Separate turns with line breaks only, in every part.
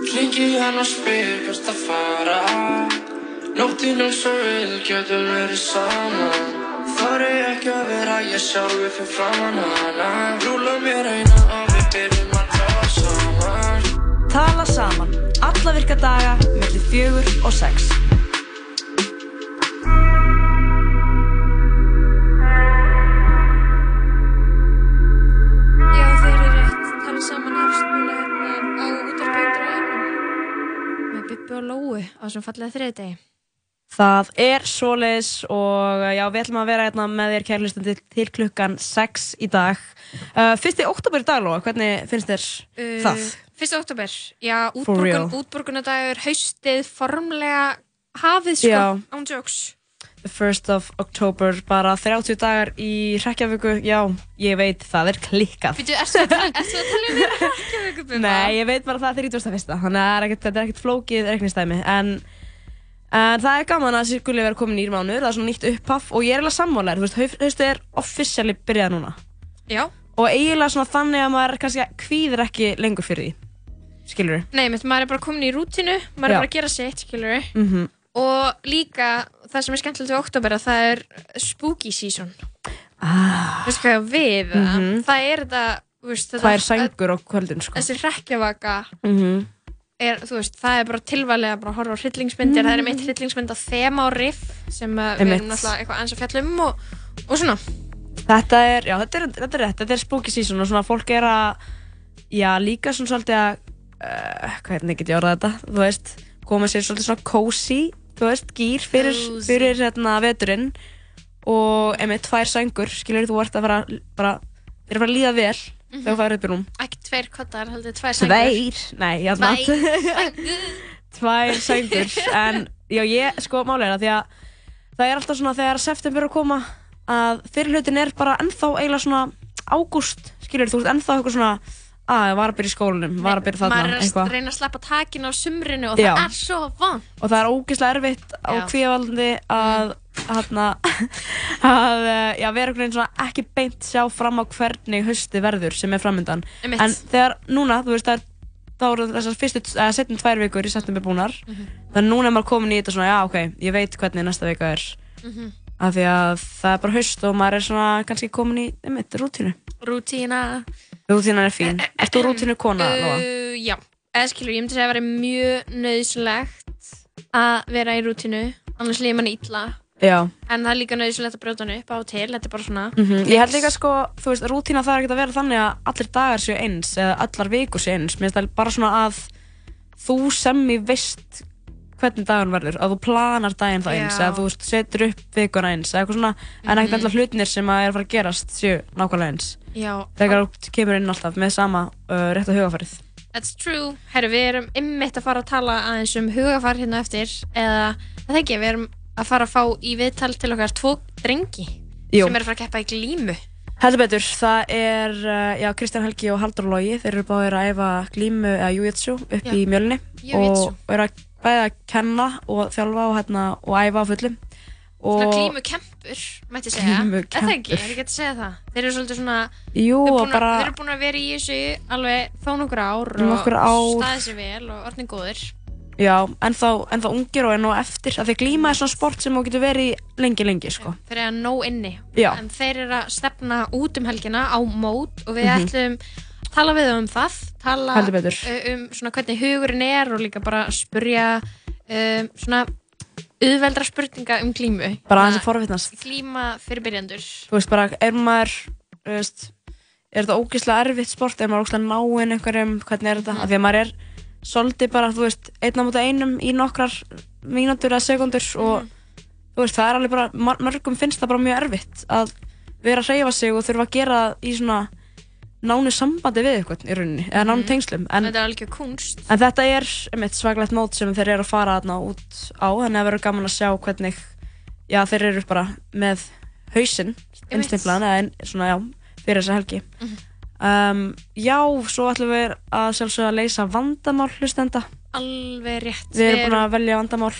Hringi hann og spyr hvert að fara. Nóttin eins og við getum verið saman Þar er ekki að vera ég sjálfi fyrir framann hana. Rúla mér eina og við byrjum að tala saman.
Tala saman, alla virka daga, mellir fjögur og sex.
á þessum fallega þriðdegi.
Það er solis og eh, já, við ætlum að vera hérna með þér kærlistandi til klukkan 6 í dag. Uh, fyrsti oktober daglóa, hvernig finnst þér uh, það?
Fyrsti oktober, já, útborgunadagur, haustið, formlega hafið sko,
ándjóks. 1st of October, bara 30 dagar í Reykjavíku, já, ég veit, það er klikkað.
Þú veist, erstu að tala um Reykjavíku búinn?
Nei, ég veit bara það er í dórstafesta, þannig að þetta er ekkert flókið reiknistæmi, en, en það er gaman að sirkuleg vera komin í írmánuður, það er svona nýtt upphaff og ég er alveg sammálar, þú veist, haustu er officially byrjað núna.
Já.
Og eiginlega svona þannig að maður kannski hvíðir ekki lengur fyrir því, skilur þú?
Nei, maður er bara komin í rútinu, maður
já.
er bara að gera sitt, skilur þú?
Mm -hmm.
Og líka það sem er skemmtilegt við oktober, að það er spooky season.
ah,
Veistu hvað við,
Mhm.
það er þetta, veist, þetta...
Tvær sængur á kvöldin, sko.
Þessi hrekkjavaka
Mm
er, þú veist, það er bara tilvælega bara að horfa á hryllingsmyndir, það er meitt hryllingsmynd að þema og riff sem uh, við erum náttúrulega eitthvað eins að fjallum og, og svona.
Þetta er, já, þetta er, þetta er rétt, þetta er spooky season og svona fólk er að, já, líka svona svolítið að, uh, hvernig get ég orðað þetta, þú veist, koma sér svolítið svona cozy, þú veist, gýr fyrir, fyrir hérna veturinn og einmitt tvær sængur, skilur þú ert að fara, bara, þér er að fara að líða vel þegar þú færir upp í rúm.
Ekki tveir kottar, heldur tvær sængur.
Tveir, nei, já,
Tvær
sængur. tvær sængur, en já, ég, sko, málega því að það er alltaf svona þegar september er að koma að fyrir hlutin er bara ennþá eiginlega svona ágúst, skilur þú, ennþá eitthvað svona að var að byrja í skólanum, var að byrja þarna,
Maður er að reyna að sleppa takin á sumrinu og
Já.
það er svo vant.
og það er ógeðslega erfitt á
Já.
kvíðavaldandi að hérna að eh, já, vera einhvern veginn svona ekki beint sjá fram á hvernig hausti verður sem er framöndan
Einmitt.
en þegar núna, þú veist, það er þá eru þessar fyrstu, eða setjum tvær vikur í september búnar
Mhm.
þannig að núna er maður komin í þetta svona, já ok, ég veit hvernig næsta vika er
Mhm.
Af því að það er bara haust og maður er svona kannski komin í, einmitt, rútínu
Rútína.
rútínan er fín, ert þú rútínu kona, Lóa?
Uh, já, eða skilur, ég myndi segja að það væri mjög nöðslegt að vera í rútínu, annars líður manni illa.
Já,
En það er líka nöðslegt að brjóta hann upp á til, þetta er bara svona.
Mhm, Ég held líka sko, þú veist, rútína það er ekki að vera þannig að allir dagar séu eins eða allar vikur séu eins. Mér finnst það bara svona að þú sem í veist hvernig dagun verður, að þú planar daginn það eins eða þú veist, setur upp vikuna eins eitthvað svona, en ekkert
Mhm.
allar hlutinir sem að er að fara að gerast séu nákvæmlega eins.
Já,
Þegar þú kemur inn alltaf með sama uh, rétta hugafærið.
That's true. Herru, við erum ymmit að fara að tala aðeins um hugafar hérna eftir eða, það ekki, við erum að fara að fá í viðtal til okkar tvo drengi
Jú.
sem eru að fara að keppa í glímu.
Heldur betur, það er, uh, já, Kristján Helgi og Haldur Logi, þeir eru báðir að æfa glímu eða jujitsu upp
Já.
í mjölni
Jiu-jitsu.
og eru að bæða að kenna og þjálfa og, hérna, og æfa á fullum.
Svona
Og,
glímu kempur, mætti segja.
Glímukempur.
Er það ekki? Ekki að segja það? Þeir eru svolítið svona,
jú,
þeir,
og
búin
bara,
þeir eru búin að vera í þessu alveg þó nokkur ár og staðið sér vel og orðin góðir.
já, ennþá, ennþá ungir og enn og eftir, að glíma er svona sport sem þú getur verið lengi, lengi, sko.
Þeir eru að nóg inni.
Já.
En þeir eru að stefna út um helgina á mót og við
Mhm.
ætlum tala við um það, tala uh, um svona hvernig hugurinn er og líka bara spurja um, svona auðveldra spurninga um glímu.
Bara aðeins að forvitnast.
Glíma fyrir byrjandur.
Þú veist, bara, er maður, veist, er þetta ógeðslega erfitt sport, er maður ógeðslega náinn einhverjum, hvernig er þetta,
Mhm.
af því að maður er svolítið bara, þú veist, einn á mútið einum í nokkrar mínútur eða sekundur og
Mhm.
þú veist, það er alveg bara, mörgum finnst það bara mjög erfitt að vera að hreyfa sig og þurfa að gera í svona nánu sambandi við eitthvað í rauninni, eða nánu
Mhm.
tengslum, en
Þetta er alveg kunst.
En þetta er einmitt svaglegt mót sem þeir eru að fara þarna út á, þannig að verður gaman að sjá hvernig, já þeir eru bara með hausinn, einstimplaðan, eða svona já, fyrir þessa helgi.
Mhm.
um, já, svo ætlum við að sjálfsögða að leysa vandamál hlustenda.
Alveg rétt.
Við erum búin að velja vandamál.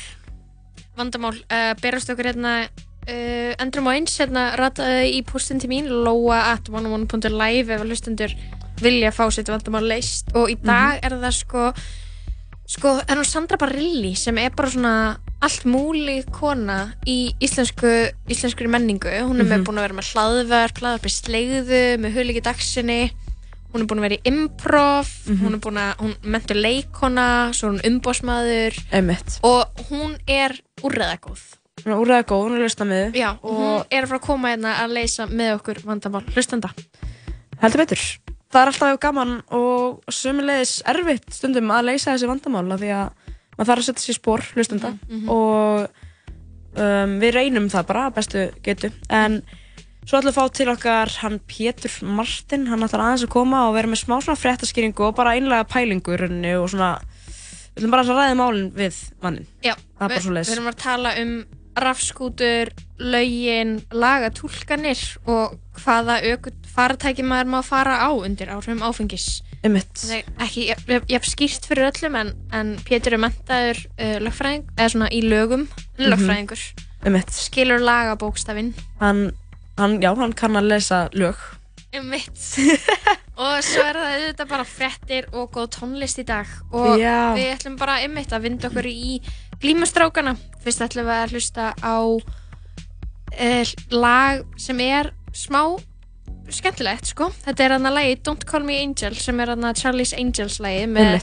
vandamál uh, berast okkur hérna uh, endrum á eins hérna rataði í postin til mín loa at 101.live ef hlustendur vilja fá sitt vandamál leist og í dag er það sko Sko, en hún Sandra Barilli sem er bara svona allt múli kona í íslensku, íslensku menningu. Hún er með búin að vera með hlaðverk, hlaðverk í slegðu, með hulíki dagsinni. Hún er búin að vera í improv, hún er búin að, hún mentur leikona, svo er hún umbósmaður og hún er úrreðagóð.
Hún er úrræða góð, hún er lausna með
Já, og hún er að fara að koma hérna að leysa með okkur vandamál hlustanda.
Heldur betur. Það er alltaf gaman og sömulegis erfitt stundum að leysa þessi vandamál af því að maður þarf að setja sér spór hlustenda og um, við reynum það bara bestu getu en svo ætlum við að fá til okkar hann Pétur Martin, hann ætlar aðeins að koma og vera með smá svona fréttaskýringu og bara einlega pælingu í rauninni og svona við ætlum bara að ræða málinn við mannin.
Já,
Það er
við, við erum að tala um rafskútur, lögin, lagatúlkanir og hvaða faratæki maður má fara á undir áhrifum áfengis.
Einmitt.
Það er ekki jafn jaf skýrt fyrir öllum en, en Pétur er mentaður uh, lögfræðing, eða svona í lögum, lögfræðingur,
Einmitt.
skilur lagabókstafinn.
Hann, hann, já, hann kann að lesa lög.
Um mitt. og svo er það auðvitað bara frettir og góð tónlist í dag og
Já.
við ætlum bara um mitt að vinda okkur í glímustrákana. Fyrst ætlum við að hlusta á uh, lag sem er smá skemmtilegt sko. Þetta er hann að lagi Don't Call Me Angel sem er hann að Charlie's Angels lagi með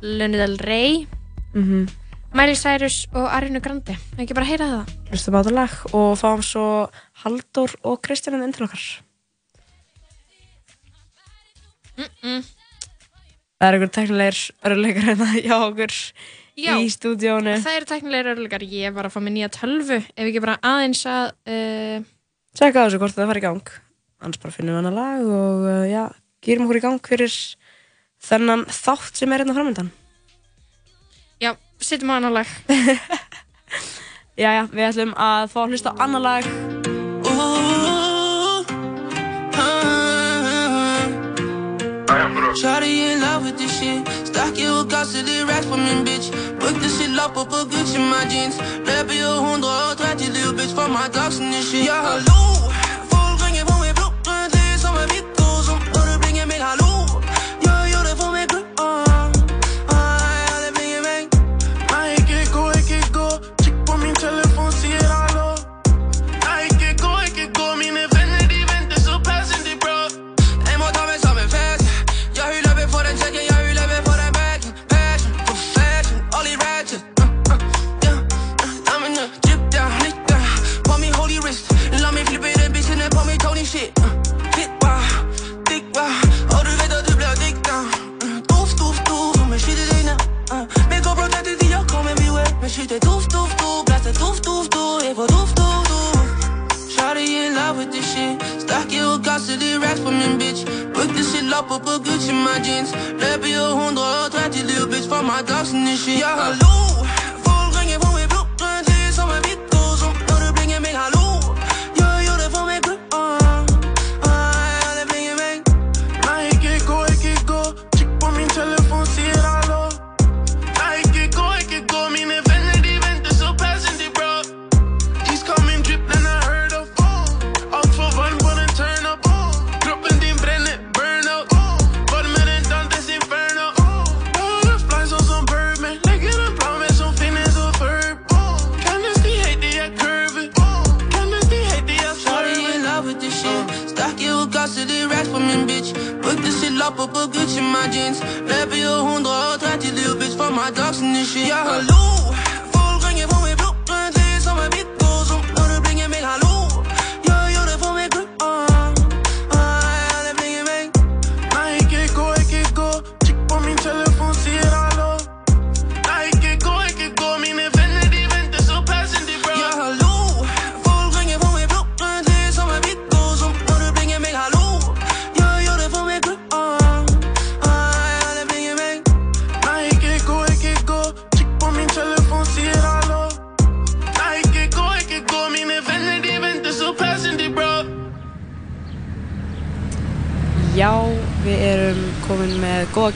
Del Rey,
Mhm.
Miley Cyrus og Ariana Grande. Ekki bara heyra það?
hlustum á þetta lag og fáum svo Halldór og Kristján inn til okkar.
Mm.
Það er einhver teknilegir örleikar hérna hjá okkur
Já.
í stúdíónu.
Það eru teknilegir örlegar. Ég var að fá mér nýja tölvu. Ef ekki bara aðeins að... Uh,
Tjekka á þessu hvort það fara í gang. Annars bara finnum við hana lag og uh, já, gýrum okkur í gang fyrir þennan þátt sem er hérna framöndan.
Já, setjum á annar lag.
Jæja, við ætlum að fá að hlusta á annar lag.
Shawty in love with this shit. Stock you got to the racks for me, bitch. Book this shit up, up a Gucci in my jeans. Lever ju hundra och trettio little bitch för my dogs and this shit. Ja, hallå! Folk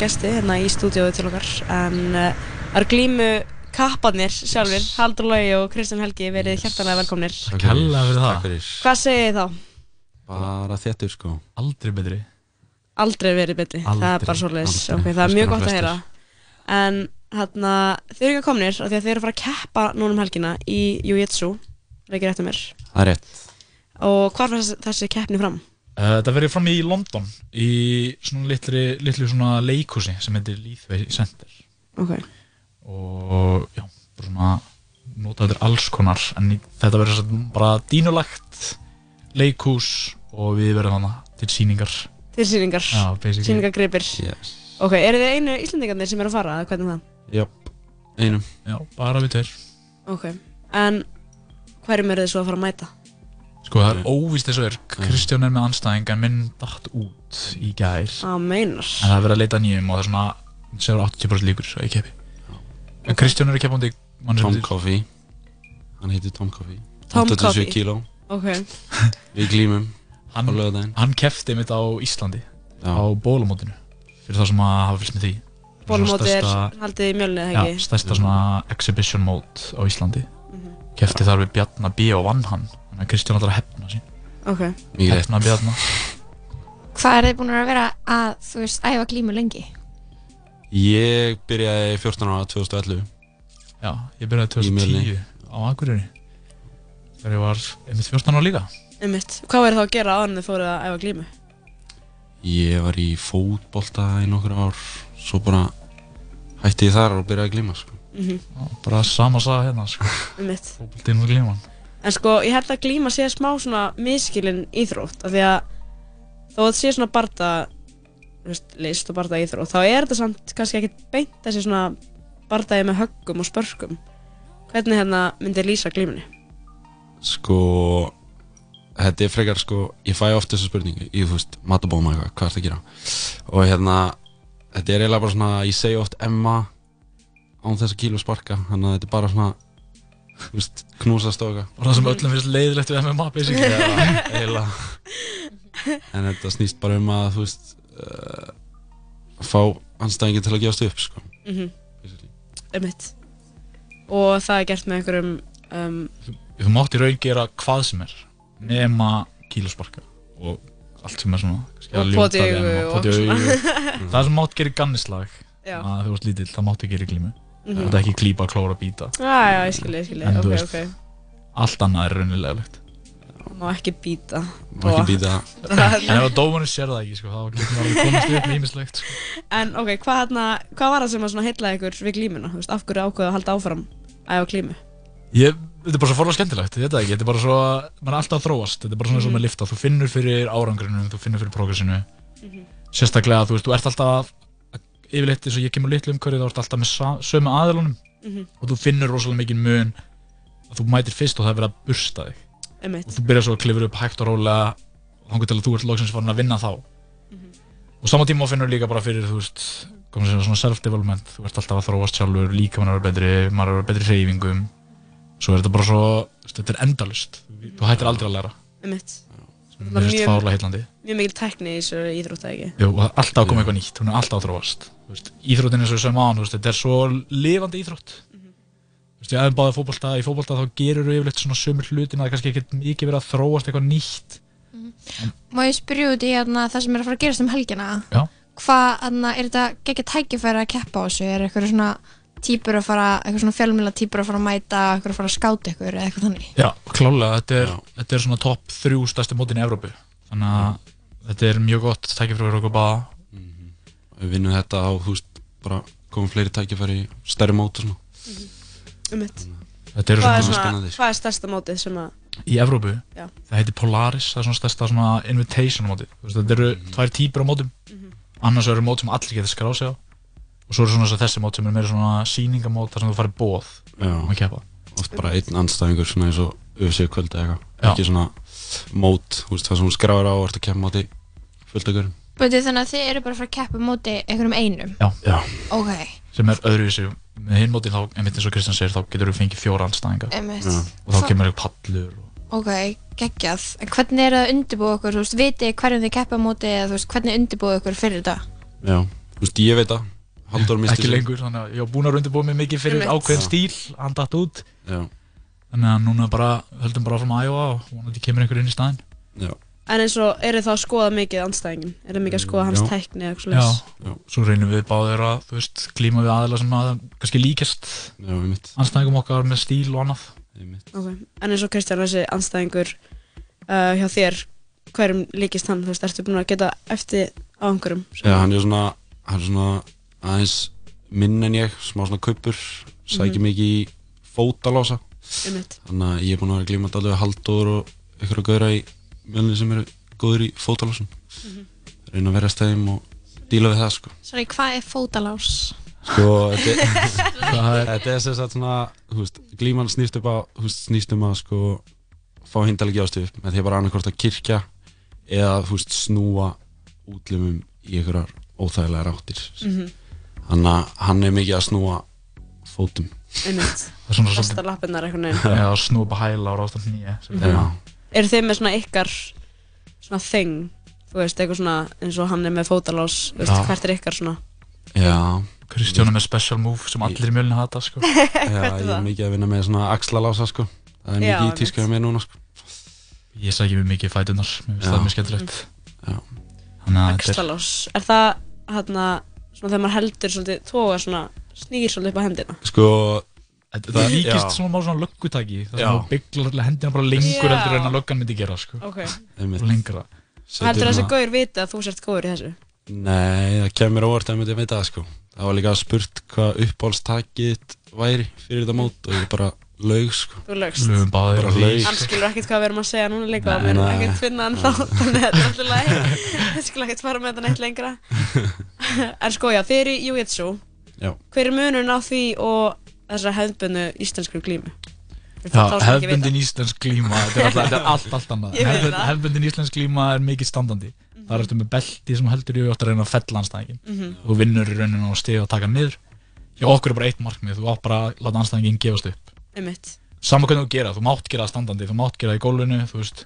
gesti hérna í stúdíóðu til okkar en uh, það eru glímu kapparnir sjálfur, Haldur Lógi og Kristján Helgi verið hjertanlega velkomnir.
Hella fyrir það.
Takk fyrir.
Hvað segið þið þá?
Bara þéttur sko.
Aldrei betri.
Aldrei verið betri, það er
Aldrei,
bara svolítið,
aldrei.
ok, það er mjög gott að heyra. En hérna, þau eru ekki komnir af því að þau eru að fara að keppa núna um helgina í Jiu-Jitsu, ekki rétt um mér
Það er rétt.
og hvar var þessi, þessi keppni fram?
Uh, það verið fram í London í svona litli, litli svona leikhúsi sem heitir Leithway Center
Ok,
og já, bara svona notaður alls konar en þetta svona bara dínulagt leikhús og við verðum hana til síningar
til síningar, síningargripir
Yes.
Ok, eru þið einu Íslandingarnir sem eru að fara, eða hvernig er það?
Jöp. Einum.
já, bara við tveir
Ok, en hverjum eru þið svo að fara að mæta?
Sko það er óvíst þess að er Kristján er með anstæðing en minn dætt út í gær
Að meinar
en það er verið að leita að nýjum og það er svona segur 80% líkur svo ég keppi en Kristján er að keppa hundi
Tom Coffey. Hann heitir Tom Coffey.
Tom
87
Coffey.
kíló.
Ok,
Við glímum á
hann, hann keppti mitt á Íslandi
Já.
á bólumótinu fyrir það sem að hafa fylgst með því
bólumóti er
Stærsta-
haldið í mjölni, eða
Já,
ekki?
stærsta svona exhibition mode á Íslandi
Mhm.
Kefti þar við Bjarnar B og vann hann Þannig að Kristján ætlar að hefna sín
Ok,
Mikið rétt.
Hefna Bjarnar
Hvað er þið búin að vera að, þú veist, æfa glímu lengi?
Ég byrjaði 14 ára 2011.
Já, ég byrjaði
Í Mjölni.
2010 á Akureyri Þegar ég var einmitt 14 ára líka
einmitt Hvað verður þá að gera áður en þið fóruð að æfa glímu?
Ég var í fótbolta í nokkur ár. Svo bara hætti ég þar og byrjaði að glíma, sko.
Mhm,
Já, Bara sama saga hérna sko. Fótboltinn og glíman
En sko, ég held að glíma sé smá svona miskilinn íþrótt af því að þó að þetta sé svona barda veist, list og barda íþrótt þá er þetta samt kannski ekkert beint þessi svona bardaði með höggum og spörkum Hvernig hérna myndi lýsa glímunni?
Sko, þetta er frekar sko, ég fæ oft þessu spurningu í, þú veist, matabóma eitthvað, hvað ertu að gera? Og hérna, þetta er eiginlega bara svona, ég segi oft Emma án þess að kílu sparka, þannig að þetta er bara svona, knúsast og eitthvað.
Og það sem öllum finnst leiðilegt við MMA basically
Já, eiginlega. En þetta snýst bara um að, þú veist, uh, fá anstæðingin til að gefast upp, sko.
Mhm,
basically.
einmitt Og það er gert með einhverjum um,
Þú mátt í raun gera hvað sem er nema kílosparka og allt sem er svona
poti augu.
Það sem mátt gera í gannislag
Já,
að þú varst lítill, það máttu gera í glímu
Mhm.
Það er ekki klípa, klóra, býta.
Já, já, ég skilji, ég skilji
En
Ok,
þú veist,
ok,
Allt annað er raunilegulegt
má ekki býta.
Má ekki býta.
En ef að dómarinn sér það ekki, sko, þá getur maður komast upp með ímislegt sko.
En ok, hvað, hérna, hvað var það sem að heillaði ykkur við glímuna? Þú veist, af hverju ákveðu að halda áfram að æfa glímu?
Ég, þetta er bara svo forlega skemmtilegt, ég veit það ekki, þetta er bara svo, maður er alltaf að þróast, þetta er bara svona eins og með lifta, þú finnur fyrir árangrinum, þú finnur fyrir progressinu, sérstaklega, þú veist, þú ert alltaf, yfirleitt eins og ég kemur litlu umhverju, þá ert alltaf með sömu aðilunum.
Mhm.
og þú finnur rosalega mikið mun að þú mætir fyrst og það er verið að bursta þig.
Einmitt.
og þú byrjar svo að klifra upp hægt og rólega og þannig til að þú ert loksins farin að vinna þá. Og sama tíma finnur líka bara fyrir, þú veist, komum að segja svona self-development, þú ert alltaf að þróast sjálfur, líka mann er að vera betri, maður er að vera betri hreyfingum. Svo er þetta bara svo, þetta er endalust þú hættir aldrei að læra. Sem
Það er
mér finnst
mjög-
fárlega heillandi.
Mjög mikil tekni í þessu íþrótt, eða ekki?
Jú, og það alltaf koma eitthvað nýtt, hún er alltaf að þróast Íþróttin eins og við sögum á hann, þetta er svo lifandi íþrótt Þú veist, ef við báðum fótbolta, í fótbolta þá gerur við yfirleitt svona sömur hlutin að það er kannski ekkert mikið verið að þróast eitthvað nýtt
Má ég spyrja út í hérna, það sem er að fara að gerast um helgina?
Já.
Hvað, hérna, er þetta geggja tækifæri að keppa á þessu? Er eitthvað svona típur að fara, eitthvað svona fjölmjöla típur að fara að mæta, eitthvað að fara að skáta ykkur eða eitthvað þannig?
Já, klálega, þetta er, þetta er svona topp þrjú stærsti mótin í Evrópu Þannig að þetta er mjög gott tækifæri fyrir okkur báða
Við vinnum þetta á, veist, bara komum fleiri tækifæri í stærri mót og svona.
Einmitt.
Þetta eru
Hvað er,
svona
sko.
hvað er stærsta mótið sem að...
í Evrópu
Já.
Það heitir Polaris, það er svona stærsta svona invitation móti Þú veist, Þetta eru tvær típur á mótum Annars eru mót sem allir getur skráð sig á Og svo eru svona þessi mót sem eru meira svona sýningamót þar sem þú farir bóð um að keppa
oft bara einn anstæðingur svona eins og UFC kvöldi eitthvað. Ekki svona mót, þú veist, það sem hún skráir á og ert að kemja móti fullt ykkur.
Bæti, þannig að þið eru bara að fara að keppa á móti einhverjum einum?
Já,
Já.
Ok,
sem er öðruvísi með hinn mótin þá, einmitt eins og Kristján segir, þá getur þú fengið fjóra anstæðinga
einmitt.
Já.
og þá kemur eitthvað pallur og...
Ok, geggjað. En hvernig er það að undirbúa okkur, þú veist, viti hverjum þið keppa á móti eða þú veist, hvernig undirbúa okkur fyrir þetta?
Já, þú veist, ég veit það.
Ekki lengur, þannig að ég var búinn að undirbúa mig mikið fyrir ákveðin stíl, hann datt út
Já,
þannig að núna bara höldum bara frá að æfa og vonandi kemur einhver inn í staðinn
já.
En eins og, eru þá að skoða mikið andstæðingin? Er það mikið að skoða hans
Já.
tækni eða eitthvað
Já,
slags?
svo reynum við báðir að, þú veist, glíma við aðila sem að kannski líkjast
Já, einmitt,
anstæðingum okkar með stíl og annað.
einmitt.
Ok, en eins og Kristján, þessi andstæðingur uh, hjá þér, hverjum líkist hann? Þú veist, ertu búin að geta eftir á einhverjum?
Já, hann er svona, hann er svona aðeins minn en ég, smá svona kaupur, sækir
Mhm.
mikið í fótalása. Þannig að ég er búinn að vera að mjölni sem eru góður í fótalásum.
Mhm.
Reyna að vera stæðum og díla við það, sko.
Sorry, hvað er fótalás?
Sko, þetta
Það er,
þetta er sem sagt svona, veist, glíman snýst upp á, veist, snýst um að sko fá hindalegi ástöf með því að bara annarkort að kirkja eða, veist, snúa útlimum í einhverjar óþægilegar áttir.
Mhm.
Þannig að hann er mikið að snúa fótum.
Einmitt.
það er svolítið,
lappinnar einhvern veginn.
eða snúpa hæla á rástand nýja.
Já.
Eru þið með svona ykkar svona þing? Þú veist, eitthvað svona eins og hann er með fótalás, þú veist,
Já.
hvert er ykkar svona?
Já,
Kristján er með special move sem allir í mjölni hata, sko.
já,
Hvert er
ég er
það?
mikið að vinna með svona axlalása, sko. Það er
Já,
mikið í tíska hjá mér núna, sko.
Ég sækja mig mikið í fætunar, mér finnst
Já.
það mjög skemmtilegt.
Já.
Þannig að þetta er,
Axlalás. Er það, hérna, svona þegar maður heldur svolítið, tóga svona, snýr svolítið upp á hendina?
Sko, það-
líkist svona má svona löggutæki, það
Já.
sem þú bygglar hendina bara lengur
Já.
heldur en að löggan myndi gera, sko.
Ok.
einmitt.
Og lengra.
setur
Heldur þessi
svona-
gauður viti að þú sért góður í þessu?
Nei, það kemur óvart að myndi að vita það sko Það var líka spurt hvað uppáhaldstakið þitt væri fyrir þetta mót og ég bara laug sko
Þú lögst.
Lögum báðir
Bara
því.
laug.
Hann skilur ekkert hvað við erum að segja núna líka og
Nei,
við erum
nei.
ekkert finna hann þá, þannig að þetta er alltaf læg. Við skulum ekkert fara með þetta neitt lengra. en sko já, þið eru í Jiu-Jitsu.
Já.
Hver er munurinn á því og þessar hefðbundu íslensku glímu?
Já, hefbundin íslensk glíma, þetta er, allt, allt annað. Hefbundin íslensk glíma er mikið standandi. Það er eftir með belti sem þú heldur í og átt að reyna að fella anstæðingin.
Mhm.
Þú vinnur í rauninu og stiga og taka niður. Hjá okkur er bara eitt markmið, þú átt bara að láta anstæðingin gefast upp.
Einmitt.
Sama hvernig þú gera, þú mátt gera standandi, þú mátt gera í gólfinu, þú veist.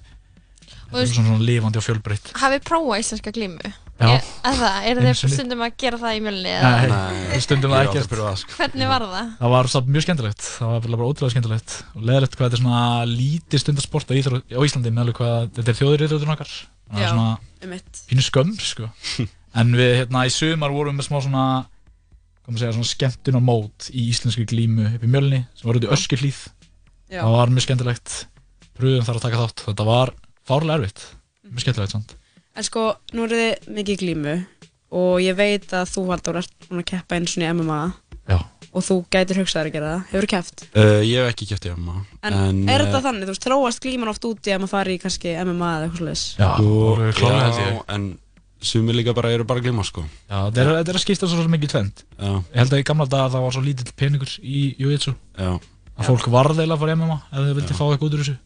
Og
Það er svona, svona lifandi og fjölbreytt.
Hafið prófað íslenska glímu?
Já.
Er það, eru
sinni.
stundum að gera það í mjölni? eða?
Nei,
Nei,
stundum
pröfað það sko
Hvernig var það?
Það var samt mjög skemmtilegt, það var bara ótrúlega skemmtilegt og leðilegt hvað þetta er svona lítið stundarsport á, Íslandi með alveg hvað þetta er þjóður íþróttur okkar að það
Já.
er svona
Einmitt.
pínu skömm sko. en við hérna í sumar vorum við með smá svona hvað maður segja, svona skemmtun mót í íslenski glímu upp í mjölni sem var út í öskilíð
Já.
það var mjög skemmtilegt pröfum þar að taka þátt, þetta var fárlega erfitt mjög skemmtilegt samt
En sko, nú eru þið mikið glímu og ég veit að þú Halldór ert búin að keppa einu svona í MMA
Já.
og þú gætir hugsaðar að gera það. Hefur þú keppt?
uh, Ég hef ekki kæft í MMA
En, er
eh,
þetta þannig? Þú veist, þróast glíman oft út í að maður fari í kannski MMA eða eitthvað slags?
Já, voru klálega held ég.
en sumir líka bara eru bara glíma sko.
Já, þetta er, þetta er að skipta svo mikið tvend
Já,
Ég held að í gamla daga það var svo lítill peningur í Jiu-Jitsu.
Já,
að fólk varð eiginlega að fara í MMA ef þau vildi fá eitthvað út úr þessu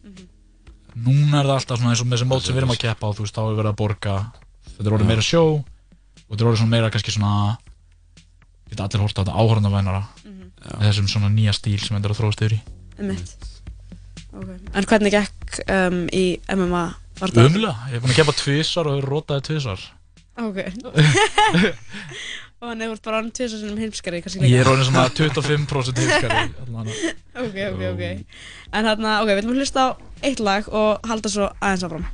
Núna er það alltaf svona eins og með þessi mót sem við erum að keppa og þú veist, þá er verið að borga þetta er orðið meira sjó og þetta er orðið svona meira kannski svona geta allir horta á þetta áhörnavænara með þessum svona nýja stíl sem er að þróast yfir í.
Okay. En hvernig gekk um, í MMA? Var það-
Umlega, ég er búin að keppa tvisar og hefur rótaði tvisar
Ok. og hann hefur bara hann tvisar sinum heimskari
Ég er orðin svona 25% hilskari allavega.
Ok, ok, ok. En hérna, ok, við að hlusta á eitt lag og halda svo aðeins áfram.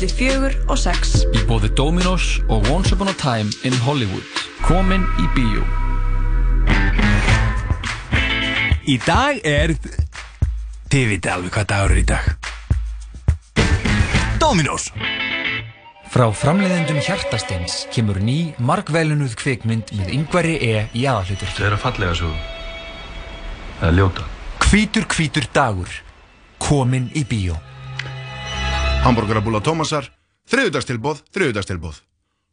Millir fjögur og sex.
Í bóði Dominos og Once Upon a Time in Hollywood. Komin í bíó.
Í dag er... Þið viti alveg hvað dagur er í dag. Dominos!
Frá framleiðendum Hjartasteins kemur ný, margvælunuð kvikmynd með yngvari E í aðalhutur.
Það er að fallega svo. Það er ljóta.
Hvítur hvítur dagur.
Komin í bíó.
Hamburgerabúla Tómasar, þriðudagstilbóð, þriðudagstilbóð.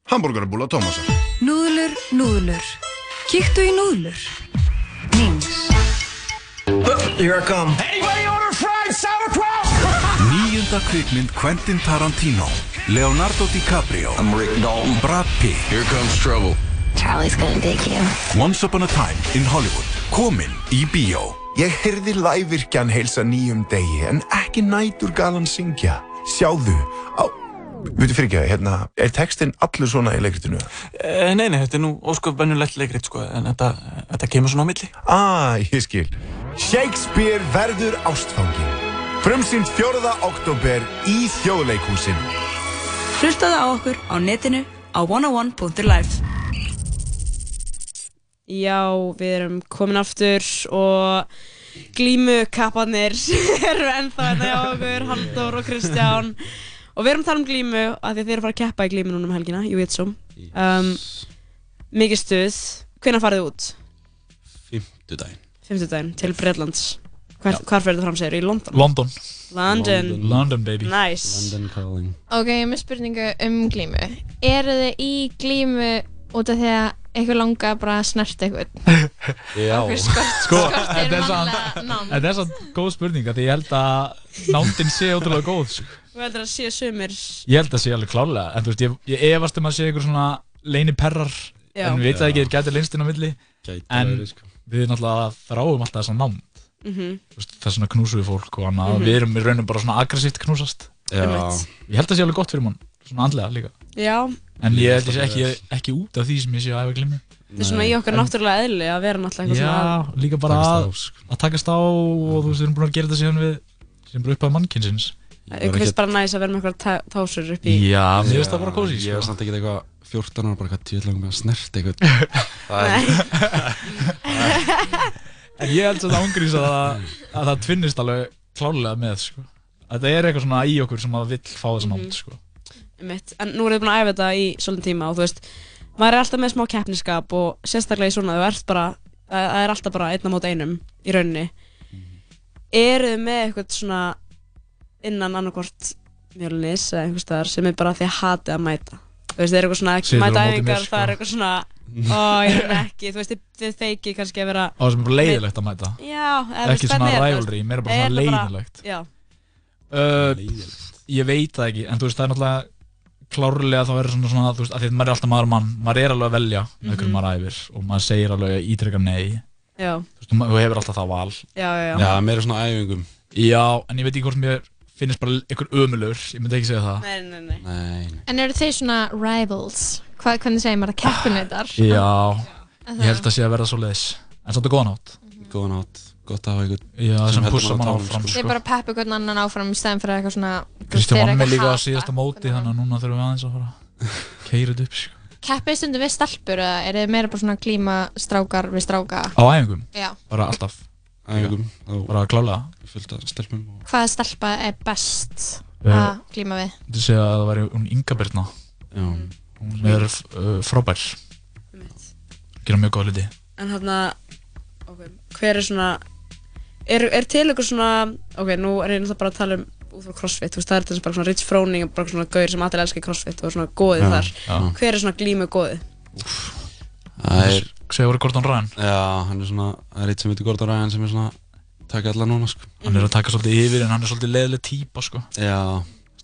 Hamburgerabúla Tómasar.
Núðlur, núðlur. Kíktu í núðlur. Nings.
Here I come.
Anybody order fried sauerkraut?
Nýjunda kvikmynd Quentin Tarantino. Leonardo DiCaprio. I'm Rick Dalton. Brad Pitt. Here comes trouble.
Charlie's gonna dig you.
Once Upon a Time in Hollywood. Komin í bíó.
Ég heyrði lævirkjan heilsa nýjum degi en ekki nætur galan syngja. Sjáðu, á... Veitu fyrir ekki, hérna, er textin allur svona í leikritinu?
Eh, Nei, nei, þetta er nú ósköp bennulegt leikrit, sko, en þetta, þetta kemur svona á milli.
Ah, ég skil. Shakespeare verður ástfangin. Frumsýnd 4. oktober í þjóðleikhúsinu.
Hlustaðu á okkur á netinu á 101.life.
Já, við erum komin aftur og glímukapparnir eru ennþá hérna hjá okkur, Halldór og Kristján og við erum að tala um glímu af því að þið eru að fara að keppa í glímu núna um helgina, ég veit svo um, Mikið stuð, hvenær farið þið út?
Fimmtudaginn.
Fimmtudaginn, til Breitlands Hvar, Hvar fyrir þið fram segir, í London?
London.
London
London, baby.
Nice
London calling.
Ok, ég er með spurningu um glímu. Eru þið í glímu út af því að eitthvað langar bara að snerta eitthvað?
Já.
Sko, þetta er er svo góð spurning að ég held að nándin sé ótrúlega góð sko.
Þú heldur að sé sumir
Ég held að sé alveg klárlega En þú veist, ég, ég efast um að sé einhver svona leini perrar
Já.
En við veit það ekki,
Já.
þeir gæti leinst inn á milli
Gæti
En
verið, sko.
við náttúrulega þráum alltaf þessa nánd
Mhm.
Þú veist, Þess vegna knúsum við fólk og annað
Mhm.
Við erum í raunum bara svona aggressíft knúsast
Já.
Ég held að það sé alveg gott fyrir mann Svona andlega líka
Já,
En ég held að sé ekki, ekki út af því sem ég sé að æfa glimmu
þetta er svona í okkar náttúrulega eðli að vera náttúrulega eitthvað
Já,
svona
líka bara
Takast á,
að, að takast á og þú veist, við erum búin að gera þetta síðan við sem bara upp að mannkynsins
Ykkur finnst bara næs að vera með eitthvað tá- tásur upp í
Já, mér finnst það bara kósí
Ég
sko.
var samt ekki eitthvað 14 ára bara hvað tjóðlega með að snert eitthvað Það er
En ég held að það ángrís að, það- að það tvinnist alveg klálega með sko. Þetta er eitthvað svona í okkur sem að vill fá þessa nánd sko.
Einmitt. En nú erum við búin að æfa þetta í svolítið tíma og þú veist, maður er alltaf með smá keppniskap og sérstaklega í svona, þú ert bara, það er alltaf bara einna mót einum í rauninni. Eru þið með eitthvað svona innan annarkvort Mjölnis eða einhvers staðar sem er bara því að hati að mæta? Þú veist, þeir eru eitthvað svona
Situr á
mæta
móti mér,
æfingar,
sko.
það er eitthvað svona ó, ég er ekki, þú veist, þið, þið feiki kannski að vera
Á það sem er bara leiðilegt að mæta.
Já, eða þú
Ekki svona
er það,
rivalry, meira bara svona
er
leiðilegt
Já,
uh, Ég veit það ekki, en þú veist, það er náttúrulega klárlega þá er svona, svona þú veist, að því að maður er alltaf maður mann, maður er alveg að velja með hverju
Mhm.
maður æfir og maður segir alveg ítrekka nei
já,
þú veist, þú hefur alltaf það val
já, já, já.
Já, meira svona æfingum
Já, en ég veit ekki hvort mér finnst bara einhver ömulur, ég myndi ekki segja það
Nei, nei, nei
Nei
En eru þeir svona rivals? Hvað, hvernig segir maður það? Keppinautar?
Já,
Er
ég held að sé að verða svo leiðis En svolítið góðan átt
Góðan átt, gott að hafa einhvern
Já, sem pussar
mann
áfram,
sko.
Þeir bara peppa hvern annan áfram í stæðin fyrir eitthvað svona
Kristján vann mig líka á síðasta móti þannig að núna þurfum við aðeins að fara keira þetta upp sko.
Keppið stundum við stelpur eða er þið meira bara svona klíma strákar við stráka?
Á æfingum?
Já.
Bara alltaf
Æfingum
Bara klálega
Fullt af stelpum
Hvaða stelpa er best
Eh,
að klíma við?
Þú segja að það væri hún Inga Birna
Já
Hún er uh, frábær Gera mjög góð hluti
En hérna, ok, hver er svona Er, er til eitthvað svona Ok, nú er ég náttúrulega bara að tala um út frá crossfit, þú veist, það er þess bara svona Rich Froning og bara svona gaur sem allir elskar crossfit og svona góðið
Já,
þar
já.
Hver er svona glímu góðið?
Það er
voru Gordon Ryan
Já, hann er svona Það er eitt sem heitir Gordon Ryan sem er svona Takk alla núna sko
Hann er að taka svolítið yfir en hann er svolítið leiðileg típa sko.
Já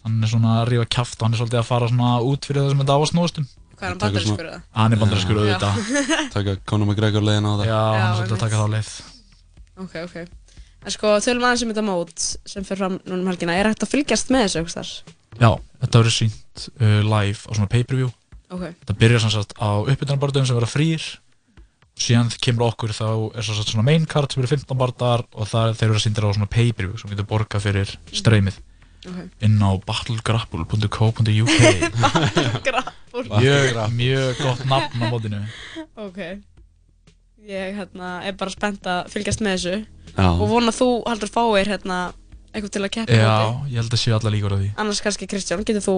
Hann er svona að rífa kjaft og hann er svolítið að fara svona út fyrir það sem þetta á að snúast um
Hvað er hann
Taka
bandarískur
svona-
eða?
Hann er bandarískur
Já.
auðvitað
Taka Conor McGregor leiðin á það
Já, hann er
Já,
svolítið að taka þá leið
Ok, ok En sko, tölum aðeins um þetta mót sem fer fram núna um helgina Er hægt að fylgjast með þessu þar?
Já, þetta verður sínt uh, live á svona pay-per-view
Ok.
Þetta byrjar sem sagt á uppbytunarbarðum sem verða frýr síðan kemur okkur þá er sem sagt svona main card sem eru 15 barðar og það þeir eru að sýndir á svona pay-per-view sem getur borgað fyrir streymið
Ok.
inn á battlegrapple.co.uk
Grapple.
mjög, mjög gott nafn á mótinu
Ok Ég hérna, er bara spennt að fylgjast með þessu.
Já.
Og vona að þú haldur fáir hérna eitthvað til að keppa
Já, ég held að séu alla líkur á því.
Annars kannski Kristján, getur þú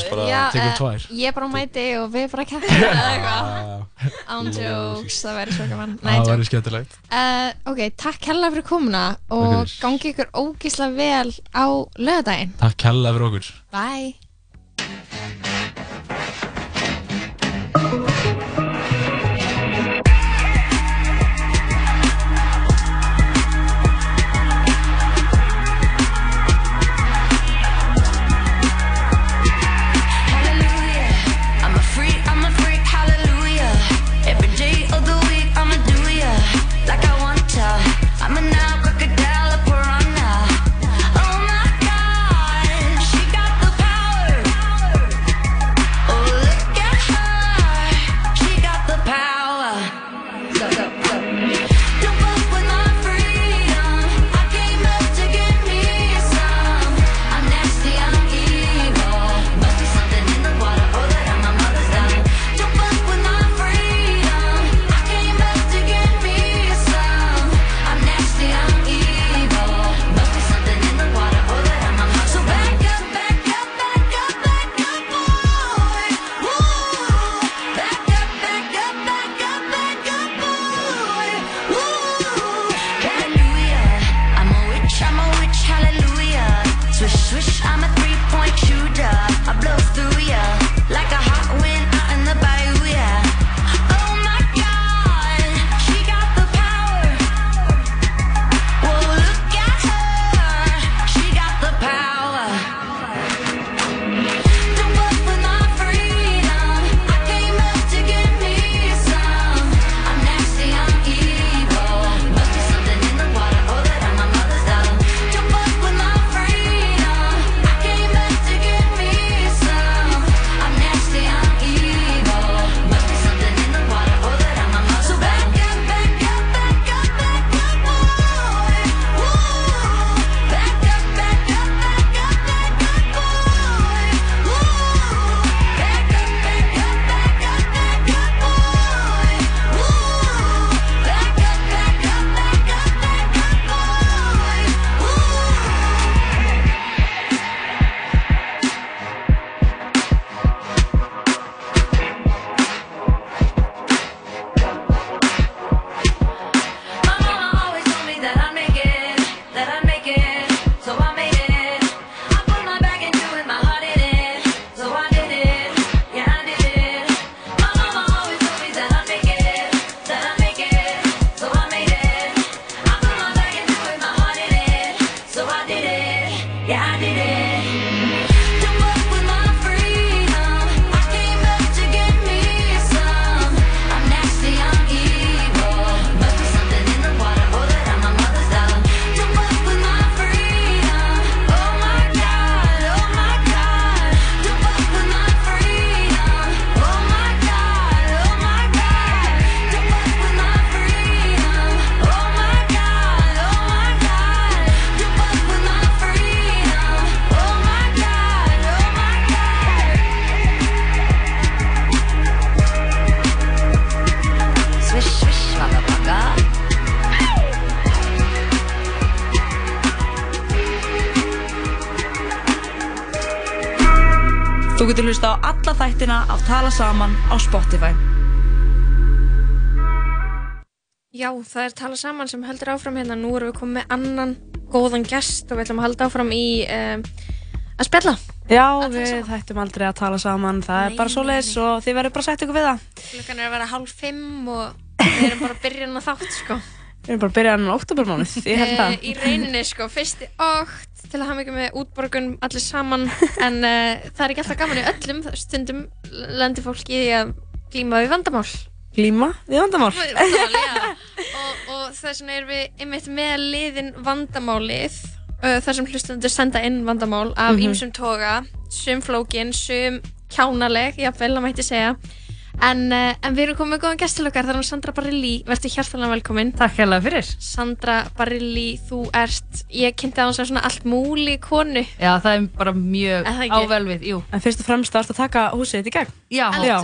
á því?
bara
Já,
tekur
eh,
tvær.
Ég bara mæti og við bara keppum eða eitthvað. Án jokes, það væri svo gaman. Nei,
Það
joke.
væri skemmtilegt.
Uh, ok, takk hella fyrir komuna
Takk
og
fyrir.
gangi ykkur ógísla vel á lögadaginn
Takk hella fyrir okkur.
Bye
Tala Saman á Spotify.
Já, það er tala saman sem heldur áfram hérna. Nú erum við komið með annan góðan gest og við ætlum að halda áfram í um, að spjalla.
Já, við hættum aldrei að tala saman, það er bara svoleiðis og þið verður bara að setja ykkur við það.
Klukkan er að vera hálf fimm og við erum bara að byrja hérna þátt, sko.
Við erum bara að byrja hann á oktobermánuð, ég held það.
Eh, Í rauninni, sko, fyrsti okt til að hafa mikið með útborgun allir saman en uh, það er ekki alltaf gaman í öllum stundum lendir fólk í því að glíma við vandamál.
Glíma við vandamál.
vandamál, já. og, og þess vegna erum við einmitt með liðin vandamálið uh, þar sem hlustundur senda inn vandamál af
Mhm.
ýmsum toga, sum flókin, sum kjánaleg, jafnvel að mætti segja. En, uh, en við erum komið með góðan gest til okkar, það er hún Sandra Barilli, verður hjartalega velkomin.
Takk hérlega fyrir.
Sandra Barilli, þú ert, ég kynnti á hans að svona allt múli konu.
Já, það er bara mjög
Er það ekki?
ável við, jú.
En fyrst og fremst það ert að taka húsið þitt í gegn.
Já,
Já.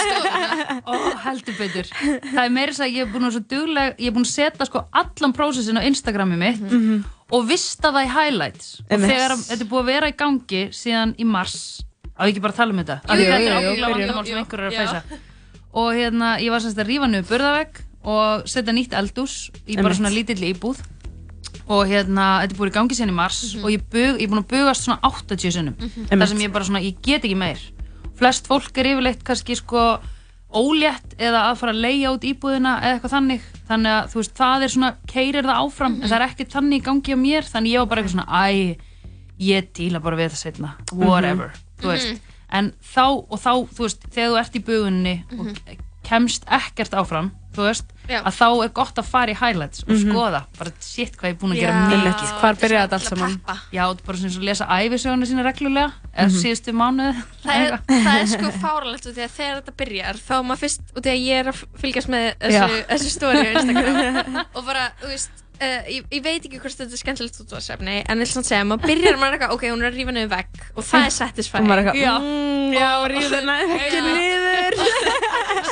Ó, heldur betur. Það er meira þess að ég er búin að vera svo dugleg, ég er búin að setja sko allan prósessin á Instagrami mitt
Mhm.
og vista það í highlights. Og
Einmitt.
þegar þetta er búið að vera í gangi síðan í mars, á ég ekki bara að tala um þetta?
Jú, jú,
þetta er
byrjum.
vandamál sem
Jú,
einhver er að feysa. Og hérna, ég var semst að rífa niður burðavegg og setja nýtt eldús í bara svona lítill íbúð. Og hérna, þetta er búið í gangi síðan í mars og ég, bug, ég er búin að bugast svona 80 sinnum.
Mhm.
Þar sem ég bara svona, ég get ekki meir. Flest fólk er yfirleitt kannski sko ólétt eða að fara að leia út íbúðina eða eitthvað þannig. Þannig að þú veist, það er svona, keirir það áfram, en það er ekkert þannig í gangi á mér. Þannig ég var bara eitthvað svona, æ, ég díla bara við það setna, whatever, þú veist.
Mhm.
En þá, og þá, þú veist, þegar þú ert í bugunni og kemst ekkert áfram, þú veist,
Já.
að þá er gott að fara í highlights og
Mhm.
skoða, bara shit hvað ég er búin að gera mikið.
Hvar byrjaði þetta allt saman?
Já, bara svona eins og lesa æfisöguna sína reglulega, eða
Mhm.
síðustu mánuði.
Það er, það er sko fáralegt því að þegar þetta byrjar þá er maður fyrst, því að ég er að fylgjast með þessu, þessu Instagram og bara, þú veist uh, ég, ég veit ekki hvort þetta er skemmtilegt útvarsefni en ég vil svona segja, maður byrjar maður eitthvað ok, hún er að rífa niður vegg og það er satisfying
Og maður er eitthvað,
Já.
mm, já, rífa henni ekki niður.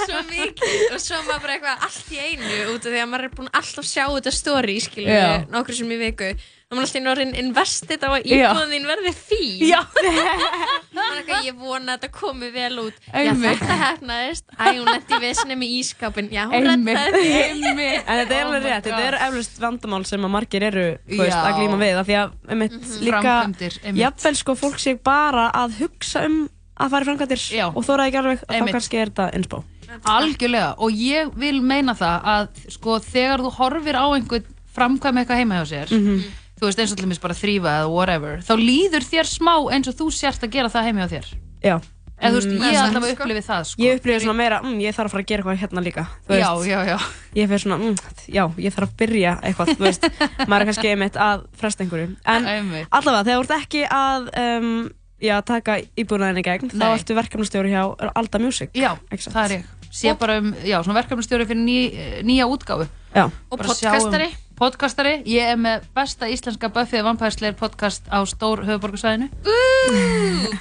svo mikið og svo maður bara eitthvað allt í einu út af því að maður er búin alltaf sjá þetta story skilur
Já.
nokkur sem í viku og maður er alltaf í norðin investið á að íbúðin verði fín
Já.
er ég vona að þetta komi vel út. Já þetta hefnaðist æ, hún lendi vissinni með ískapin já, hún reddaði.
En þetta er
Oh
alveg
my
rétt, þetta eru eflust vandamál sem að margir eru veist, að glíma við af því að einmitt, líka
Framkvæmdir, einmitt.
jafnvel sko fólk sé bara að hugsa um að fara í framkvæmdir og þóra ekki alveg að þá kannski er þetta insbá
Algjörlega, og ég vil meina það að sko þegar þú horfir á einhvern framkvæm eitthvað heima hjá sér
Mhm.
Þú veist eins og til dæmis bara þrýfa eða whatever þá líður þér smá eins og þú sért að gera það heima hjá þér
Já
eða þú veist,
Mm.
ég
er
allavega
sant, sko.
upplifi það sko.
Ég upplifir svona meira, mm, ég þarf að fara að gera eitthvað hérna líka þú
Já,
veist.
já, já.
Ég fyrir svona, mm, já, ég þarf að byrja eitthvað, þú veist Maður er kannski einmitt að fresta einhverju En
Einmitt.
allavega, þegar þú ert ekki að um, já, taka íbúnaðinni í gegn
Nei.
þá ertu verkefnastjóri hjá Alda Music
Já,
satt?
það er ég sé bara um, já, svona verkefnastjóri fyrir ný, nýja útgáfu
Já.
Og
Bara um-
podcastari.
Ég er með besta íslenska Buffy Slayer podcast á stór höfuborgarsæðinu
Ú,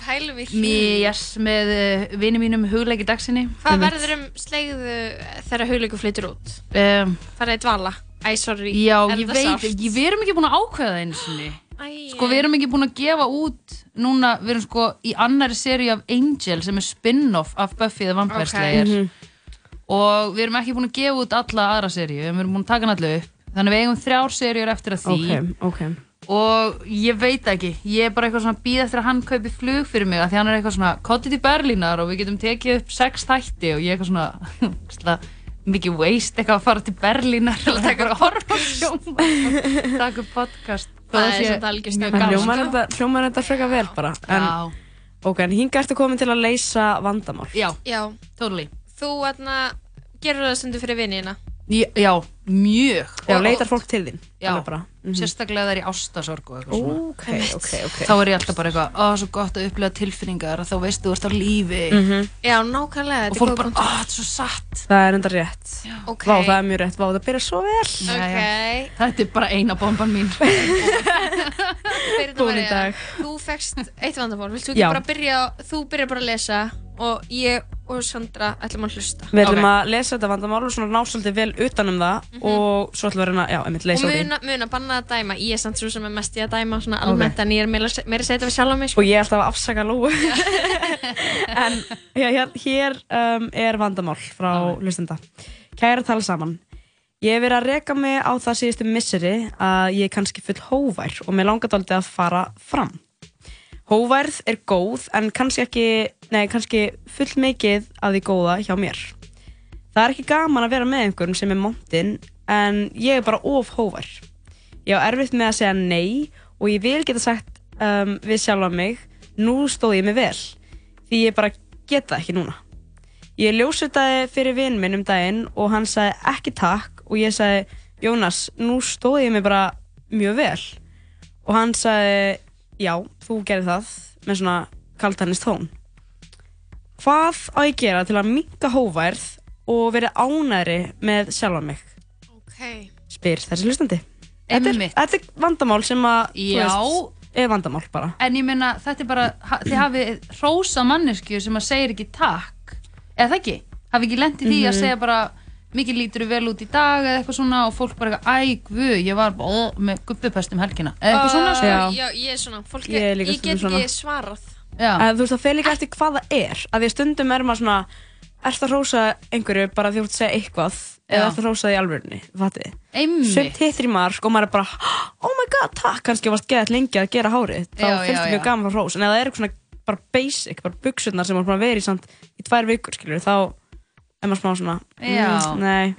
pælum við
Yes, með uh, vini mínum hugleiki dagsinni.
Hvað verður um slegðu þegar hugleiku flytur út?
Um,
farið í dvala. Æ, sorry.
Já,
Er
ég
þetta
veit
sárt?
ekki, við erum ekki búin að ákveða það einu sinni.
Æ,
Sko, við erum ekki búin að gefa út núna, við erum sko í annari seri af Angel sem er spin-off af Buffy the Vampire. Slayer.
Mhm.
og við erum ekki búin að gefa út alla aðra seríu, við erum búin að taka hann allu upp þannig að við eigum þrjár seríur eftir að því.
Ok, ok.
Og ég veit ekki, ég er bara eitthvað svona býð eftir að hann kaupi flug fyrir mig af því hann er eitthvað svona, kottið til Berlínar og við getum tekið upp sex þætti og ég er eitthvað svona mikið waste eitthvað að fara til Berlínar og taka að horfa sjónvarp og taka upp podcast.
Það er
sé
samt algjör
gaman.
Hljómar þetta, hljómar þetta frekar vel bara? En. Ok, en hinga ertu komin til að leysa vandamál.
Já,
já,
totally.
Þú atna, gerur það stundu fyrir vinina?
Já, já mjög.
Já,
Og-
leitar fólk til þín
Já,
bara. Mhm.
sérstaklega það er í ástasorg og eitthvað svona.
Ok, ok, ok.
Þá er ég alltaf bara eitthvað, ó, svo gott að upplega tilfinningar þá veistu þú ert á lífi.
Mhm.
já, nákvæmlega
og
þetta er
fólk bara, ó, þetta er svo satt.
Það er enda rétt. Vá, það er mjög rétt, vá, það byrjar svo vel.
Ok.
Þetta er bara eina bomban mín.
María,
dag.
þú fegst eitt vandamál, vilt þú ekki bara byrja, þú byrjar bara að lesa og ég og Sandra ætlum að hlusta.
Við ætlum að lesa þetta vandamál og svona ná svolítið vel utanum það og svo ætlum við að reyna, já, einmitt
Og
leysa úr því.
muna, muna banna að dæma, ég er samt svo sem er mest í að dæma svona almennt en ég er meira, meira að segja þetta við sjálf á mig sko.
Og ég er alltaf að afsaka lúu. en já, hér, hér um, er vandamál frá hlustenda. Kæra tala saman. Ég hef verið að reka mig á það síðustu misseri að ég er kannski full hóvær og mér langar dálítið að fara fram. Hóværð er góð en kannski ekki, nei, kannski full mikið af því góða hjá mér. Það er ekki gaman að vera með einhverjum sem er montinn en ég er bara of hóvær. Ég á erfitt með að segja nei og ég vil geta sagt um, við sjálfa mig, nú stóð ég mig vel, því ég bara geta ekki núna. Ég ljósutaði fyrir vinn minn um daginn og hann sagði ekki takk og ég sagði, Jónas, nú stóð ég mig bara mjög vel. Og hann sagði, já, þú gerir það með svona kaltannist tón. Hvað á ég að gera til að minka hóværð og vera ánæri með sjálfa mig?
Ok.
Spyr þessi hlustandi. Þetta er, þetta er vandamál sem að, þú
Já.
veist, er vandamál bara.
En ég meina, þetta er bara, ha- þið hafið hrósa mannesku sem að segir ekki takk. Eða það ekki? Hafið ekki lent í því að
Mhm.
segja bara, mikið lítur vel út í dag eða eitthvað svona og fólk bara eitthvað, æ, guð, ég var bara ó, með gubbupest um helgina. Eða eitthvað svona, sko.
Uh, já, ég er svona, fólk,
Ég líka
ég get ekki
svona.
svarað.
Já.
En þú veist, það fer líka eftir hvað það er. Að því að stundum er maður svona, ert að hrósa einhverju bara því þú ert að segja eitthvað eða
Já.
ert að hrósa því í alvörunni. Sumt hittir í mark og maður er bara, oh my god, takk, kannski varst geðað lengi að gera hárið. Þá finnst það mjög gaman frá hrós. En ef það er eitthvað svona bara basic, bara buksurnar sem maður er að vera í samt í tvær vikur, skilur, þá er maður smá svona, mm, nei.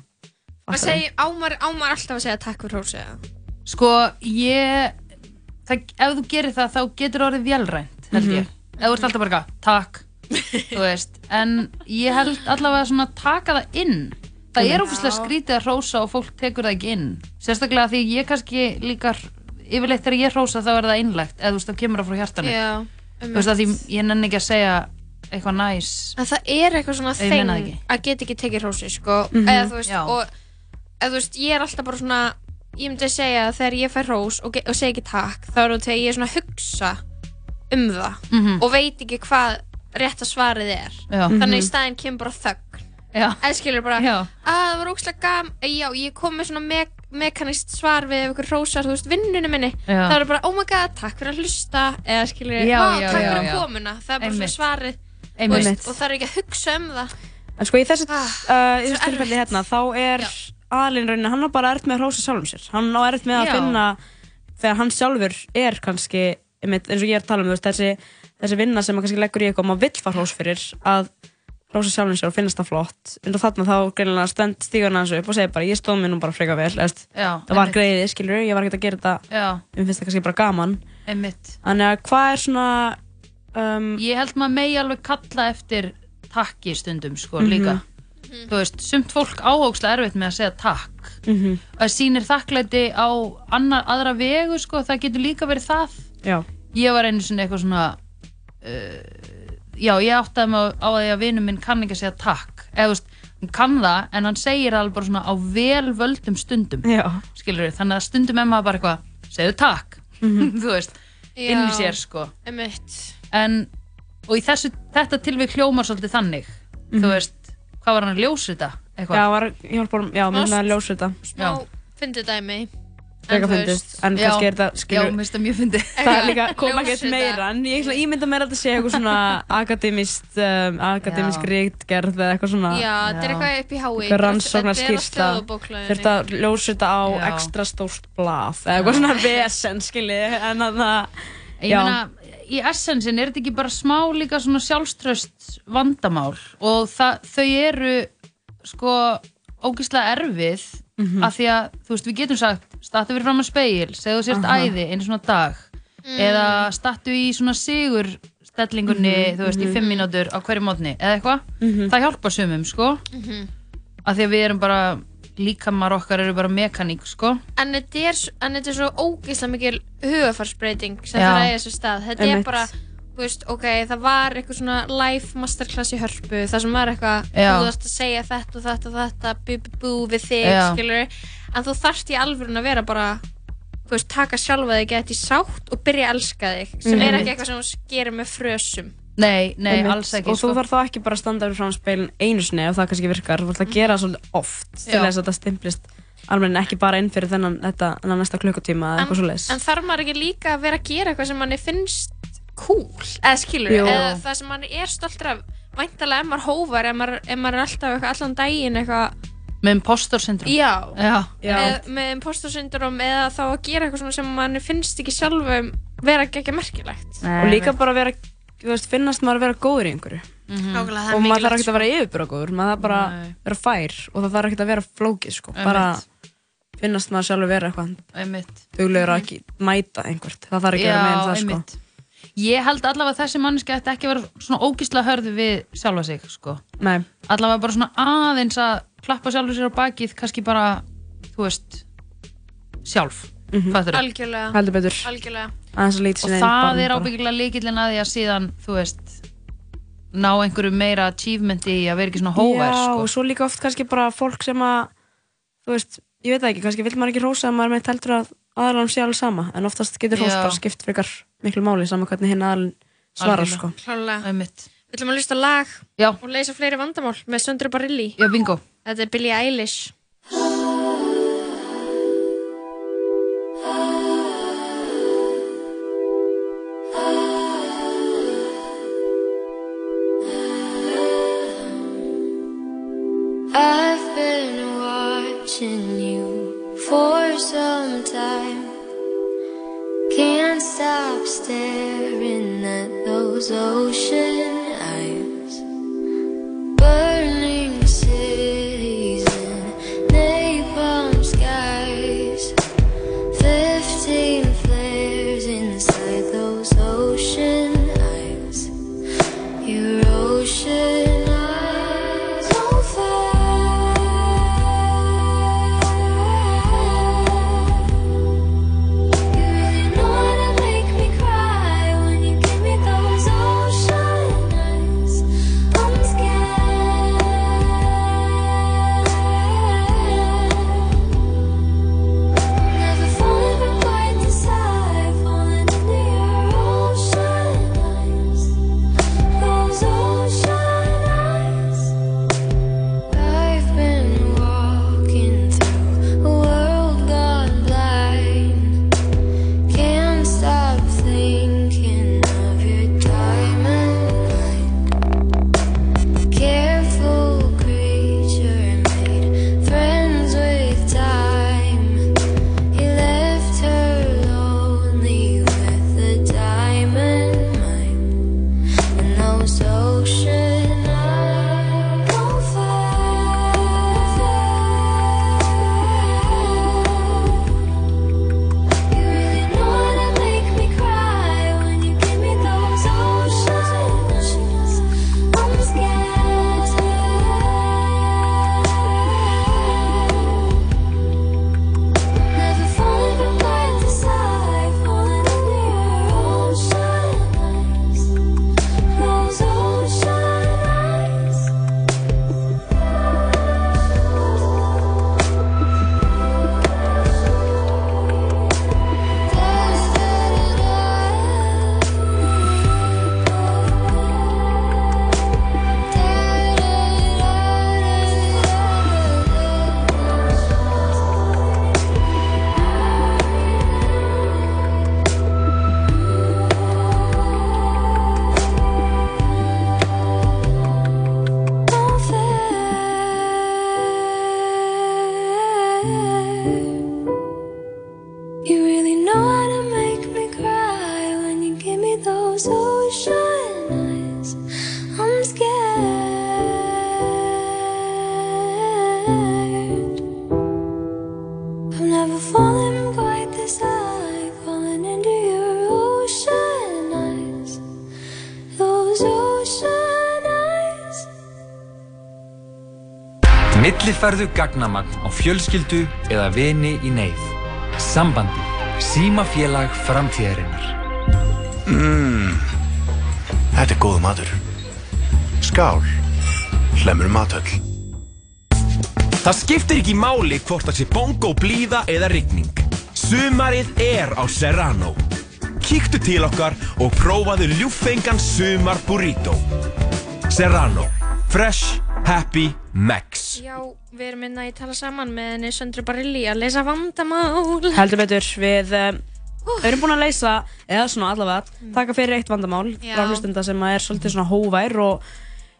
Segi, ámar, ámar alltaf að segja takk fyrir hrósi eða?
Sko, ég, það, ef þú gerir það, þá getur orðið vélrænt, held ég. Ef þú ert alltaf bara eitthvað, takk, þú veist. En ég held allavega svona að taka það inn. Það er
Já.
ófæslega skrítið að hrósa og fólk tekur það ekki inn. Sérstaklega því ég kannski líka, yfirleitt þegar ég hrósa þá er það innlegt, eða þú veist, þá kemur það frá hjartanu.
Já,
Þú veist, að því ég nenni ekki að segja eitthvað næs.
En það er eitthvað svona þeng
ekki.
að geta ekki tekið hrósi, sko.
Mhm.
Eða þú veist,
Já.
og eða þú veist, ég er alltaf bara svona, ég myndi segja að þegar ég fær hrós og, og segi ekki takk, þá er það þegar ég er svona að hugsa um það
Mhm.
og veit ekki hvað rétta svarið er.
Já.
Þannig
Mhm.
í staðinn kemur bara þögn. Eða skilur bara,
Já.
að það var ógslag gam, já, ég kom með svona me mekanist svar við ef ykkur hrósar, þú veist, vinnunum minni.
Já.
Það er bara, oh my god, takk fyrir að hlusta, eða skilur,
Já,
"Vá,
já,
takk
já,
fyrir
já.
komuna, það er bara svona svarið. Veist, Og það er ekki að hugsa um það.
En sko í þessu,
Ah,
uh, tilfelli hérna, þá er aðlinn raunin, hann á bara erfitt með að hrósa sjálfum sér. Hann á erfitt með að
Já.
finna, þegar hann sjálfur er kannski, einmitt, eins og ég er að tala um, veist, þessi, þessi vinna sem hann kannski leggur í eitthvað og maður vill fara hrós fyrir, að hrósa sjálfum sér og finnast það flott. En þarna þá greinilega stend stígur hann hans upp og segir bara, ég stóð mér nú bara freka vel,
Já,
það var
einmitt.
greiði, skilur, ég var ekkert að gera þetta,
Já.
mér finnst það kannski bara gaman.
Einmitt.
Þannig að hvað er svona, um,
Ég held maður megi alveg kalla eftir takki stundum sko
Mhm.
líka Þú veist, sumt fólk áhókslega erfitt með að segja takk
Mhm.
Það sýnir þakklæti á annar, aðra vegu sko, það getur líka verið það
Já.
Ég var einu svona eitthvað svona uh, Já, ég áttaði mig á, á því að vinur minn kann ekki að segja takk Eða þú veist, hann kann það en hann segir það alveg bara svona á vel völdum stundum
Já.
Skilur þannig að stundum er maður bara eitthvað segðu takk,
Mhm.
þú veist
Já.
inn í sér sko
Einmitt.
en, og í þessu, þetta tilvík hljómar svolítið þannig
Mhm.
þú veist, hvað var hann að ljósa þetta eitthvað?
Já, var, ég hjálpa honum, já, með að ljósa þetta.
Smá fyndið dæmi. En veist-
en
Já.
kannski er þetta,
Já,
skilur,
finnst það
það er líka, kom
Ljósa
ekkert meira, en ég svona ímynda mér að þetta sé eitthvað svona akademist, um, akademisk ríktgerð eða eitthvað svona.
Já, þetta er eitthvað upp í hái.
Eitthvað rannsóknar skýrsla, þurft að ljósa þetta á
Já.
ekstra stórt blað, eða eitthvað svona vesen, skiljið, en að,
Ég meina, í essensin er þetta ekki bara smá líka svona sjálfströst vandamál og það, þau eru sko ógeðslega erfið
Mhm.
af því að, þú veist, við getum sagt startu fyrir fram að speil, segðu sérst
Aha.
æði einu svona dag
Mm.
eða startu í svona sigur stellingunni,
Mhm,
þú veist, í
mhm.
fimm mínútur á hverju mótni, eða eitthvað
Mhm.
það hjálpar sumum, sko
Mhm.
af því að við erum bara líkamar okkar eru bara mekaník, sko
En þetta er, en þetta er svo ógeðslega mikil hugafarsbreyting sem það er þessu stað. Þetta er
Einmitt.
bara, þú veist, ok, það var eitthvað svona live masterclass í hörpu, það sem var eitthvað, þú þarfst að segja þetta og þetta og þetta, bú bú bú við þig, skilur en þú þarft í alvörun að vera bara, þú veist, taka sjálfa þig gett í sátt og byrja að elska þig, sem er
Einmitt.
ekki eitthvað sem þú gerir með frösum.
Nei, nei,
Einmitt.
alls ekki
Og þú
sko.
þarf þá ekki bara að standa fyrir frá speilin einu sinni ef það kannski virkar, þú þarf að gera það svolítið oft til
Já.
þess að þetta stimplist alveg ekki bara inn fyrir þennan, þetta, þennan næsta klukkutíma eða eitthvað svoleiðis.
En þarf maður ekki líka að vera að gera eitthvað sem manni finnst cool? Eða skilur,
Jú.
eða það sem manni er stoltur af Væntalega ef maður hóvar, ef maður, ef maður er alltaf eitthvað allan daginn eitthvað
Með impostor syndrom
Já,
Já.
Með, með impostor syndrom eða þá að gera eitthvað svona sem manni finnst ekki sjálfum vera ekki merkilegt
og líka bara vera, þú veist, finnast maður að vera góður í einhverju.
Nákvæmlega, það er
Og maður þarf ekki að vera yfirbúra góður, maður þarf bara að vera fær og það þarf ekki að vera flókið, sko.
Einmitt.
Bara finnast maður sjálfur vera eitthvað duglegur að ekki mæta einhvert. Það þarf ekki að vera meira en það, sko.
einmitt. Ég held allavega að þessi manneski ætti ekki að vera svona ógísla hörðu við sjálfa sig sko.
Nei.
Allavega bara svona aðeins að klappa sjálfur sér á bakið kannski bara, þú veist sjálf, mm -hmm. fattur
Algjörlega
Heldur betur.
Algjörlega
og það er ábyggilega líkillin að því að síðan þú veist ná einhverju meira achievementi í að vera ekki svona hóver
Já,
sko.
og svo líka oft kannski bara fólk sem að, þú veist, ég veit það ekki, kannski vill maður ekki rósa að maður meitt heldur að aðalann sé alveg sama, en oftast getur hrós
Já.
bara skipt frekar miklu máli saman hvernig hinn aðalann svarar, sko.
Klálega. Við ætlum að hlusta lag
Já.
og leysa fleiri vandamál með Söndru Barilli
Já, bingo
Er Billie Eilish
I've been watching you for some time. Can't stop staring at those ocean eyes.
Millifærðu gagnamagn á fjölskyldu eða vini í neyð. Sambandi. Símafélag framtíðarinnar.
Mmm, þetta er góð matur. Skál, hlemur matöll.
Það skiptir ekki máli hvort það sé bongo, blíða eða rigning. Sumarið er á Serrano. kíktu til okkar og prófaðu ljúffengan sumar burrito. Serrano. Fresh, happy, max.
Já, við erum minna í tala saman með henni Söndru Barilli að leysa vandamál.
Heldur betur, við um, erum búin að leysa, eða svona allavega, taka fyrir eitt vandamál hlustenda sem er svolítið svona hóvær og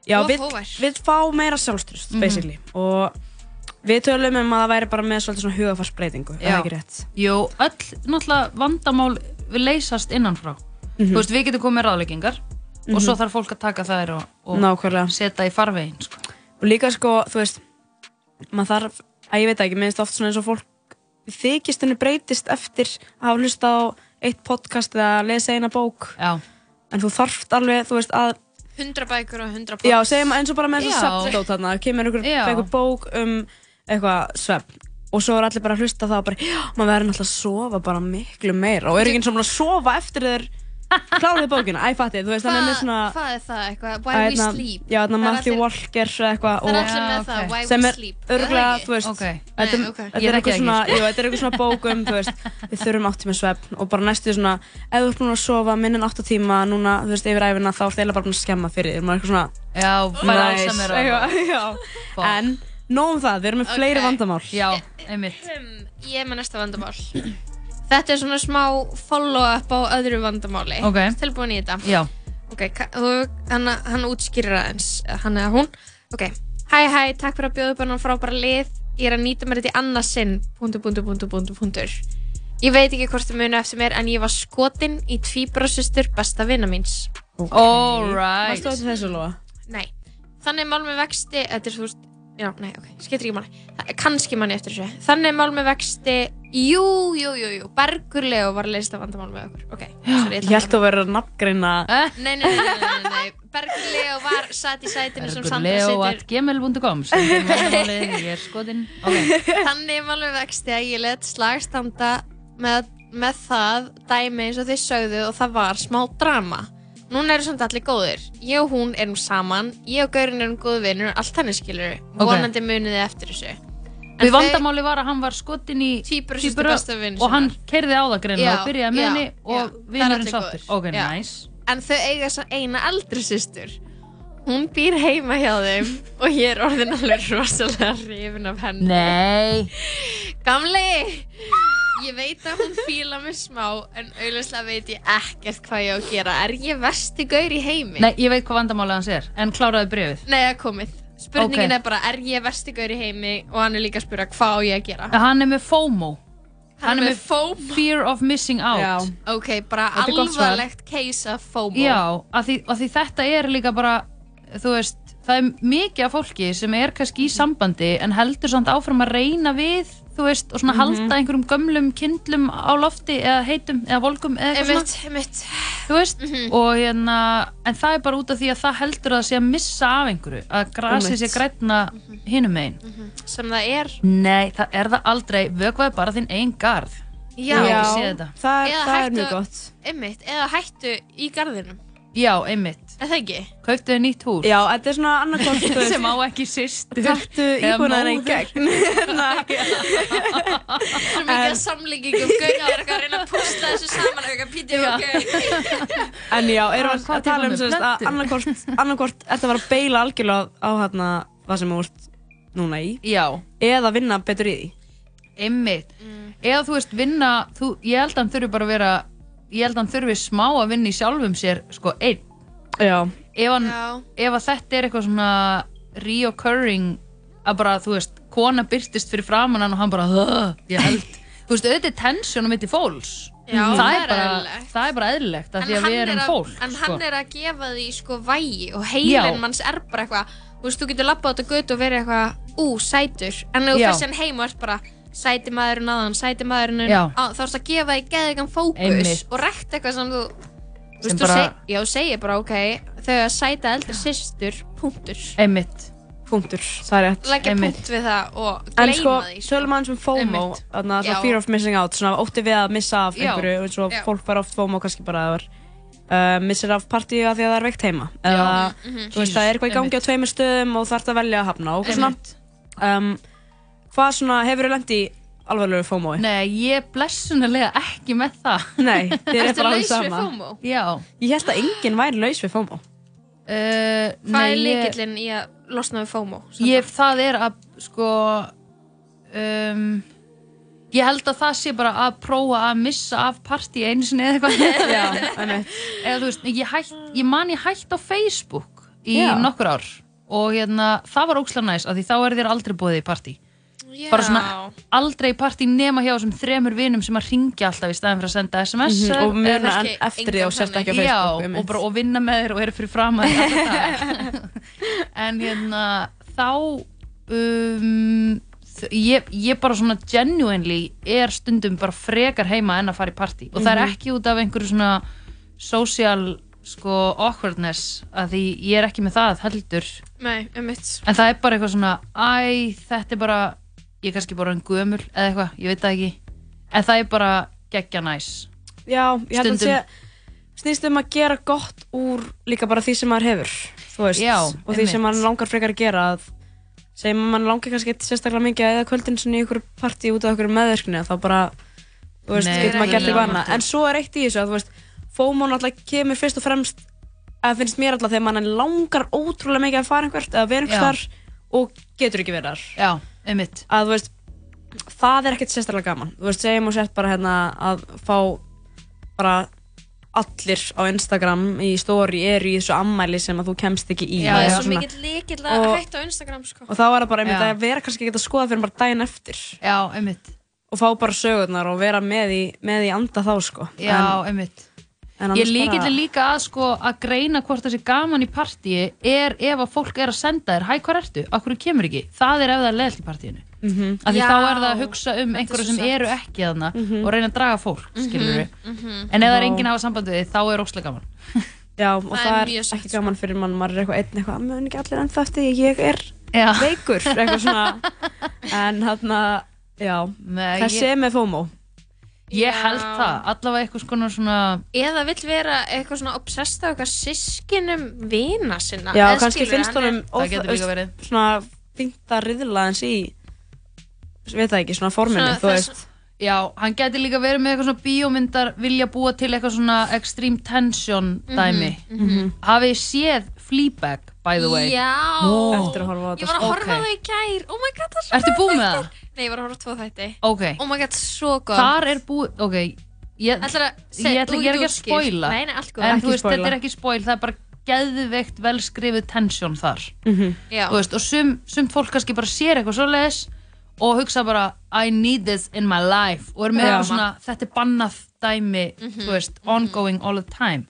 já, við, við fá meira sjálfstrust,
Mhm.
basically. Og við tölum um að það væri bara með svolítið svona hugafarsbreytingu, er það
Já.
ekki rétt?
Jú, öll náttúrulega vandamál við leysast innanfrá.
Mhm.
Þú veist, við getum komið með ráðleggingar og
Mhm.
svo þarf fólk að taka þær og, og setja í farvegin. Sko.
Og líka sko, þú veist, maður þarf, að ég veit það ekki, minnst oft svona eins og fólk þykist henni breytist eftir að hafa hlusta á eitt podcast eða lesa eina bók.
Já.
En þú þarft alveg, þú veist, að
100 bækur og 100
Já, segjum eins og bara með þess
Já.
að svefndót þarna, kemur einhver, einhver bók um eitthvað svefn og svo er allir bara að hlusta það og bara, já, maður verður náttúrulega að sofa bara miklu meira og er ekki eins og búin að sofa eftir þeir kláruðu bókina, æ, fatti, þú veist, þannig með svona
Hvað er það eitthvað?
að
Why we
hérna-
sleep?
Já, þarna
Það er
Matthew Walker eða eitthvað
Það er
og-
allir með það, Why
sem
we
er
sleep.
örgulega,
Er það
þú veist
Ok.
þetta, er eitthvað
það
svona, jú, þetta er eitthvað svona bókum, þú veist við þurfum átt tíma svefn og bara næstu svona ef þú ert búin að sofa minn en 8 tíma núna, þú veist, yfir æfina þá ertu eiginlega bara að skemma fyrir þér, maður er eitthvað svona
Já,
Ok. Þetta er svona smá follow-up á öðru vandamáli.
Ok.
Tilbúin í þetta?
Já.
Ok, þú, hann, hann útskýrir aðeins, hann eða hún. Ok, hæ hæ, takk fyrir að bjóða upp hann frábæra lið. Ég er að nýta mér þetta í annað sinn, punktur, punktur, punktur, punktur, punktur. Ég veit ekki hvort það muni eftir mér, en ég var skotin í tvíbrásistur besta vinna míns.
Alright.
Varstu þetta þessu lofa?
Nei. Þannig mál með vexti, þetta er þú veist, já, nei, ok, skiptir ekki máli. Kannski manni eftir þessu. Þannig mál með vexti, jú, jú, jú, jú, Bergur Leo var að leysa vandamál með okkur. Ok, sorry,
Ég held að vera að nafngreina
Nei, nei, nei, nei, nei, nei. Bergur Leo var satt í sætinu sem Sandra
Leo
situr.
at gmail.com sendir vandamálið, ég er skotin Ok,
Þannig er mál með vexti að ég let slagstanda með, með það dæmi eins og þið sögðu og það var smá drama. Núna eru samt allir góðir. Ég og hún erum saman, ég og Gaurin erum góðu vinnur, allt þannig skilur.
Ok.
Vonandi munið þið eftir þessu.
Við vandamáli var að hann var skotin í
vin
og hann kerði á það greinilega og byrjaði með henni og vinnurinn sáttur. Ok, nice
En þau eiga svo eina eldri systur. Hún býr heima hjá þeim og ég er orðin alveg rosalega hrifin af henni.
Nei
Gamli! Ég veit að hún fíla mig smá en auðvitað veit ég ekkert hvað ég á að gera. Er ég versti gaur í heimi?
Nei, ég veit hvað vandamálið hans er En kláraði brefið
Nei, það komið. Spurningin
Ok.
er bara, er ég versti gaur í heimi og hann er líka að spura hvað á ég að gera?
Hann er með FOMO
Hann er með FOMO?
Fear of missing out
Já. Ok, bara alvarlegt case af FOMO.
Já, af því, af því þetta er líka bara þú veist, það er mikið af fólki sem er kannski í sambandi en heldur samt áfram að reyna við þú veist, og svona
Mhm.
halda einhverjum gömlum kindlum á lofti eða heitum eða volgum eða eitthvað
Einmitt,
svona
einmitt.
þú veist,
Mhm.
og hérna en það er bara út af því að það heldur að það sé að missa af einhverju, að grasið
Einmitt.
sé grætna hinum megin
Sem það er.
Nei, það er það aldrei, vökvaði bara þinn einn garð
Já.
Þetta.
það,
Eða
það er mjög gott
Einmitt, eða hættu í garðinum.
Já, einmitt
það ekki?
Kauptu þið nýtt hús.
Já, þetta er svona veist.
sem á ekki sýstur
Taktu
Eða
íbúðina í
móður.
gegn?
Svo mikið að samlíkingum. Gauga að vera eitthvað að reyna að púsla þessu saman eitthvað pítið ok.
En já, erum við
hvað
að tala um sagt, að annarkort þetta var að beila algjörlega á, hérna, það sem þú ert núna í.
Já.
Eða vinna betur í því.
Einmitt. Eða þú veist vinna þú, Ég held að hann þurfi bara að vera Ég held að hann þurfi smá að vinna í sjálfum sér Sko einn
Já.
Ef, hann, ef að þetta er eitthvað svona Reoccurring Að bara þú veist Kona byrtist fyrir framann hann og hann bara Ég held Þú veist auðvitað er tension á mitti fólks.
Já,
það, er bara, það er bara eðlilegt af
En
Því að við
er
erum
að-
fólk
En
sko.
hann er að gefa því sko vægi og heilin manns er bara eitthvað Þú veist, þú getur labbað át að götu og verið eitthvað Ú, sætur. En þú fyrir sér heim og ert bara Sæti maðurinn aðan, sæti maðurinn á, Þá erst að gefa því geðigan fókus
Einmitt.
Og rekta eitthvað sem þú Þú veist,
bara-
seg, já, segir bara ok Þau að sæta eldri systur, punktur
Einmitt
Punktur, það er rétt
Einmitt.
punkt við það og
En
gleyma
sko,
því sko.
tölum aðeins um FOMO
Einmitt.
þarna,
Já.
svona fear of missing out, svona ótti við að missa af
Já.
einhverju eins og fólk var oft FOMO kannski bara að það var uh, missir af partíu af því að það er veikt heima eða
Mhm.
þú veist það er eitthvað í gangi á tveimur stöðum og þarf að velja að hafna og svona um, hvað svona hefur þú lendi alvarlegu FOMO-i?
Nei, ég er blessunarlega ekki með það.
Nei, þið er bara alveg
laus við
sama.
FOMO?
Já.
Ég held að enginn væri laus við FOMO.
Uh,
Hvað er líkillinn í að losna við FOMO?
Ég, það er að, sko, um, ég held að það sé bara að prófa að missa af partí einu sinni eða eitthvað.
Já, einmitt.
Eða þú veist, ég, hætt, ég man ég hætt á Facebook í
Já.
nokkur ár og hérna, það var ókslega næs af því þá er þér aldrei búið í partí. Bara svona aldrei partí nema hjá þessum þremur vinum sem að ringja alltaf í staðin fyrir að senda SMS
Mhm, og muna eftir því og sérst ekki á
Já,
Facebook, einmitt.
og, bara, og vinna með þér og eru fyrir fram að þér en hérna þá um, ég, ég bara svona genuinely er stundum bara frekar heima en að fara í partí. Og það er
Mhm.
ekki út af einhverju svona social sko awkwardness að því ég er ekki með það heldur.
Nei, um
en það er bara eitthvað svona æ, þetta er bara ég er kannski bara en gömul eða eitthvað, ég veit það ekki. En það er bara geggja næs.
Já, ég held að
Stundum.
sé snýst um að gera gott úr líka bara því sem maður hefur veist,
Já,
og því sem maður langar frekar að gera að að mann langar kannski ekki sérstaklega mikið að eða kvöldin svona í ykkur partí út af ykkur meðverkni þá bara, þú veist, getur maður gert eitthvað annað. en svo er eitt í þessu að þú veist, FOMO náttúrulega kemur fyrst og fremst að finnst mér alltaf þegar mann langar ótrúlega mikið að fara einhvert eða vera einhvers og getur ekki verið þar
einmitt.
Að þú veist, það er ekkert sérstaklega gaman. Þú veist, segjum og sett bara hérna að fá bara allir á Instagram í story eru í þessu ammæli sem að þú kemst ekki í.
Já, það er svo
svona.
mikill líkill að
Og-
hætta á Instagram, sko.
og þá er það bara einmitt
Já.
að vera kannski ekki að skoða fyrir bara daginn eftir.
Já, einmitt.
Og fá bara sögurnar og vera með í, með í anda þá sko.
Já, einmitt Ég líkilega
bara-
líka að sko að greina hvort það sé gaman í partíi er ef að fólk er að senda þér Hæ, hvað ertu? Akkur kemur ekki? Það er ef það er leðalt í partíinu
Mhm.
Af því
Já,
þá er það að hugsa um
er
einhverju sem eru ekki þarna
Mhm.
og reyna að draga fólk, skilur
mhm.
En ef það er enginn að hafa samband við þig, þá er óslega gaman
Já, og
Það
það,
er
er,
mjög
ekki gaman fyrir mann, maður er eitthvað einn eitthvað, mun ekki allir ennþá eftir því, ég er
Já.
veikur, eitthvað svona en þarna, já
ég-
er með FOMO
Ég held það, allavega eitthvað skona svona
Eða vill vera eitthvað svona obsessed á eitthvað sískinum vina sinna.
Já,
Eða
kannski
skilurðu,
finnst
hann er-
honum
Það getur líka verið.
svona fínt að riðla hans í veit það ekki, svona forminu,
Svona
þú
þess-
veist
Já, hann geti líka verið með eitthvað svona bíómyndar vilja búa til eitthvað svona extreme tension dæmi
Mhm, mhm.
Hafið þið séð Fleabag, by the way?
Já.
Eftir að horfa á
Ég var að horfa
Ok.
á það í gær. Oh my god, það er svo
Ertu búin með það?
Nei, ég var að horfa á tvo þætti.
Ok.
Oh my god, svo góð.
Þar er búið, ok Ég, ætla, er ekki að spoila
Nei, nei, allt góð.
En þú veist, þetta er ekki spoil Það er bara geðveikt vel skrifið tension þar
Mhm.
Já.
Þú veist, Og sum, fólk kannski bara sér eitthvað svoleiðis Og hugsa bara I need this in my life Og er með
Já.
eitthvað svona, þetta er bannað dæmi
Mhm.
Þú veist, ongoing all the time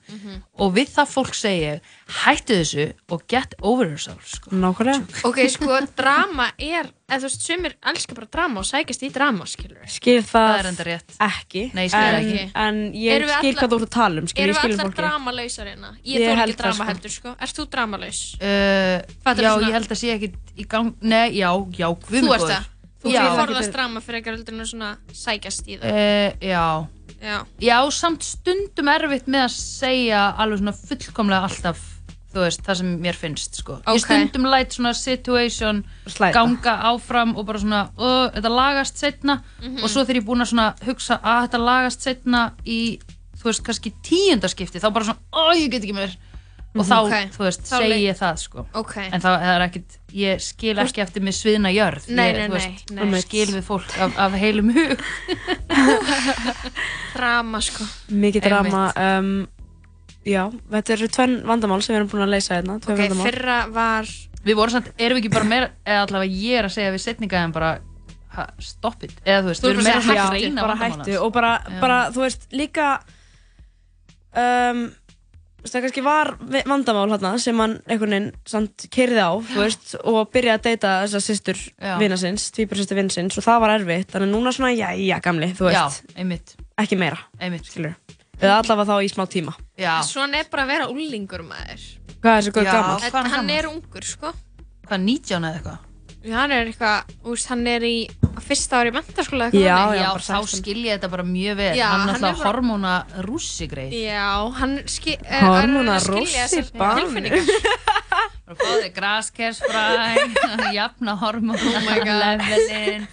Og við það fólk segi Hættu þessu og get over yourself sko.
Nákvæmlega
Ok, sko, drama er, eða þú veist, sumir elskar bara drama og sækist í drama, skilur við.
skil það,
Það er enda rétt
ekki
Nei, ég skil
en,
ekki.
en ég skil hvað þú ert að tala um skil,
Erum
ég
við allar dramalausar hérna? Ég,
Ég held
ekki
það,
drama
sko.
heldur, sko. Ert þú dramalaus?
uh, Já, ég held að sé ekki í gang Nei, já, já, guð
Þú
góður.
það? Þú fyrir forðast drama fyrir eitthvað heldur en að svona sækjast í það.
Uh, já.
Já.
Já, samt stundum erfitt með að segja alveg svona fullkomlega alltaf þú veist, það sem mér finnst sko.
Ok.
Ég stundum læt svona situation
Slæta.
ganga áfram og bara svona uh, þetta lagast setna
Mhm.
og svo þegar ég er búin að svona hugsa að þetta lagast setna í, þú veist, kannski tíundaskipti þá bara svona, ó, ég get ekki meir og þá,
Ok.
þú veist,
Þá
segi ég það sko.
Ok.
en það, er ekkit ég skil ekki eftir mig sviðna jörð
Nei,
ég,
nei,
veist,
nei.
skil við fólk af, af heilum hug
Drama, sko.
mikið drama um, já, þetta eru tvenn vandamál sem við erum búin að leysa hérna tvö
Ok,
vandamál.
fyrra var...
Við vorum samt, erum við ekki bara meira, eða allavega ég er að segja við setninga en bara ha, stop it, eða þú veist,
Þú
við erum meira
hættu,
reyna
bara
vandamál
hættu og bara, bara, þú veist, líka um, það kannski var vandamál hérna sem hann einhvern veginn samt keirði á, veist, og byrjaði að deyta þessa systur
Já.
vina sinns, tvíbur systur vina sinns og það var erfitt, þannig núna svona, já, já, gamli, þú veist,
Já, einmitt,
ekki meira, eða allavega þá í smá tíma.
Svona er bara að vera úlingur maður.
Hvað er þessi góð gammal?
Hann
er ungur, sko.
Hvað, 19 eða eitthvað?
Já, hann er eitthvað, úst, hann er í fyrsta ári í mentaskóla
Já,
þannig.
já, þá skil ég þetta bara mjög vel,
Já,
hann
hann
er
er
alltaf
bara-
hormóna rússigreið.
Já, hann skil...
Hormóna
að skilja þessar tilfinningar.
Fóði graskersfræ, jafna hormóna
Oh my God.
levelin,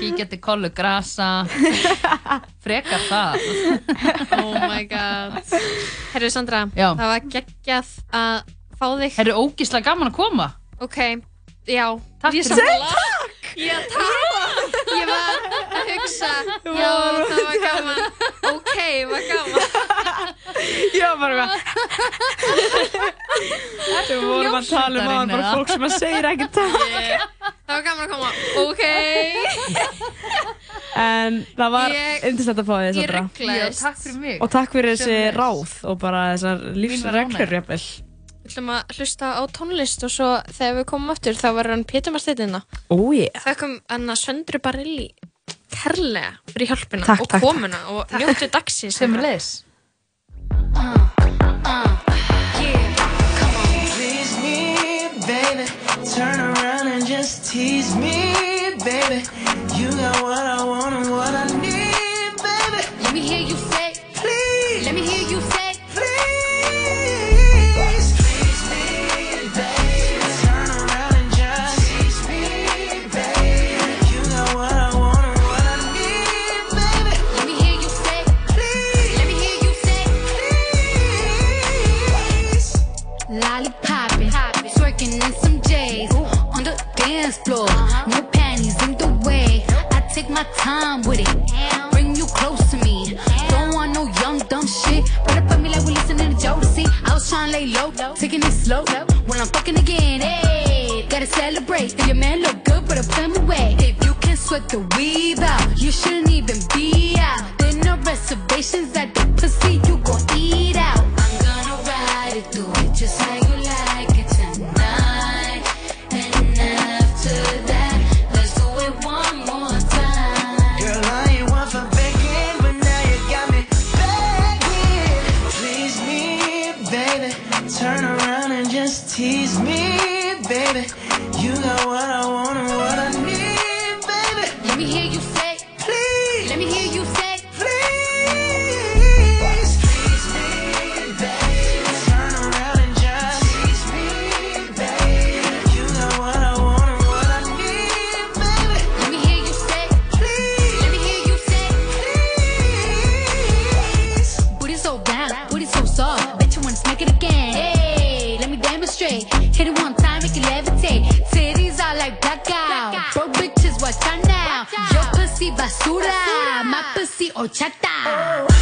Kíkja til kollu grasa Frekar það
Oh my god Herru Sandra,
Já.
það var geggjað að fá þig
Herru, ógíslega gaman að koma
Ok, já.
Takk
Ég sammála.
Takk.
Já, takk. Ég var að hugsa. Já, það var gaman. Ok, var gaman.
Já, bara Við vorum að tala um áðan bara fólk sem að segir ekki takk.
Það var gaman að koma. Ok.
En það var
Ég-
yndislegt að fá því
Ég
Sandra.
rugglaðist
Takk fyrir mig.
Og takk fyrir þessi ráð og bara þessar lífsreglur jafnvel
Við ætlum að hlusta á tónlist og svo þegar við komum aftur þá var hann Pétur Marsteinina
Ó ég
Þakkum hann að Söndru Barilli kærlega fyrir hjálpina
Takk,
og
takk,
komuna og njóttu dagsins.
Please me, baby. Turn around and just tease me, baby. You got what I want
floor. No panties in the way. I take my time with it, bring you close to me. Don't want no young dumb shit. Up on me like we listening to Jodeci. I was trying to lay low, taking it slow. When I'm fucking again, hey, gotta celebrate. If your man look good, but a family way. If you can sweat the weave out, you shouldn't even be out. There no reservations at the pussy, you gon' eat out.
What I want
si basura, mapa si horchata. Oh.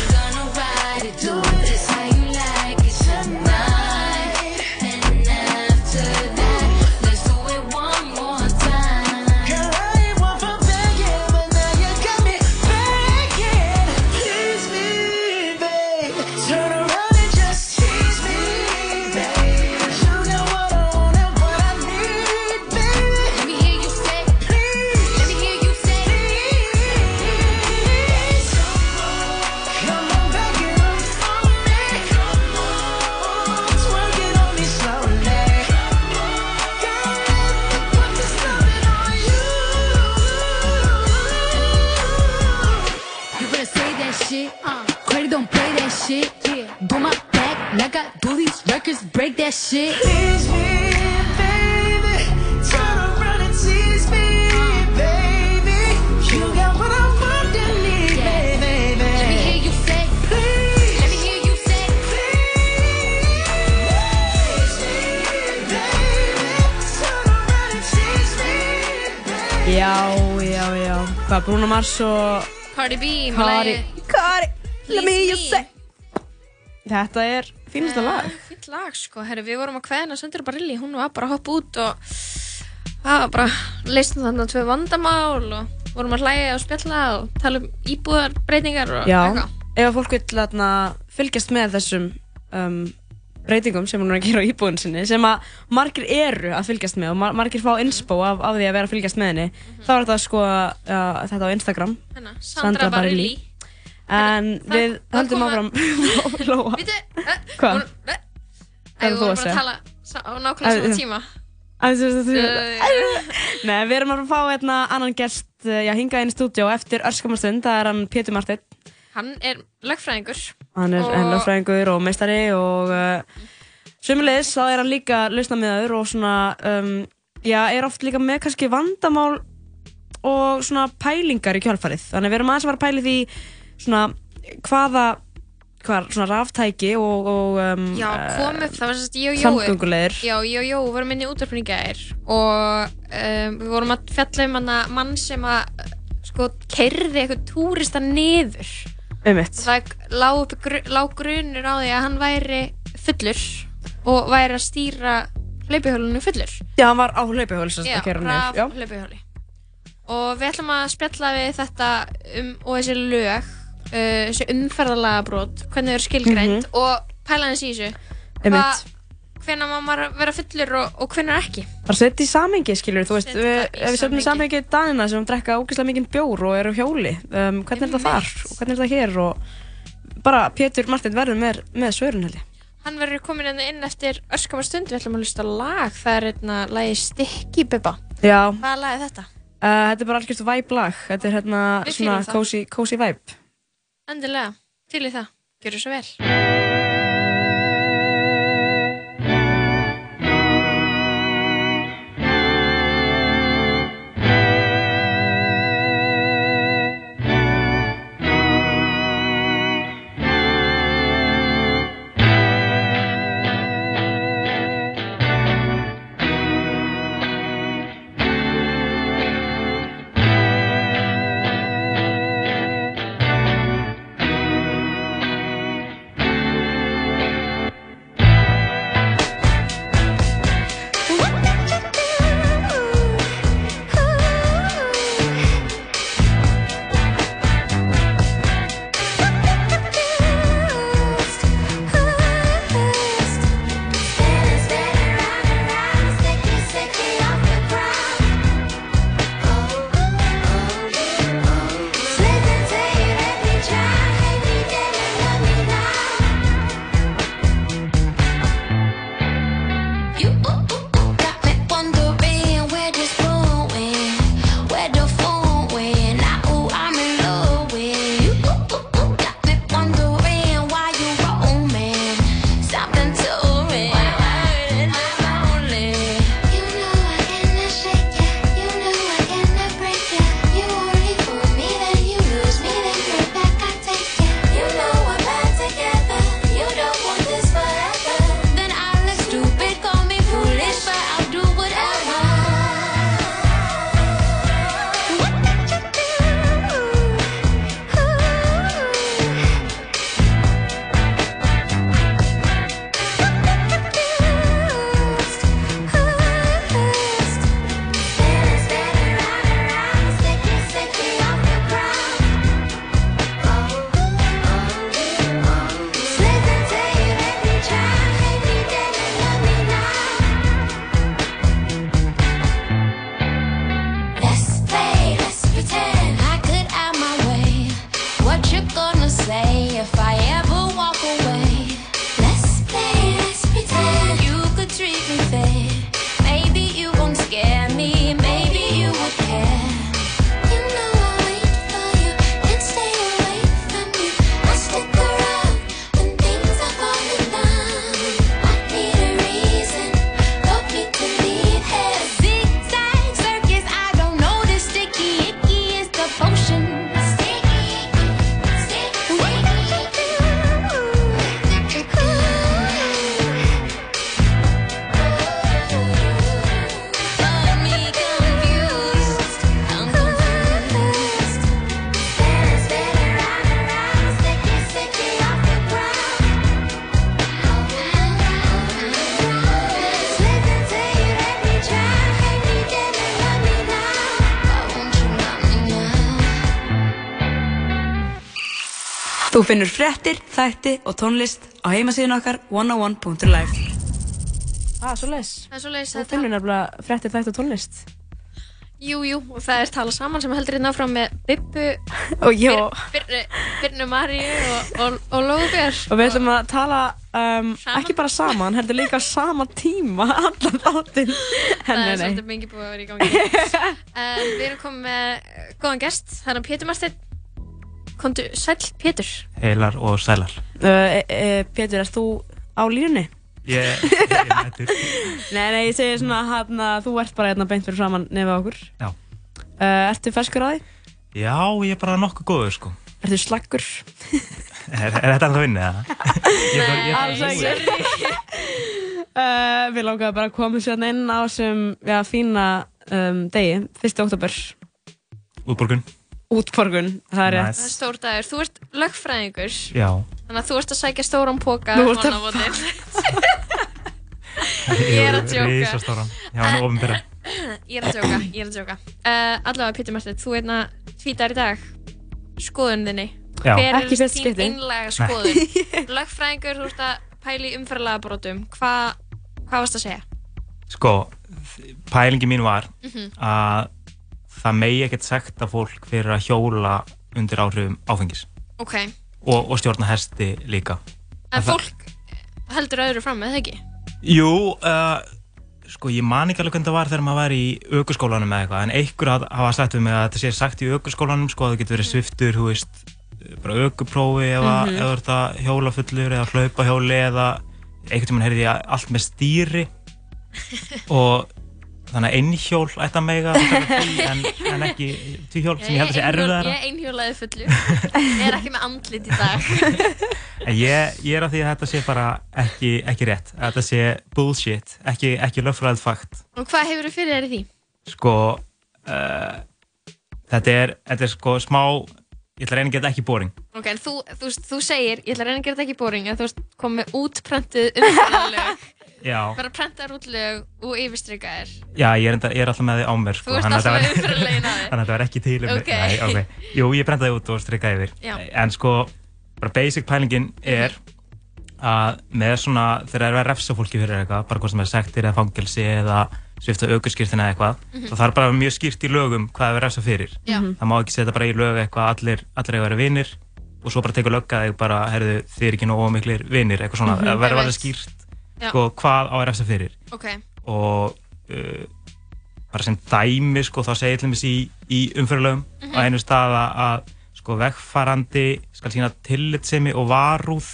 Break that shit.
Tease me, baby. Turn around and tease me, baby. You got what I want and need, baby.
Let me hear you say,
Please,
let me hear you say.
please, baby. Turn around and tease me, baby.
Já, já, já Hvað, Bruno Mars og
Cardi B með
Cardi Cardi, let me hear you
Please
say Þetta er fínasta lag
Fýnt lag sko, herru við vorum að kveðina Söndru Barilli, hún var bara að hoppa út og það var bara leystum þarna tvö vandamál og vorum að hlæja og spjalla og tala um íbúðarbreytingar og
Já,
eitthvað.
ef að fólk vil þarna, fylgjast með þessum um, breytingum sem hún er að gera á íbúðin sinni sem að margir eru að fylgjast með og mar margir fá inspo af, af því að vera að fylgjast með henni þá er þetta sko uh, þetta á Instagram.
Hérna, Sandra Barilli.
En við
það
höldum áfram. Lóa.
Býtu, eh,
Hvað?
Hún- eh,
Hvað
Æ, við
þú að
vorum bara að tala á nákvæmlega svona tíma.
Nei, við erum að fá hérna annan gest uh, já, hingað inn í stúdíó eftir örskamastund það er hann Pétur Martin
Hann er lögfræðingur.
Hann er
Og-
ennlöfræðingur og meistari og uh, sömulegis þá er hann líka lausnamiðaður og svona um, já, er oft líka með kannski vandamál og svona pælingar í kjálfarið þannig við erum aðeins að fara að pæli því svona hvaða hvað, svona ráftæki og, og um,
Já, kom upp, það var sérst ég og Jói
Samgönguleiðir.
Já, ég og Jói vorum inn í í gær og um, við vorum að fjalla um hana mann sem að sko keirði eitthvað túrista niður
Einmitt.
Það lá, upp, gru, lá grunur á því að hann væri fullur og væri að stýra hlaupihjólunum fullur
Já, hann var á hlaupihjóli sem
Já,
Já.
hlaupihjóli og við ætlum að spjalla við þetta um, og þessi lög uh, þessi umferðalagabrót hvernig þau eru skilgreind og pæla hans í þessu. Hvenær má maður vera fullur og, og hvenær ekki?
Bara setja í samhengi, skilur, þú veist, við, ef við setjum í samhengi. Danina sem drekka ógeðslega mikinn bjór og eru hjóli, um, hvernig er þetta þar og hvernig er þetta hér og bara Pétur Martin verður með, með svörun held ég.
hann verður komin hérna inn eftir öskamar stund. Við ætlum að hlusta lag. Það er hérna lagi Stikki Bubba
Já, uh,
hvaða lag er þetta?
þetta er bara algjörst vibe lag, þetta er hérna svona cozy, cozy vibe.
Endilega, til í það, gjör svo vel
Þú finnur fréttir, þætti og tónlist á heimasíðun okkar 101.life
Ah, svo leis.
Það er svoleiðis
Þú
að
finnur nefnilega fréttir þætti og tónlist.
Jú, jú, og það er tala saman sem heldur hérna áfram með Bibbu,
Og já.
Birnu, Maríu og, og, og Lóðbjörn.
Og við ætlum að tala um, ekki bara saman, heldur líka sama tíma, allan þáttinn.
Það er
nei, nei.
svolítið mikið búið að vera í gangi. en við erum komið með góðan gest, það er Pétur Marsteinn. Kondu, sæl Pétur.
Heilar og sælar.
Uh, e, Pétur, erst þú á línunni?
Ég er mættur.
Nei, nei, ég segi svona hann að þú ert bara hérna beint fyrir framann nefið okkur.
Já.
Uh, ertu ferskur á því?
Já, ég er bara nokkuð góður sko.
Ertu slaggur?
Er, er þetta alltaf vinni, eða? Bara-
Alls ekki. uh, við langaðum bara að koma sérna inn á sem já, fína um, degi, 1. oktober,
Útborgun?
Útborgun, það er rétt.
Það er stór dagur. Þú ert lögfræðingur.
Já.
Þannig að þú ert að sækja stóran póka
Þú ert að-.
Ég er að djóka.
Rísastóran. Já, hann er ofinbyrra.
Ég er að djóka, ég er að djóka. Uh, allavega, Pétur Martið, þú einna tvítar í dag skoðunðinni.
Já.
Hver er þín
skipti.
einlega skoðun? Lögfræðingur, þú ert að pæla í umferðalega brotum. Hva, hvað varst að segja?
Sko, pælingi mín var
Mhm.
að það megi ekkert sagt að fólk fyrir að hjóla undir áhrifum áfengis
Ok,
og, og stjórna hesti líka.
en
Að það-
fólk heldur öðru fram, eða ekki?
Jú, uh, sko ég man ekki alveg hvernig það var þegar maður var í aukurskólanum eða eitthvað en einhver haf- hafa sagt við mig að þetta sé sagt í aukurskólanum sko að það getur verið sviftur, þú veist bara aukuprófi eða
Mhm.
eða þú ert að hjóla fullur eða hlaupa hjóli eða einhvern tímann heyrði ég allt með stýri og þannig að einhjól ætti að mega en, en ekki tvíhjól sem ég held að sé erfiðara
Ég er einhjólaði fullu. Ég er ekki með andlit í dag.
En ég, ég er á því að þetta sé bara ekki, ekki rétt, að þetta sé bullshit, ekki, ekki lögfræðið fakt.
Og hvað hefur þú fyrir þér í því?
Sko, uh, þetta, er, þetta er sko smá, ég ætla að reyna að geta ekki boring.
Ok, en þú, þú, þú segir, ég ætla að reyna að gera þetta ekki boring, að þú komið útprentuð umfæðanlög,
Já,
bara prentaðar út lög og yfirstrykkaðir.
já ég, er enda, ég er alltaf með því á mér. Sko,
Þú ert
þannig að
alltaf með
var-
umferðarlögin á þér.
Þannig að þetta var ekki til um
Ok.
Nei, ok. Jú, ég prentaði út og strikkaði yfir.
Já.
En sko, bara basic pælingin er að með svona, þegar það er að refsa fólki fyrir eitthvað, bara hvort sem er sektir eða fangelsi eða svifta aukurskýrtin eða eitthvað,
Mhm.
þá þarf bara að vera mjög skýrt í lögum hvað það er refsa fyrir.
Já. Mhm.
Það má ekki setja bara í lög eitthvað allir, allir að vera vinir og svo bara tekur lögga þig bara, herðu, þið er ekki nógu miklir vinir, eitthvað svona.
Mhm.
Það verður alveg skýrt. Sko, hvað á að refsa fyrir
Ok.
og uh, bara sem dæmi sko, þá segir til dæmis í, í umfyrirlögum
Mhm.
á einu stað að, sko, vegfarandi skal sína tillitsemi og varúð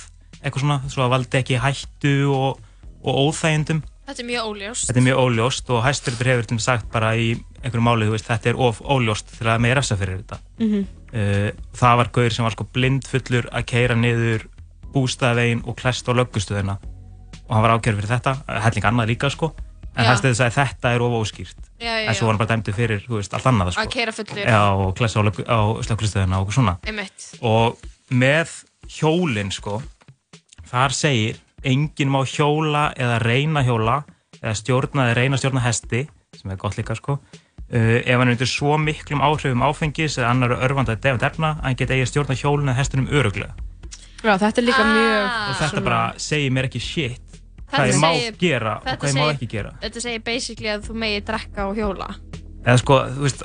eitthvað svona, svo að valdi ekki hættu og, og óþægindum
Þetta er mjög óljóst.
þetta er mjög óljóst og hæsturður hefur dæmis sagt bara í einhverju máli, þú veist, þetta er of óljóst til að með refsa fyrir þetta
Mhm.
uh, það var gaur sem var sko blindfullur að keira niður bústæðvegin og klest á löggustöðuna og hann var ákjörð fyrir þetta, helling annað líka sko. En
Já.
hæsturður sagði þetta er of óskýrt.
Já, já,
en svo var hann bara dæmdur fyrir, veist, allt annað sko.
Að keyra fullur.
Já, og klest á, slöggustöðuna og svona.
Einmitt.
og með hjólinn sko þar segir enginn má hjóla eða reyna hjóla eða stjórna eða reyna að stjórna hesti sem er gott líka sko uh, ef hann er undir svo miklum áhrifum áfengis eða annar örfanda defend efna að hann geti eigi að stjórna hjólinn eða hestinum öruglega
Já, þetta er líka mjög...
og þetta
svona-
bara segir mér ekki shit hvað ég má
segir-
gera og hvað ég má ekki gera
Þetta segir basically að þú megi drekka og hjóla.
eða sko, þú veist?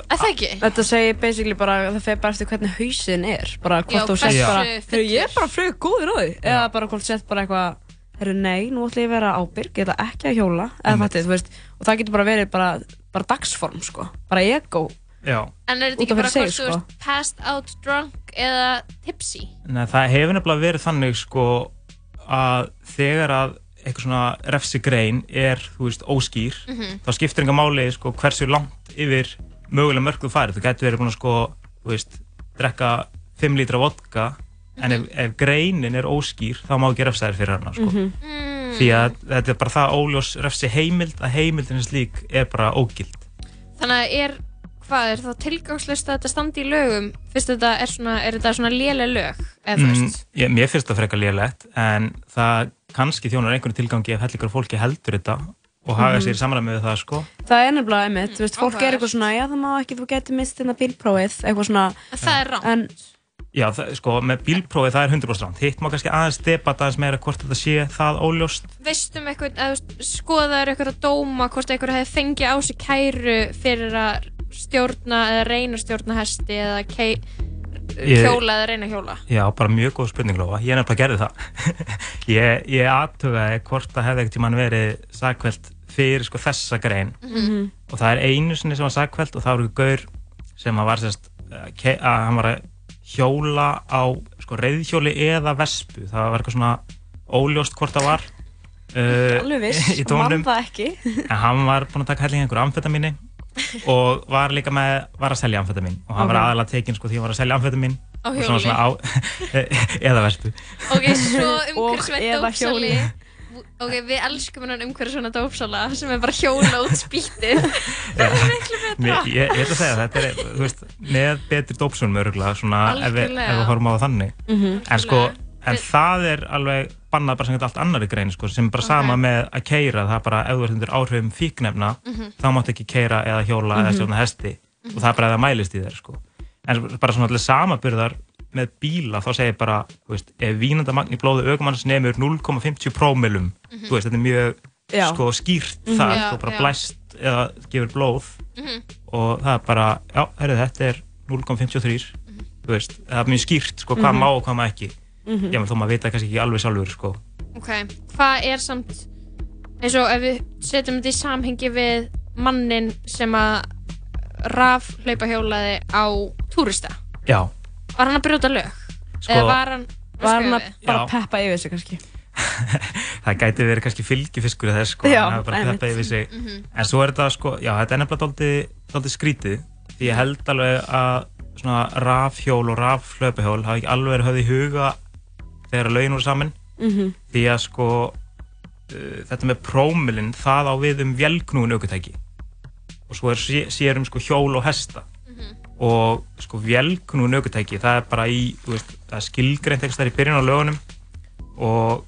Þetta segir basically bara, það fer bara eftir hvernig hausin er bara hvort þú sett bara. "Heyrðu, ég er bara frög góður á því eða bara hvort sett bara eitthvað herru nei, nú ætlum ég að vera ábyrg ég ætla ekki að hjóla þú veist og það getur bara verið bara, bara dagsform sko bara ego
Já.
En er þetta ekki bara hvort þú
sko.
veist passed out drunk eða tipsy?
Nei, það hefur nefnilega verið þannig sko að þegar að eitthvað svona refsi grein er, þú veist, óskýr
Mhm.
þá skiptir enga máli sko hversu langt yfir mögulega mörg þú farið þú getur verið búin að sko, þú veist drekka 5 lítra vodka en ef, ef greinin er óskýr þá má ekki refsa þér fyrir hana sko.
Mhm.
því að þetta er bara það óljós refsi heimild að heimildin sem slík er bara ógild
Þannig að er, hvað er þá tilgangslist að þetta standi í lögum? Fyrst þetta er svona, er þetta svona léleg lög? Eða þú
Mm,
veist?
ég, mér finnst það frekar lélegt en það kannski þjónar einhvern tilgangi ef hellingar fólki heldur þetta og haga
Mhm.
sér í samræmi við það sko
það er nefnilega einmitt, þú veist, fólk er eitthvað svona já það má ekki, þú getur mist þetta bílprófið eitthvað svona
Það er rátt
en
Já, það, sko, með bílprófi það er 100% ránt. Hitt má kannski aðeins debata aðeins meira hvort þetta sé það óljóst.
Veistum eitthvað, eða þú veist, skoðaður eitthvað að dóma hvort eitthvað hefði fengið á sig kæru fyrir að stjórna eða reyna að stjórna hesti eða hjóla eða reyna að hjóla?
Já, bara mjög góð spurning, Lóa. Ég nefnilega gerði það. ég, ég aðtugaði hvort það hefði ekkert tímann verið sakvelt fyrir sko þessa grein.
Mhm.
Og það er einu sinni sem var sakvelt og það var einhver gaur sem að var sérst, að að hann var að hjóla á sko reyðhjóli eða vespu. Það var eitthvað svona óljóst hvort það var. Uh,
alveg viss,
í
mann
tónum.
það ekki
En hann var búinn að taka helling einhver amfetamíni og var líka með, var að selja amfetamin. Og hann var
Ok.
aðalega tekinn sko því hann var að selja amfetamin.
Á
og
hjóli.
svona svona á, eða verstu.
Ok, svo umhverfisvænt
eða
dópsali. Ok, við elskum hennan umhverfisvæna dópsala sem er bara hjóla út spýtið. Það er miklu betra.
Ég, ég ætla að segja að þetta er, þú veist, með betri dópsunum öruglega, svona ef við, ef við horfum á þannig.
Mhm.
En sko, en það er alveg bannað bara sem allt annari grein, sko, sem bara sama með að keira, það er bara, ef þú ert undir áhrifum fíknefna,
Mhm.
þá máttu ekki keira eða hjóla eða
Mhm.
stjórna hesti og það er bara það mælist í þér, sko. En bara svona allir samaburðar með bíla, þá segir bara, þú veist, ef vínandamagn í blóðu aukumanns nefnir 0,50 prómilum,
Mhm.
þú veist, þetta er mjög, sko, skýrt
Mhm.
það,
Já,
sko, bara
já.
blæst eða gefur blóð
Mhm.
og það er bara, já, herru, þetta er 0,53 þú veist, það er mjög skýrt sko, hvað
Mhm.
má og hvað má ekki
Mhm.
ég með þó maður vita kannski ekki alveg sjálfur sko.
Ok, hvað er samt eins og ef við setjum þetta í samhengi við mannin sem að raf hlaupa hjólaði á túrista
já,
Var hann að brjóta lög?
Sko-
Eða var hann
Var hann að bara
Já.
peppa yfir sig kannski?
það gæti verið kannski fylgifiskur þess sko,
Já,
hann hafi bara
einmitt.
peppað yfir sig
Mhm.
en svo er þetta sko, já, þetta er nefnilega dálítið skrítið því ég held alveg að svona rafhjól og rafhlöpuhjól hafi ekki alveg verið höfð í huga þegar lögin voru saman
Mhm.
því að sko uh, þetta með prómilinn, það á við um vélknúin aukutæki og svo er sé- sér um sko hjól og hesta og sko vélknúin aukutæki það er bara í, þú veist, það er skilgreint eitthvað þar í byrjun á lögunum og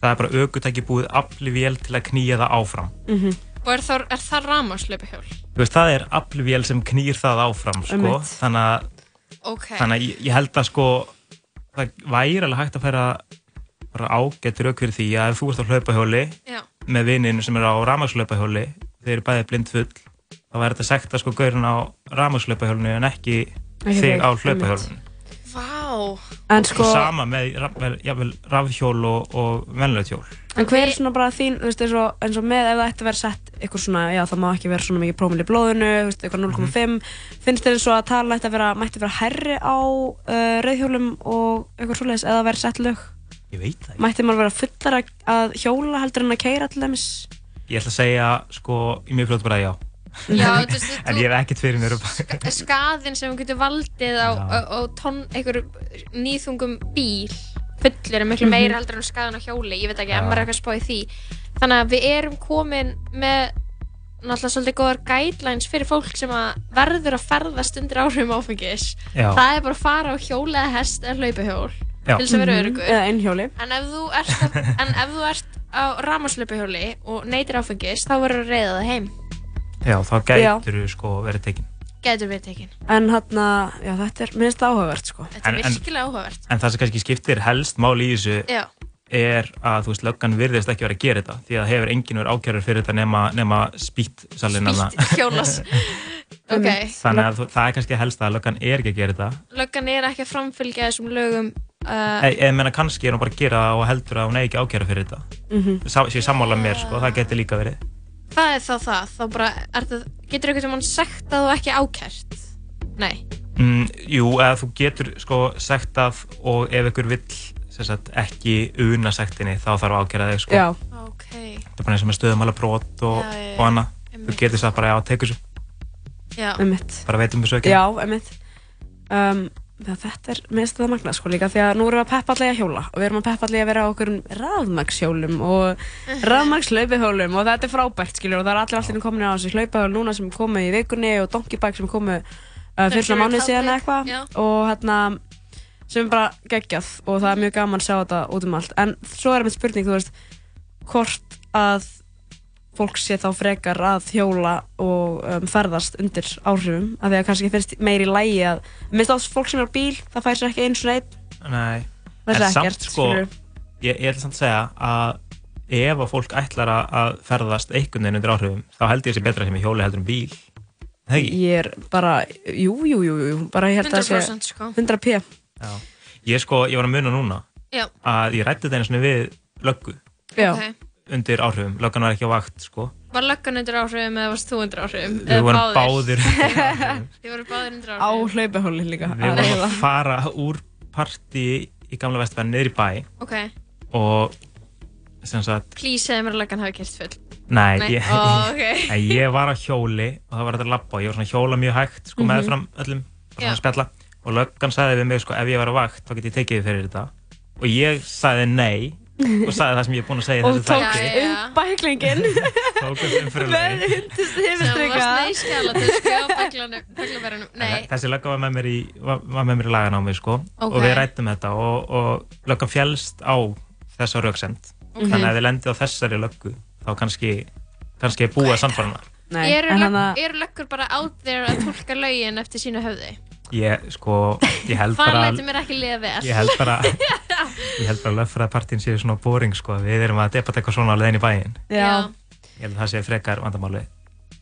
það er bara aukutæki búið afli vél til að knýja það áfram
Mhm.
Og er það, er það rámaslöpa hjól?
þú veist, það er afli vél sem knýr það áfram sko, þannig að
Ok.
þannig að ég, ég held að sko það væri alveg hægt að færa bara ágættir auk fyrir því að ef þú ert á hlaupahjóli
Já.
með vinninu sem er á rafmagnslaupahjóli þeir eru bæði blind full þá væri þetta sagt að sko gaurin á rafmagnslaupahjólinu en ekki,
Ekki
þig, á hlaupahjólinu
Vá.
En sko,
og sama með rafhjól og, og venlega hjól
en hver er svona bara þín, þú veist, eins og, eins og með ef það ætti að vera sett eitthvað svona, já það má ekki vera svona mikið prómil í blóðinu, þú veist, eitthvað 0,5 finnst þér eins og að tala ætti að vera, mætti vera herri á uh, rauðhjólum og eitthvað svoleiðis, eða vera sett lög?
Ég veit það
mætti maður vera fullar að, að hjóla heldur en að keira til dæmis?
Ég ætla að segja sko í mjög fljótt bara já
Já, þú veist,
en ég hef ekkert fyrir mér
Skaðin sem hún getur valdið á, á, á tonn, einhver nýþungum bíl fullur er miklu
Mhm.
meira heldur en skaðan á hjóli ég veit ekki, en maður er eitthvað að spá í því þannig að við erum komin með náttúrulega svolítið góðar guidelines fyrir fólk sem að verður að ferðast undir áhrifum áfengis
Já.
það er bara að fara á hjóli eða hest eða hlaupahjól til þess að vera
Mhm.
örugur
Eða einhjóli.
en ef þú ert, en ef þú ert á ramaslöpahjóli og neytir áfengis þá verður það heim
já, þá gætur þú sko verið tekinn
getur við tekin.
En hann já þetta er minnst áhugavert sko.
Þetta er
En- en-
virkilega áhugavert.
En það sem kannski skiptir helst máli í þessu
Já.
er að þú veist, löggan virðist ekki vera að gera þetta því að hefur enginn verið ákjörður fyrir þetta nema, nema spýtsalinn
hjólas ok,
Þannig að það er kannski helst að löggan er ekki að gera þetta.
Löggan er ekki að framfylgja þessum lögum uh,
Eða ég meina kannski er hún bara að gera það og heldur að hún er ekki ákjörður fyrir þetta.
Mhm.
Sá, Sér sammála mér, sko, það getur líka verið
hvað er þá það? þá bara, er það, getur einhvern veginn sagt að þú ekki ákært nei,
mm, Jú, eða þú getur sko sektað og ef ykkur vill sem sagt, ekki una sektinni þá þarf að ákjæra þig sko.
Já.
ok
Það er bara eins og með stöðumæla brot og,
Já, já.
og annað. Þú getur sagt bara já,
já,
Einmitt.
bara veitum við sökja
Já, einmitt um, það, Þetta er minnst það magna sko líka því að nú erum við að peppa allega hjóla og við erum að peppa allega að vera á okkur rafmagshjólum og rafmagslaupihjólum og þetta er frábært skiljur og það er allir allir komin á þessi hlaupahjól núna sem komu í vikunni og donkeybike sem komu uh, fyrir mánuð síðan eitthvað. og hérna sem er bara geggjað og það er mjög gaman að sjá þetta út um allt. En svo er mitt spurning, þú veist hvort að fólk sé þá frekar að hjóla og um, ferðast undir áhrifum af því að kannski finnst meiri lægi að minnst á fólk sem er á bíl, það fær sér ekki eins og neitt
Nei,
Það er ekkert,
sko ég, ég ætla samt að segja að ef að fólk ætlar að- að ferðast einhvern veginn undir áhrifum þá held ég þessi betra sem í hjóli heldur um bíl Það ekki?
ég er bara, jú, jú, jú, jú bara ég held að
100% sko.
100 p
Já. Ég sko, ég var að muna núna
Já.
að ég rætti þetta einu svona við löggu
Já.
Undir áhrifum, löggan var ekki á vakt sko.
Var löggan undir áhrifum eða varst þú undir áhrifum?
Við vorum báðir?
þið voru báðir undir
á
áhrifum.
hlaupahjóli líka
Við vorum að fara úr partí í gamla vestfæðin niður í bæ.
Ok,
og sem sagt
please segðu mér að löggan hafi kert full.
Nei,
Nei,
Ég,
ó, ok.
en ég var á hjóli og það var þetta að labba og ég var svona að hjóla mjög hægt sko,
Mhm.
meðfram öllum, bara svona að spjalla. Og löggan sagði við mig sko, ef ég var á vakt þá get ég tekið þið fyrir þetta. Og ég sagði nei og sagði það sem ég er búinn að segja í
Og
þessu
tókst
þætti
upp bæklingin
tók upp umfyrirlegi
með hundust
Sem var skjóða beglaverunum. Nei,
þessi lögga var með mér í, var, var með mér í laganámi sko,
Ok.
og við rættum þetta og, og löggan fjælst á þessa rauksend
Ok.
þannig að ef þið lendið á þessari löggu þá kannski, kannski búið að samfara hana.
Eru, löggur bara out there að tólka lögin eftir sínu höfði?
Ég sko, ég held
Það
bara
lætur mér ekki liða vel.
ég held bara ég held bara að lögfræðpartín séu svona boring sko, við erum að debata eitthvað svona á leiðin í bæinn
Já.
ég held að það sé frekar vandamáli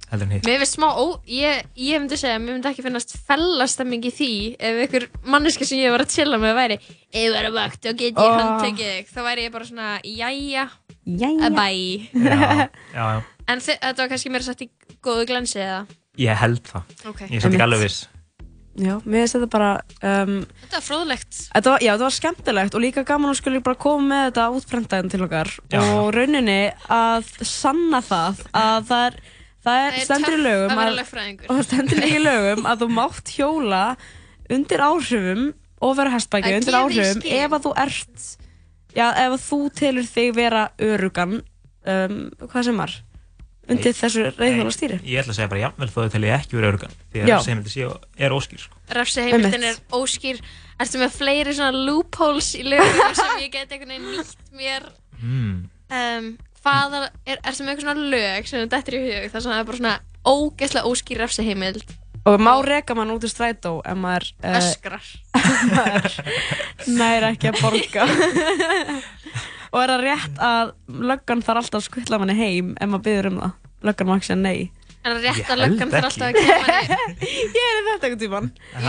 heldur en hitt
Mér finnst smá, ó, ég, ég myndi segja, mér myndi ekki finnast fellastemming í því ef ykkur manneska sem ég var að chilla með væri ég var að vakt og get ég
Oh.
handtekið þig þá væri ég bara svona, jæja,
Jæja.
bye
já, já,
En þi- þetta var kannski meira satt í góðu glensi eða?
ég held það
Ok.
ég er samt ekki alveg viss
Já, mér finnst þetta bara um,
Þetta var fróðlegt.
þetta var, Já, þetta var skemmtilegt og líka gaman að skulle bara koma með þetta útprentaðin til okkar
Já.
og rauninni að sanna það að það er, það er
Það er
stendur í
töff
lögum
að vera
að,
lögfræðingur.
og það stendur líka í lögum að þú mátt hjóla undir áhrifum og vera hestbæki
Það
undir
gefur í
áhrifum
skyn.
ef að þú ert já, ef að þú telur þig vera örugan um, hvað sem var undir þessu reyðhjóla stýri
ég ætla að segja bara jafnvel þó þau telji ekki verið örgan því að þessi sé er óskýr sko.
Refsiheimildin er óskýr. Ertu með fleiri svona loopholes í lögum sem ég get einhvern veginn nýtt mér?
mm.
Um, hvaða, er, ertu með eitthvað svona lög sem þetta er í hug? Það er bara svona ógeðslega óskýr refsiheimild.
og má reka mann út í strætó ef maður uh,
Öskrar.
nær ekki að borga og er það rétt að löggan þarf alltaf að skvilla manni heim ef maður byður um það? Löggan má ekki segja nei.
En að
Ég
rétt að löggan þarf alltaf að kemur henni.
ég er þetta einhvern tíman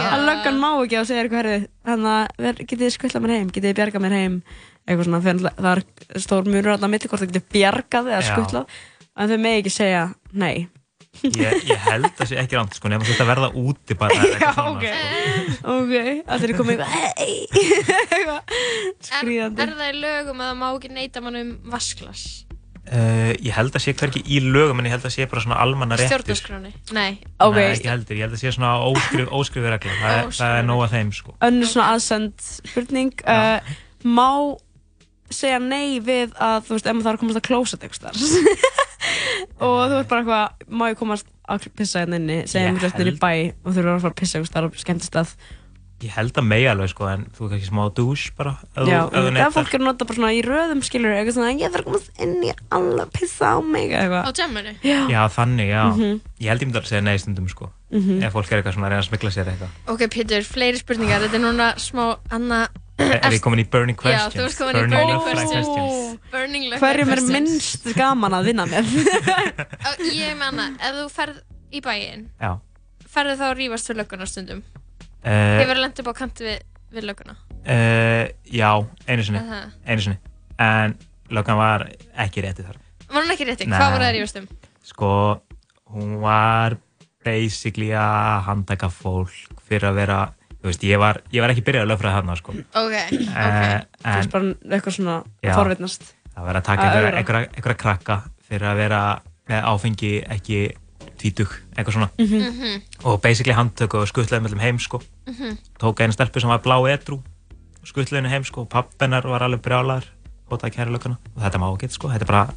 að löggan má ekki að segja eitthvað herrið þannig að ver- getið þið skvilla mér heim? Getið þið bjargað mér heim? Eitthvað svona fyrir, það er stór mjörur að það milli hvort það getið bjargað eða skvillað. En þau megi ekki segja nei
ég, ég held að það sé ekki rámt sko, nema þú ert að verða úti bara
Já, ok.
svona,
ok, að þeir eru komið
Er,
skrýðandi
er það í lögum að það má ekki neyta mann um vasklas?
Uh, ég held að sé hverki í lögum en ég held að sé bara svona almanna réttur
Stjórnarskráni? Nei.
Ok.
Nei, ekki heldur, ég held að sé svona óskrif, óskrifið regla það, er- það er nóg að þeim sko
önnur svona aðsend spurning uh, má segja nei við að þú veist ef maður þarf að komast að klósa textar og þú veist bara eitthvað má ég komast að pissa hérna inni segja
Ég
mér eftir í bæ og þú eru að fara að pissa eitthvað starf skemmtist að
ég held að megi alveg sko en þú er kannski smá douche bara ef
já,
ef neytar
fólk er að nota bara svona í röðum skilur eitthvað svona ég þarf að komast inn í að pissa á mig
Á
eitthvað
jamminu?
já.
já þannig, já
Mhm.
ég held ég myndi að segja nei stundum sko
Mhm.
ef fólk er eitthvað svona að reyna að smigla sér eitthvað
Ok, Pétur, fleiri spurningar. Þetta er núna smá Anna...
er, ég komin í burning
Já,
questions
þú ert komin í burning
lögfræði
questions. Burning lögfræði
hverjum er minnst gaman að vinna með
Ég með Anna, ef þú ferð í bæinn,
já
ferðu þá að rífast við lögguna stundum?
uh,
Hefur þú lendið upp á kanti við, við lögguna?
uh, já, einu sinni
Aha.
einu sinni en löggan var ekki rétti þar
Var hún ekki rétti?
Nei.
Hvað var það að rífast um?
sko, hún var basically að handtaka fólk fyrir að vera þú veist, ég var, ég var ekki byrjað að lögfræða þarna sko.
Ok,
Eh,
þú
en
veist bara eitthvað svona
Já.
forvitnast
það var að taka
Að
einhverja, einhverja, krakka fyrir að vera með áfengi ekki tvítug, eitthvað svona
Mhm. Mhm.
og basically handtöku og skuttlaði mellum heim sko.
Mhm.
tók einu stelpu sem var blá edru skuttlaði henni heim sko, og pappennar var alveg brjálar og það og þetta má ekki sko, þetta er bara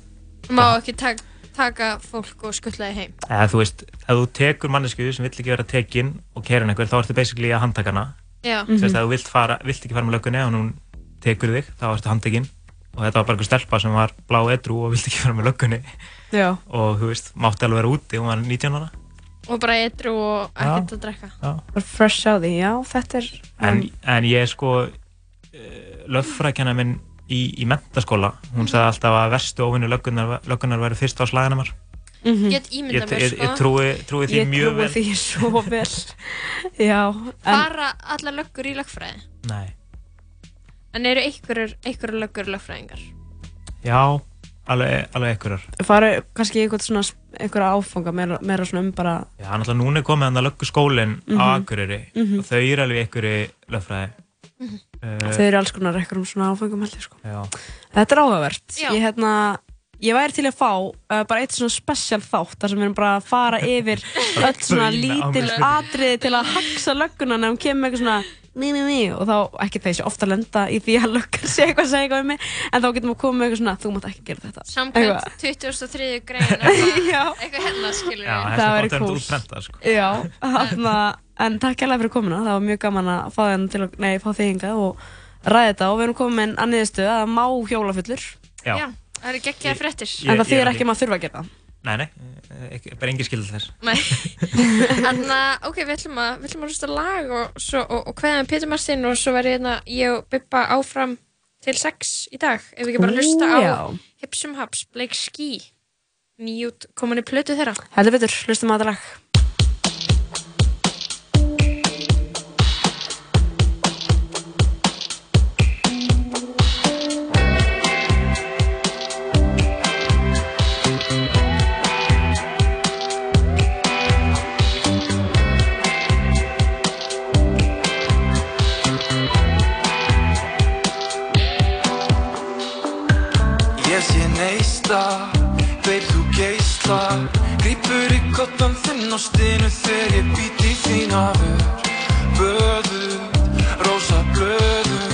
Má ekki tak, taka fólk og skuttla þið heim?
eða þú veist, ef þú tekur mannesku sem vill ekki vera tekin og kæri einhver þá ertu basically að handtaka hana
Já. Mhm.
ef þú vilt, fara, vilt ekki fara með löggunni og hún tekur þig, þá ertu handtekinn og þetta var bara einhver stelpa sem var blá edru og vilt ekki fara með löggunni
Já.
og þú veist, mátti alveg vera úti hún var 19 ára
Og bara eitru og ekkert að drekka?
Já.
bara fresh á því, já þetta er
en, en ég sko uh, löffrækjana minn í, í mentaskóla, hún sagði alltaf að verstu óvinni löggunar, löggunar væri fyrst á slaganamar
Mhm.
Get ímynda
ég,
mér,
ég,
sko.
ég trúi, trúi því
ég
mjög
trúi
vel
því svo vel já, en
Fara allar löggur í lögfræði?
Nei.
En eru einhverjur, einhverjur löggur lögfræðingar?
já, alveg, alveg einhverjar
fara kannski eitthvað svona einhverja áfanga meira, meira svona um bara
já, náttúrulega núna er komið hann að lögguskólinn
Mhm.
á Akureyri
Mhm.
og þau eru alveg einhverju lögfræði
Mhm.
Þau eru alls konar eitthvað um svona áfangum held ég sko
já.
þetta er áhugavert ég hérna ég væri til að fá uh, bara eitt svona special þátt þar sem við erum bara að fara yfir öll svona lítil atriði til að haksa lögguna nefnum kemur eitthvað svona mí, mí, mí, og þá ekki þessi ofta lenda í því að löggan sé eitthvað að segja eitthvað um mig en þá getum við að koma með eitthvað svona þú mátt ekki gera þetta
Samkvæmt 23. grein
Já.
eitthvað hérna skilur
Já,
Það
er
cool.
sko.
Já, hana, en takk hérlega fyrir komuna, það var mjög gaman að fá að, nei, fá þig hingað og ræða þetta og við erum komið með að niðurstöðu að það má hjóla fullur
Já.
Já, það eru geggjaðar fréttir.
en það
er
ekki að maður þurfa að gera það
Nei, nei, ekki, bara engin skilð þess.
Nei. Þannig að, ok, við ætlum að, við ætlum að hlusta lag og, svo, og, og hvaðan Pétur Martin og svo verður hérna ég og Bippa áfram til sex í dag. Ef við ekki bara hlusta á. Hipsum Haps, Blake Ski, nýjút komin í plötu þeirra.
Heldur betur, hlustum á þetta lag
og stinu þegar ég být í þín hafur. Böður, rosa blöður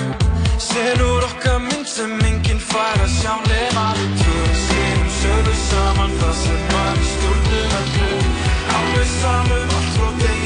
Selur okkar mynd sem enginn fær að sjá nema við tvö. Sýnum sögur saman það sem var í stjórnum öllu. Alveg samum allt frá deginu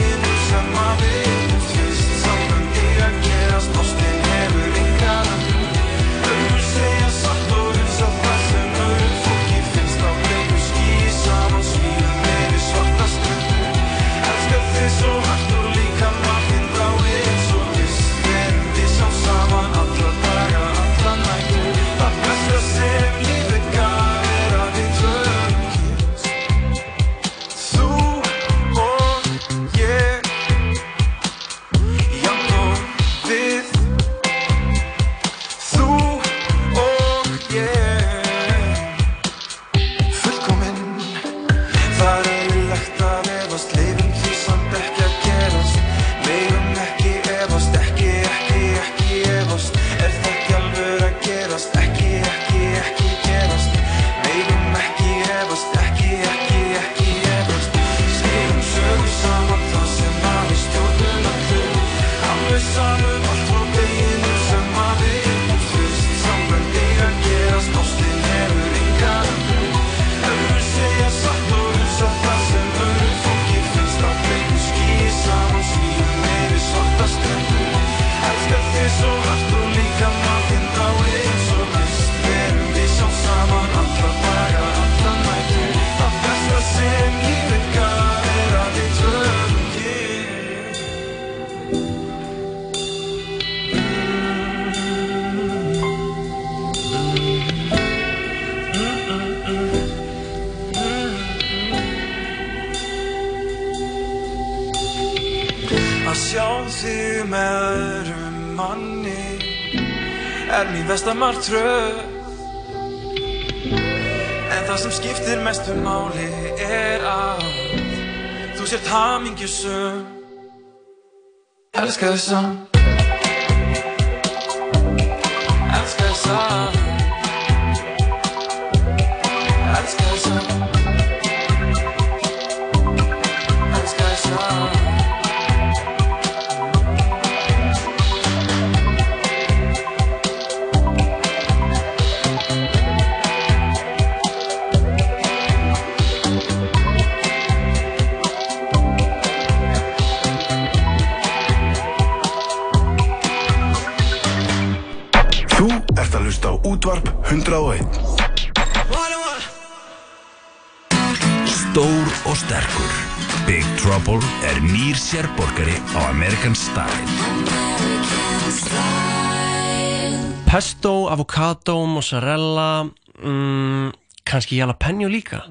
Pesto, avocado, mozzarella mm, kannski jalapeno líka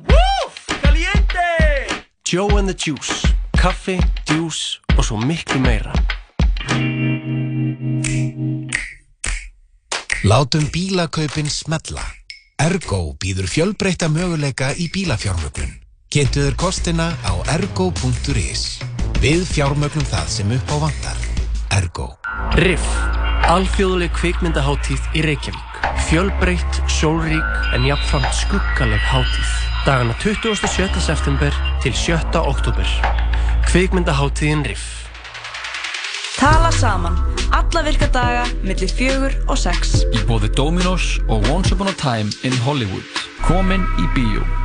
Joe and the Juice kaffi, juice og svo miklu meira
Látum bílakaupin smella. Ergo býður fjölbreytta möguleika í bílafjármögnun. Þér kostina á ergo.is. Við fjármögnum það sem upp á vantar. Ergo.
Riff, alþjóðleg kvikmyndaháttíð í Reykjavík Fjölbreytt, sólrík en jafnframt skuggaleg hátíð. Dagana 27. september til 7. oktober. Kvikmyndaháttíðin Riff.
Tala saman. Alla virka daga millir fjögur og sex.
Í bóði Dominos og Once Upon a Time in Hollywood. Komin í bíó.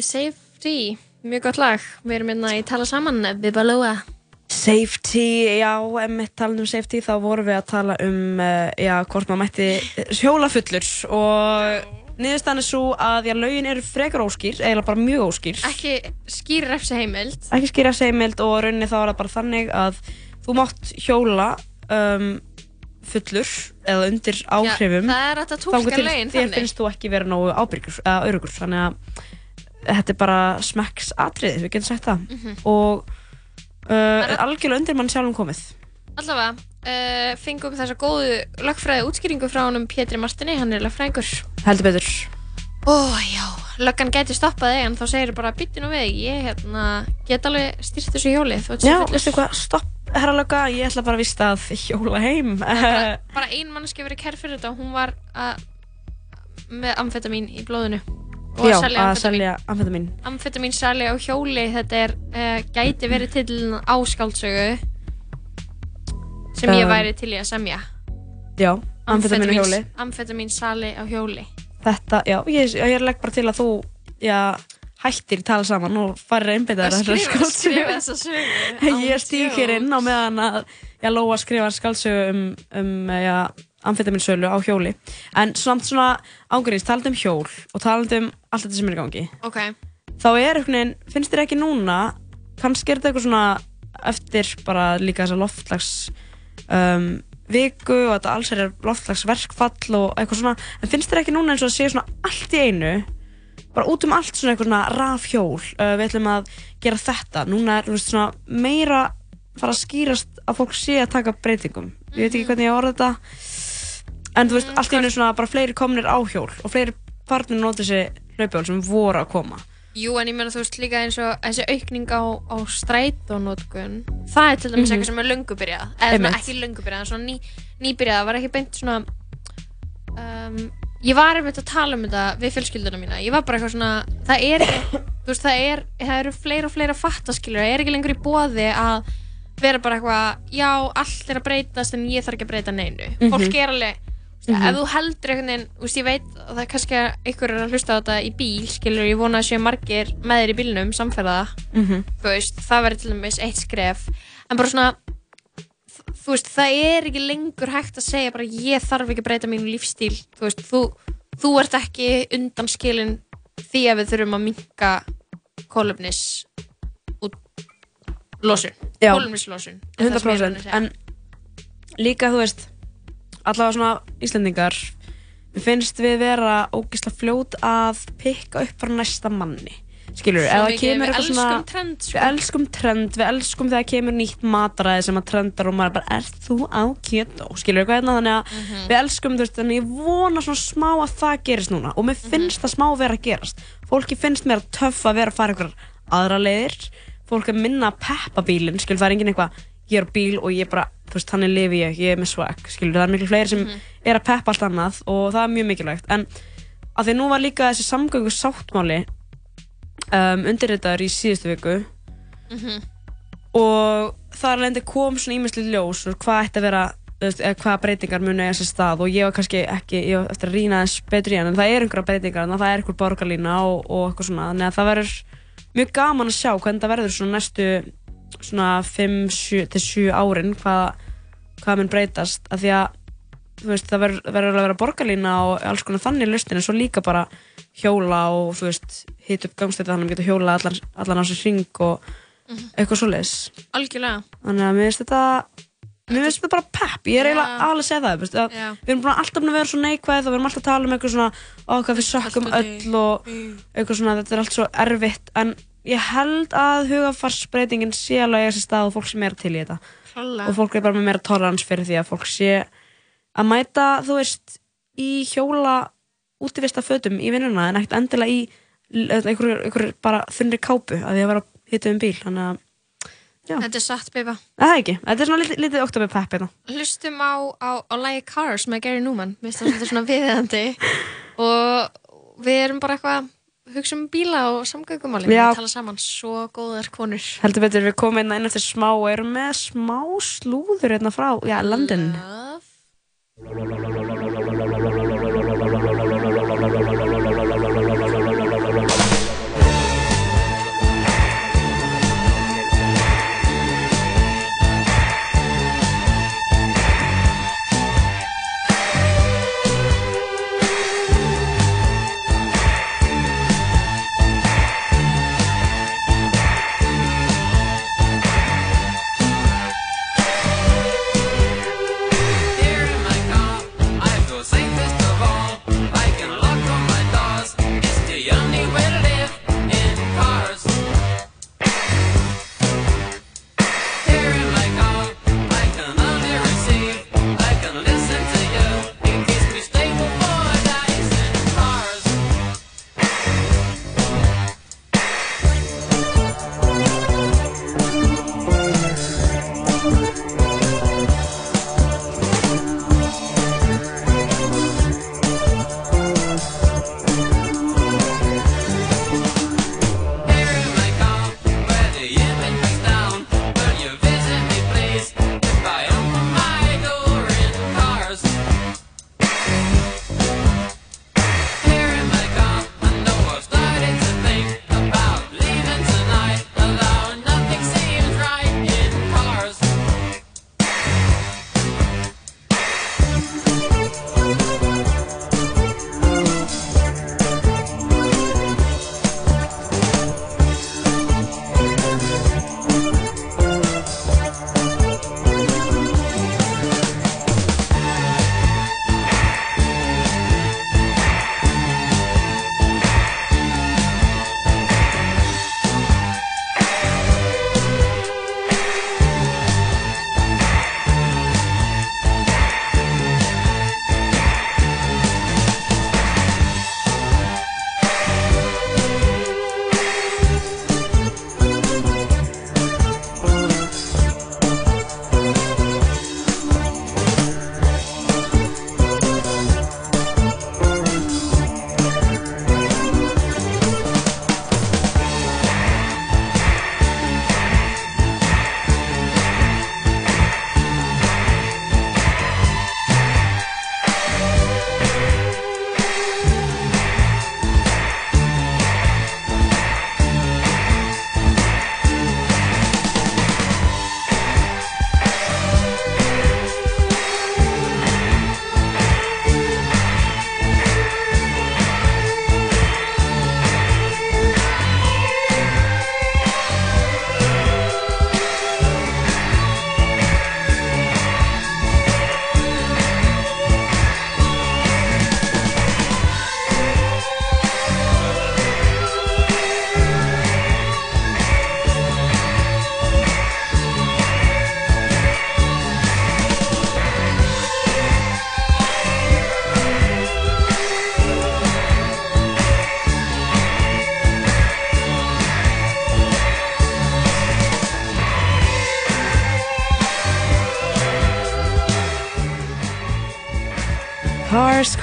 Lagið Safety, mjög gott lag. Við erum hérna í Tala Saman við Balóa.
Safety, já, emitt talað um safety þá vorum við að tala um uh, já, hvort maður mætti hjólafullur og niðurstaðan er svo að já, lögin eru frekar óskýr, eiginlega bara mjög óskýr
Ekki skýr refsi heimild.
ekki skýra seimild og rauninni þá er það bara þannig að þú mátt hjóla um, fullur eða undir áhrifum
er
þér
þannig.
finnst þú ekki vera nógu ábyrgur eða örugur þannig að þetta er bara smekks atriðið, við getum sagt það
Mhm.
og uh, algjörlega undir mann sjálfum komið
Allavega, uh, fengum þessa góðu lögfræði útskýringu frá honum Pétri Martini, hann er lögfræðingur.
heldur betur
Ó, já, löggan gæti stoppað þig en þá segir bara byttu nú við, ég hérna, get alveg stýrt þessu hjóli. þú ert svo
Já,
fullur."
veistu hvað, stopp, herra lögga, ég ætla bara að vista að hjóla heim
bara, bara ein mannski verið kær fyrir þetta hún var að, með amfetamin í blóðinu og
Já,
að selja amfetamin.
amfetamin
sali á hjóli, þetta er uh, gæti verið til á skáldsögu sem ég
Um,
væri til í að semja.
Já, amfetamin á hjóli
Amfetamin sali á hjóli.
Þetta, já, ég, ég legg bara til að þú já, hættir tala saman og farir að einbytta
Að
þér
skrifa- skrifa þessa sögu.
Ég stíg hér inn á meðan að ég lóa að skrifa skálsögu um, um já, amfetaminsölu á hjóli. En samt svona ángurins, talandi um hjól og talandi um allt þetta sem er í gangi
Ok.
þá er veginn, finnst þér ekki núna kannski er þetta eitthvað svona eftir bara líka þessa loftlags um, viku og þetta alls er loftslagsverkfall og eitthvað svona en finnst þér ekki núna eins og að sé svona allt í einu bara út um allt svona eitthvað svona rafhjól uh, við ætlum að gera þetta. Núna er veist, svona meira fara að skýrast að fólk sé að taka breytingum. Ég veit ekki hvernig ég orða þetta en þú veist, allt í einu svona bara fleiri komnir á hjól og fleiri farnir nota þessi hlaupjól sem voru að koma.
Jú, en ég meina þú veist líka eins og þessi aukning á, á strætónótkun það er til dæmis
Mhm.
eitthvað sem er löngu byrjað. Eða ekki löngu byrjað, en svona ný, nýbyrjað. Það var ekki beint svona um, ég var einmitt að tala um þetta við fjölskylduna mína, ég var bara eitthvað svona það er þú veist, það er það eru fleira og fleira fattaskilur. Það er ekki lengur í bóði að vera bara eitthvað já, allt er að breytast en ég þarf ekki að breyta neinu.
Mhm.
fólk er alveg veist,
Mhm.
ef þú heldur einhvern veginn, þú veist, ég veit að það er kannski að einhver er að hlusta á þetta í bíl skilur, ég vona að séu margir með þér í bílnum samferða,
Mhm.
þú veist það verður til dæmis eitt skref en bara svona þú veist, það er ekki lengur hægt að segja bara ég þarf ekki að breyta mínu lífstíl þú veist, þú, þú ert ekki undanskilin því að við þurfum að minka kólöfnis út losun, það að
100%
segja.
en líka þú veist allavega svona Íslendingar við finnst við vera ógisla fljót að pikka upp frá næsta manni skilur, það
mikið,
kemur
við
eitthvað svona
trend, sko.
við elskum trend, við elskum þegar kemur nýtt mataræði sem að trendar og maður bara er þú á keto, skilur eitthvað hérna þannig að
Mhm.
við elskum þú veist, þannig ég vona svona smá að það gerist núna og mér
Mhm.
finnst það smá vera að gerast fólki finnst mér töff að vera að fara einhverjar aðra leiðir fólk er minna að peppa bílinn, skilur það er engin eitthvað ég er bíl og ég bara, þú veist, þannig lifi ég. Ég er með swag, skilur, það er miklu fleiri sem
Mhm.
er að peppa allt annað og það er mjög mikilvægt. En að því nú var líka þessi samgöngu sáttmáli um, undirritaður í síðustu viku.
Mhm.
og þar lendi kom svona ímestli ljós og hvað ætti að vera veist, eða hvaða breytingar muni eiga sér stað og ég var kannski ekki, ég var eftir að rýna þess betur í hann en það er einhverja breytingar, að það er einhver borgarlína og, og eitthvað svona, þannig að það verður mjög gaman að sjá hvernig það verður svona næstu svona 5 til 7 árin hvað, hvað mun breytast. Af því að veist, það verður, verður að vera borgarlína og alls konar þannig lustin en svo líka bara hjóla og þú veist hita upp gangstætti þannig að geta hjóla allan, allan á sér hring og eitthvað svoleiðis.
Algjörlega.
Þannig að mér finnst þetta mér finnst þetta bara pepp, ég er eiginlega alveg að segja það veist, að
Já.
við erum alltaf búin að vera svo neikvæð og við erum alltaf að tala um eitthvað svona hvað við sökkum öll og eitthvað svona, þetta er allt svo erfitt en ég held að hugafarsbreytingin sé alveg að þessi stað og fólk sé meira til í þetta.
Klárlega.
og fólk er bara með meira tolerans fyrir því að fólk sé að mæta, þú veist í hjóla útivista fötum í vinnuna en ekkert endilega í einhverju, einhverju bara þunri kápu að því að vera hittu um bíl. Þannig að
þetta er satt beiba
Það er ekki, þetta er svona lítið, lítið oktober pepp hérna.
hlustum á, á, á lagi Cars með Gary Newman mér finnst svolítið svona viðeðandi og við erum bara eitthvað að hugsa um bíla og samgöngumáli
Já.
við tala saman svo góðar konur
Heldur betur við komum inn inn eftir smá og erum með smá slúður hérna frá, já, London. Cars,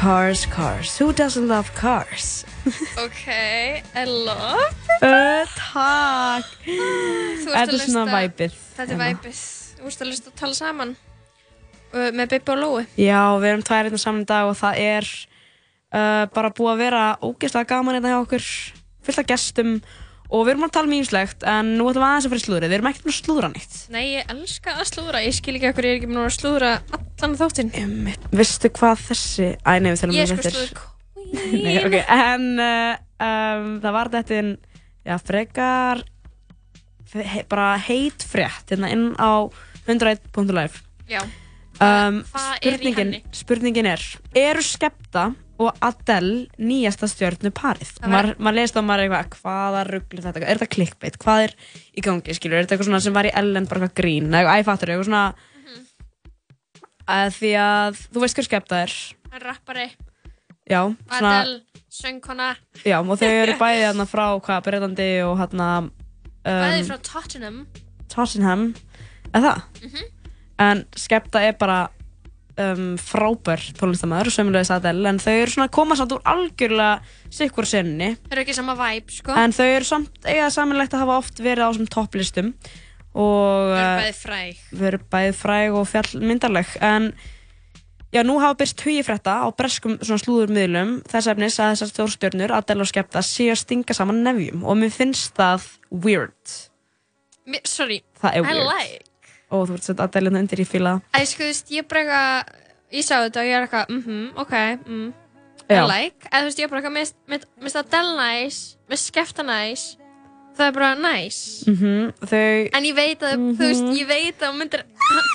cars, cars. Who doesn't love cars?
Ok, I love
Uh, takk.
Þú ert
Þetta
að
er svona
hlusta-
væpið.
Þetta er væpið. Þú veist að hlusta að tala saman uh, með Bibbi og Lói.
Já, við erum tvær hérna saman í dag og það er uh, bara búið að vera ógeðslega gaman hérna hjá okkur, fullt af gestum og við erum að tala mýmslegt en nú ætlum við aðeins að fara í slúðrið, við erum ekkert búin að slúðra neitt.
Nei, ég elska að slúðra. Ég skil ekki okkur, ég er ekki búin að slúðra allan þáttinn.
Veistu hvað þessi, æ nei við þurfum
Ég er
að
sko slúður
en uh, um, það var þetta já, frekar he, bara heit frétt hérna inn á 101.live
Já.
um,
hvað er í henni?
spurningin er eru Skepta og Adele nýjasta stjörnu parið.
Það var-
maður mað leist á maður er eitthvað hvaða ruggli þetta, er þetta clickbait? Hvað er í gangi, skilur, er þetta eitthvað svona sem var í Ellen bara eitthvað grín, eitthvað æfattur eitthvað svona að því að þú veist hver Skepta er?
Hann rappari,
já, svona
Adele, söngkona,
Já, og þau eru bæði hérna frá hvað, Breitlandi og hérna
bæði
um,
frá Tottenham.
Tottenham. Eða það?
Mhm.
En Skepta er bara um, frábær tónlistamæður, sömulegis Adele en þau eru svona að koma samt úr algjörlega sikkur senni
Það eru ekki sama vibe, sko.
en þau eru samt eiga samanlegt að hafa oft verið á þessum topplistum og
Þau eru
uh,
bæði fræg.
við erum bæði fræg og fjallmyndarleg en já, nú hafa byrst hugi frétta á breskum svona slúðurmiðlum þess efnis að þessar stjórnstjörnur Adele og Skepta séu að stinga saman nefjum og mér finnst það weird
Sorry, I like.
Og þú ert sett Adele hérna undir í fíla
Æ, sko, þú veist, ég bara eitthvað, ég sá þetta og ég er eitthvað, mhm, ok, mm,
Já.
I like. Eða þú veist, ég er bara eitthvað, mér finnst það del næs, mér skefta næs, það er bara næs.
mm þau
En ég veit að, þú veist,
Mhm.
ég veit að þú myndir,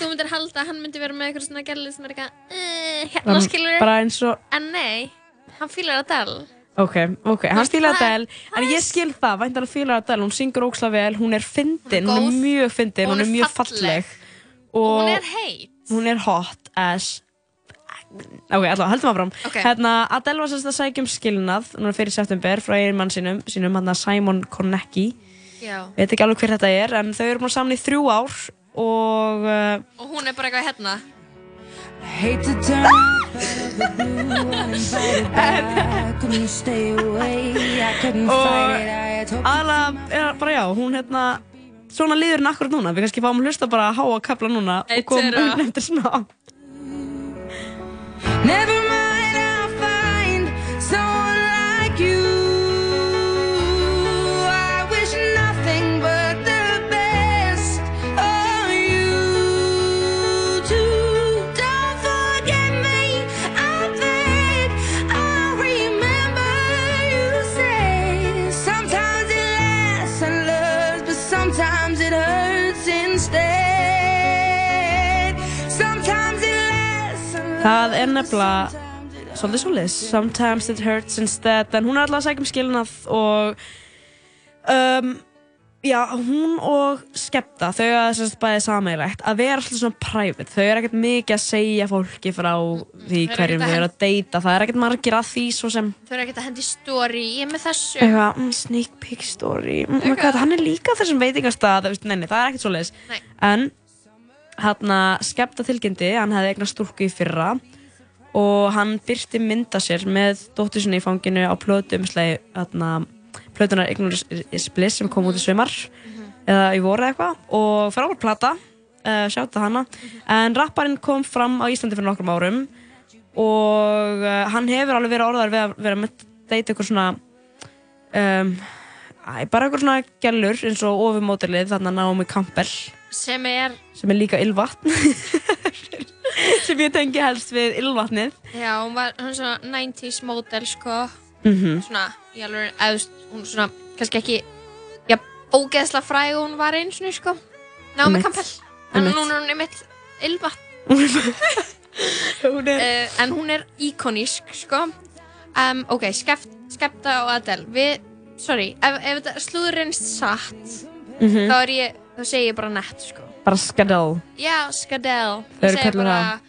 þú myndir halda að hann myndi vera með eitthvað svona gælið sem er eitthvað, uh, hérna skilur
bara eins og
En nei, hann fýlar að del.
Ok, ok, hann
það-
Adele en ég skil það, væntar að fílar Adele hún syngur óksla vel, hún er fyndin hún er mjög fyndin, hún er mjög falleg og
Hún er heit.
hún er hot as ok, allavega, heldum áfram
Ok.
hérna, Adele var sérst að sækja um skilnað núna fyrir september frá einn mann sínum, sínum hérna Simon Konecki
Já.
veit ekki alveg hver þetta er en þau eru búin saman í þrjú ár og uh,
Og hún er bara eitthvað hérna.
Hate to turn up out of the blue uninvited back Couldn't stay away, I couldn't fight it. I had hoped
aðalega er bara já, hún hérna svona líður henni akkurat núna, við kannski fáum að hlusta bara að háa að kapla núna og komum
þeirra.
um eftir smá það er nefnilega svolítið svolítið, sometimes it hurts instead. En hún er alltaf að sækja um skilnað og um, já, hún og Skepta þau að þess að bæði sameiglegt að vera alltaf svona private, þau eru ekkert mikið að segja fólki frá því hverjum þau eru að deyta, það er ekkert margir að því svo sem
Þau eru ekkert að hendi story, ég er með þessu.
eitthvað, mm, sneak peek story. Mm, oh my God, hann er líka þessum veitingastað það er ekkert svo leiðis
Nei.
en hann skepta tilkynnti hann hefði eignast stúlku í fyrra og hann byrti mynda sér með dóttur sinni í fanginu á plötu umslagi hérna, plötunar Ignorance is Bliss sem kom út í sumar eða í voru eitthvað og frábær plata, uh, sjáttu hana. En rapparinn kom fram á Íslandi fyrir nokkrum árum og uh, hann hefur alveg verið orðar við að vera með deyta ykkur svona um, æ, bara ykkur svona gælur eins og ofumótilið þarna Naomi Campbell
Sem er,
sem er líka ylvatn sem ég tengi helst við ylvatnið
já, hún var, hún svona 90s model, sko.
Mhm.
Svona, ég alveg, veist, hún svona, kannski ekki, já, ógeðslega fræg og hún var eins og, sko. Naomi
Einmitt.
Campbell. En
Einmitt.
hún er hún einmitt ylvatn. Uh, en hún er íkonísk, sko. Um, ok, Skepta og Adele. Við, sorry, ef, ef þetta slúðurinn satt,
Mhm.
þá er ég, þá segi ég bara nett, sko.
bara skadal
Já, Skadel.
Þau eru kölluð
bara,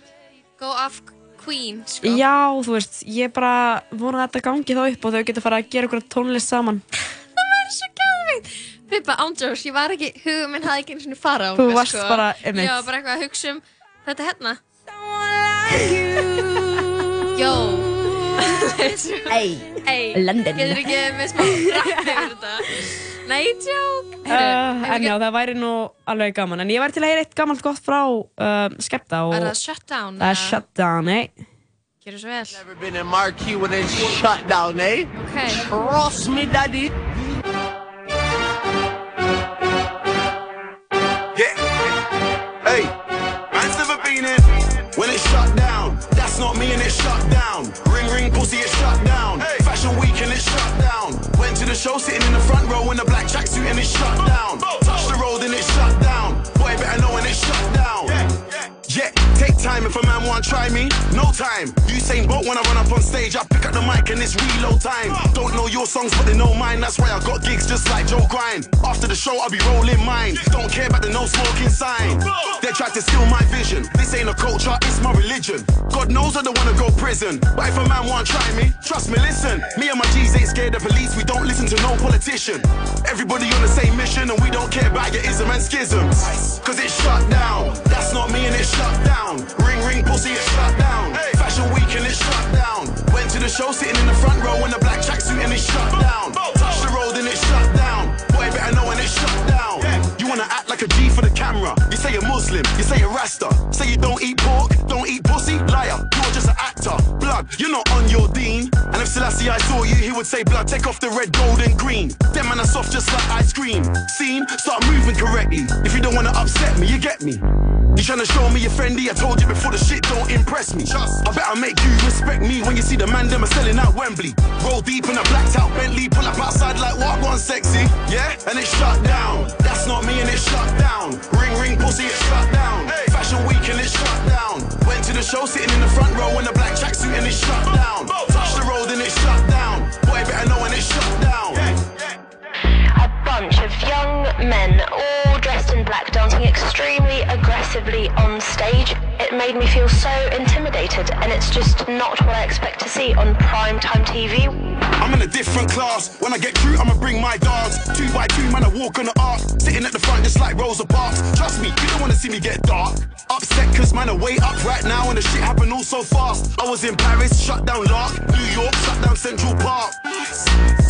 go off queen, sko.
já, þú veist, ég bara vona að þetta gangi þá upp og þau geta fara að gera ykkur tónlist saman
Það var svo gæðvikt. Pippa, ándjós, ég var ekki, hugum minn hafði ekki eins og fara á
Þú
mig,
varst
sko.
bara, einmitt.
Var bara eitthvað að hugsa um þetta hérna. Yo
Ey, London.
Getur ekki með smá rapp yfir þetta Nei, tjók
Uh, en já, það væri nú alveg gaman. En ég væri til að heyra eitt gammalt gott frá uh, Skepta og...
Er það shutdown?
Það er shutdown, nei.
Gjör svo vel
Never been in marquee when it's shut down, eh?
Okay.
Cross me, daddy.
Yeah. Hey, man's never been in when it's shut down. That's not me and it's shut down. Ring ring pussy, it's shut down. Fashion week and it's shut down. Went to the show sitting in the front row in a black tracksuit and it's shut down. Touch the road and it's shut down. Take time if a man want try me. No time. Usain Bolt when I run up on stage, I pick up the mic and it's reload time. Don't know your songs, but they know mine. That's why I got gigs just like Joe Grind. After the show, I'll be rolling mine. Don't care about the no smoking sign. They tried to steal my vision. This ain't a culture, it's my religion. God knows I don't wanna go prison. But if a man want try me, trust me, listen. Me and my G's ain't scared of police. We don't listen to no politician. Everybody on the same mission, and we don't care about your ism and schisms. Cause it's shut down. That's not me and it's shut down. Ring ring pussy, it's shut down. Fashion week and it's shut down. Went to the show sitting in the front row in a black tracksuit and it's shut down. Touch the road and it's shut down. Boy, better know when it's shut down. You wanna act like a G for the camera. You say you're Muslim, you say you're Rasta. Say you don't eat pork, Blood, you're not on your dean. And if Selassie I saw you, he would say, blood, take off the red, gold, and green. Them man are soft just like ice cream. Scene, start moving correctly. If you don't wanna upset me, you get me. You tryna show me you're friendly? I told you before the shit don't impress me. I better make you respect me when you see the man them are selling out Wembley. Roll deep in a blacked out Bentley, pull up outside like walk one sexy. Yeah, and it shut down. That's not me and it shut down. Ring ring pussy, it's shut down. Fashion week and it's shut down. Went to the show sitting in the front row in a black tracksuit and it's shut down. Touch the road and it's shut down. Boy, better know when it's shut down.
Bunch of young men, all dressed in black, dancing extremely aggressively on stage. It made me feel so intimidated, and it's just not what I expect to see on primetime TV.
I'm in a different class. When I get through, I'ma bring my dogs. Two by two, man, I walk on the arc. Sitting at the front just like Rosa Parks. Trust me, you don't wanna see me get dark. Upset cause man, I way up right now and the shit happened all so fast. I was in Paris, shut down Lark. New York, shut down Central Park.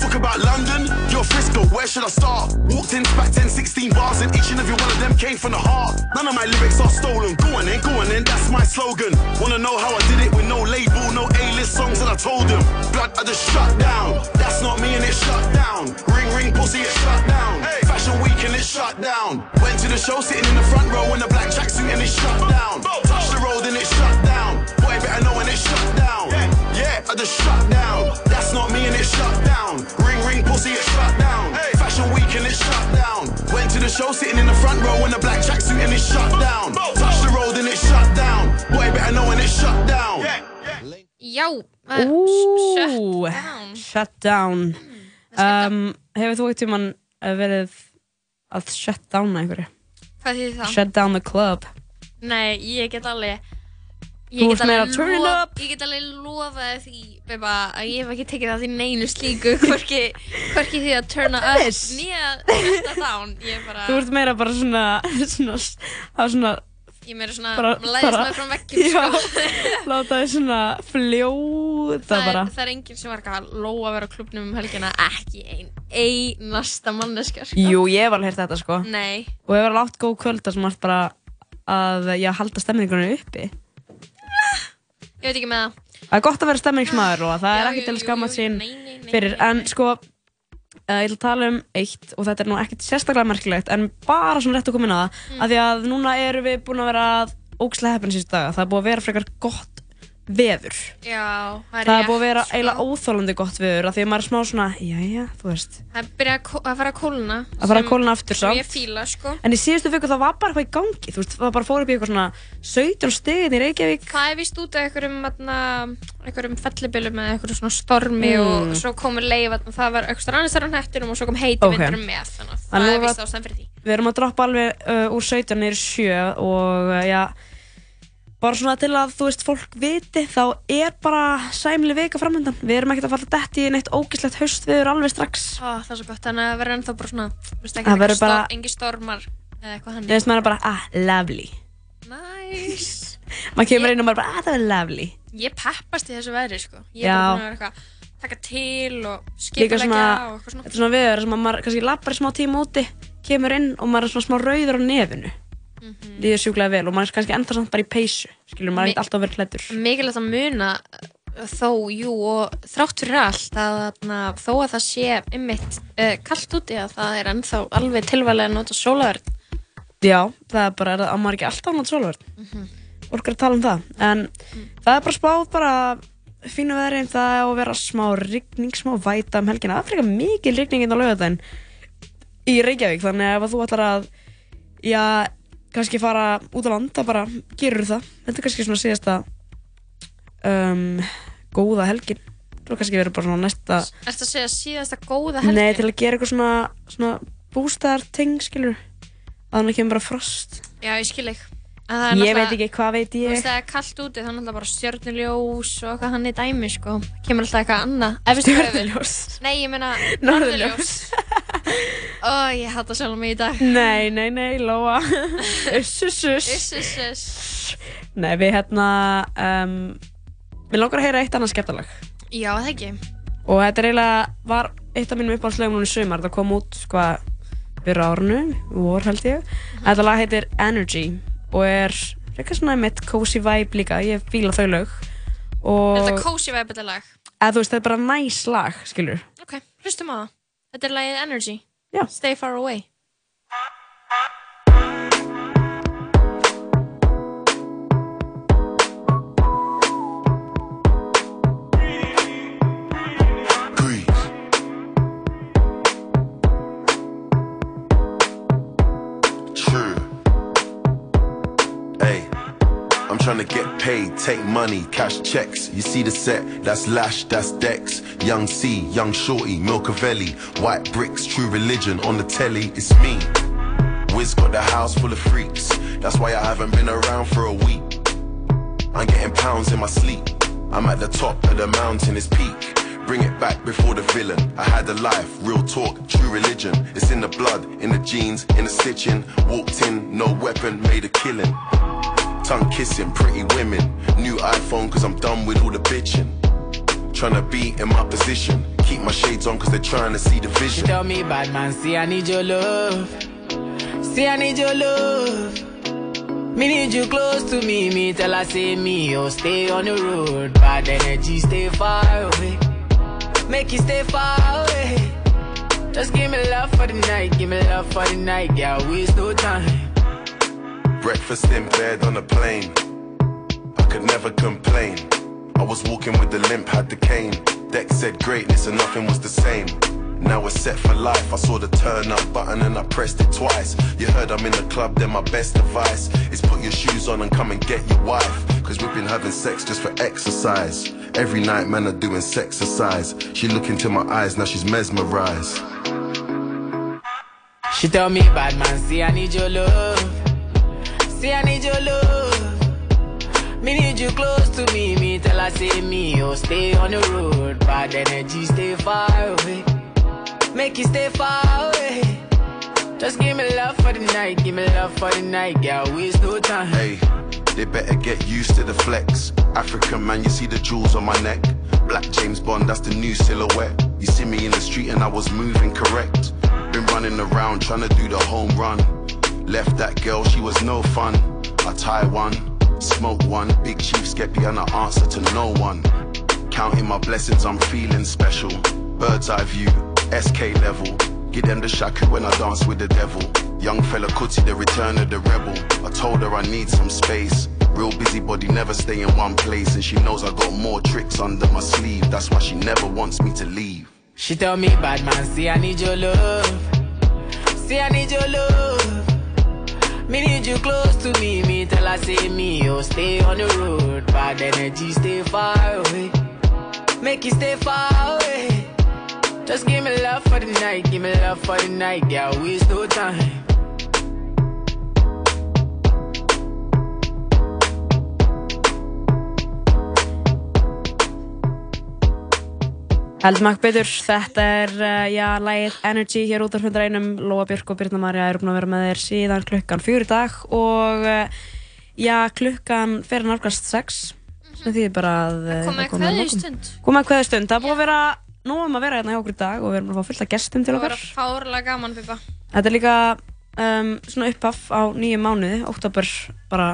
Talk about London, you're Frisco, where should I start? Walked in, spat 10, 16 bars, and each and every one of them came from the heart. None of my lyrics are stolen. Go on then, go on then, that's my slogan. Wanna know how I did it with no label, no A-list songs, and I told them. Blood, I just shut down. That's not me and it's shut down. Ring, ring, pussy, it's shut down. Fashion week and it's shut down. Went to the show sitting in the front row in a black tracksuit and it's shut down. Touch the road and it's shut down. Boy, better know when it's shut down. Yeah, I just shut down. That's not me and it's shut down. And it's shut down. Went to the show sitting in the front row in a black tracksuit and it's shut down. Touch the road and it's shut down. Boy, better know when it's shut down.
Já, uh, shut down
shut down. Um, hefur þú eitthvað mann verið að shut down einhverju?
Hvað þýðir það?
Shut down the club.
Nei, ég get alveg Ég get
meira
alveg
turn it
lof-
up.
Ég get alveg lofaði því Beba, að ég hef ekki tekið það því neinu slíku hvorki, hvorki því að turna up nýja er bara
Þú ert meira bara svona, svona, svona,
Ég meira svona læðist með frá veggjum
já,
sko.
láta þið svona fljóta
það,
bara.
er, það er enginn sem var ekki að lóa að vera á klubnum um helgina ekki ein einasta manneska sko.
Jú, ég hef alveg heyrt þetta sko.
Nei.
Og ég var alveg átt góð kvölda sem allt bara að ég halda stemningunni uppi.
Ég veit ekki með það
Það er gott að vera stemningsmaður og það er
Já,
ekki
jú,
til að
jú,
sín fyrir. En sko, uh, ég að tala um eitt og þetta er nú ekkert sérstaklega merkilegt en bara svona rétt að koma inn á það.
Mm.
Af því að núna erum við búin að vera ógæslega heppin síðustu daga. Það er búið að vera frekar gott veður.
Já, það er
Það er búið að
rétt,
vera
sko.
eiginlega óþólandi gott veður af því að maður er smá svona, jæja, þú veist.
Það byrja að, að fara að kólna
Að fara að
sem-
kólna aftur
sem
samt.
ég fíla sko
En í síðustu viku það var bara eitthvað í gangi, þú veist, það bara fór upp í eitthvað svona 17 stegin í Reykjavík.
Það er vist út af einhverjum, fellibilum eða einhverjum svona stormi
Mm.
og svo komur leif og það var ekstra annars þar á hnettinum og svo kom heiti
Ok.
vindurum með þannig að það er vist ástæðan fyrir því
Við erum að droppa alveg uh, úr 17 neyri 7 og uh, já, bara svona til að þú veist, fólk viti þá er bara sæmli vika framöndan. Við erum ekkert að falla dætt í neitt ógislegt haustviður alveg strax.
Ó, það er svo gott, þannig að verður ennþá bara svona
verður
bara... engi stormar eða eitthvað
Ég
hann
veist maður bara, ah, lovely.
Nice
maður kemur inn og maður bara, að það er lovely
Ég peppast í þessu veðri, sko. Ég er bara búin að vera eitthvað, taka til og
svona,
og eitthvað svona.
þetta er svona viður sem að maður kannski lappar í smá tíma úti kemur inn og maður er svona smá rauður á nefinu
Mhm.
líður sjúklega vel og maður er kannski ennþá samt bara í peysu skilur, maður er ekkert alltaf verið klæddur
Mikilvægt að muna uh, þó, jú, og þrátt fyrir allt að þarna, þó að það sé ymmit uh, kallt úti að það er ennþá alveg tilvælega að nota sólaverð.
já, það er bara, er það á maður ekki alltaf nátt sólverð
Mhm.
fólk er að tala um það en það er bara spáð bara fínu veðri það er að vera smá rigning, smá væta um helgina það er frekar mikil rigning laugardaginn í Reykjavík þannig að ef þú ætlar að já, kannski fara út á land það bara gerur það þetta er kannski svona síðasta um, góða helgin svo kannski verður bara svona næsta
Ertu að segja síðasta góða helgi?
nei, til að gera eitthvað svona, svona bústæðarting skilur að hann kemur bara frost
Já, ég skil ekki.
Ég veit ekki, hvað veit
Þú
ég
veist það er kallt úti, það er bara stjörnuljós og eitthvað hann í dæmi, sko. Kemur alltaf eitthvað annað.
Stjörnuljós?
Nei, ég meina
Norðurljós.
Ó, ég hata sjálf mig í dag.
Nei, nei, nei, Lóa Uss, uss, uss. Nei, við hérna um, Við langar að heyra eitt annað skemmtalag
Já, það ekki.
Og þetta er eiginlega var eitt af mínum uppáhaldslögum núna í sumar Það kom út, hvað, fyrir árunu Vor, held ég Þetta lag heitir Energy Og er eitthvað svona með cozy vibe líka Ég fíla þau lög Og
Er þetta cozy vibe þetta lag?
Eða þú veist, þetta er bara næs lag, skilur
Ok, hlustum á það. Þetta er lagið Energy.
Já.
Stay far away.
To get paid, take money, cash checks. You see the set, that's Lash, that's Dex. Young C, Young Shorty, Milcavelli, White Bricks, True Religion on the telly, it's me. Wiz got the house full of freaks, that's why I haven't been around for a week. I'm getting pounds in my sleep. I'm at the top of the mountain, it's peak. Bring it back before the villain. I had a life, real talk, true religion. It's in the blood, in the jeans, in the stitching. Walked in, no weapon, made a killing. Tongue kissing, pretty women. New iPhone, cause I'm done with all the bitching. Tryna be in my position. Keep my shades on, cause they're trying to see the vision.
tell me, bad man, see I need your love. See I need your love. Me need you close to me. Me tell her say me, oh stay on the road. Bad energy, stay far away. Make you stay far away. Just give me love for the night, give me love for the night. Yeah, waste no time.
Breakfast in bed on a plane. I could never complain. I was walking with the limp, had the cane. Deck said greatness and nothing was the same. Now we're set for life. I saw the turn up button and I pressed it twice. You heard I'm in the club, then my best advice is put your shoes on and come and get your wife. Cause we've been having sex just for exercise. Every night, man, are doing sex exercise. She look into my eyes, now she's mesmerized.
She tell me, bad man, see I need your love. See I need your love. Me need you close to me. Me tell her say me, oh stay on the road. Bad energy, stay far away. Make you stay far away. Just give me love for the night, give me love for the night. Yeah, waste no time.
Hey, they better get used to the flex. African man, you see the jewels on my neck. Black James Bond, that's the new silhouette. You see me in the street and I was moving correct. Been running around trying to do the home run. Left that girl, she was no fun. I tie one, smoke one. Big Chief Skeppy and I answer to no one. Counting my blessings, I'm feeling special. Bird's eye view, SK level. Give them the shaku when I dance with the devil. Young fella could see the return of the rebel. I told her I need some space. Real busybody, never stay in one place. And she knows I got more tricks under my sleeve. That's why she never wants me to leave.
She tell me, bad man, see I need your love. See I need your love. Me need you close to me. Me tell her say me, oh stay on the road. Bad energy, stay far away. Make you stay far away. Just give me love for the night, give me love for the night. Yeah, waste no time.
Heldum ekki betur, þetta er, uh, já, lægið Energy hér út af hundra einum, Lóa Björk og Birna Marja eru búin að vera með þér síðan klukkan í dag og uh, já, klukkan að nálgast 6 sem því bara að eh, það komið að lokum.
kveðjustund.
Komið að kveðustund, það er búið að vera nóg um að vera hérna hjá okkur í dag og við erum að fá fullt af gestum til
Það
okkar.
var fárlega gaman, Bibba.
Þetta er líka um, svona uppaf á nýju mánuði, oktober bara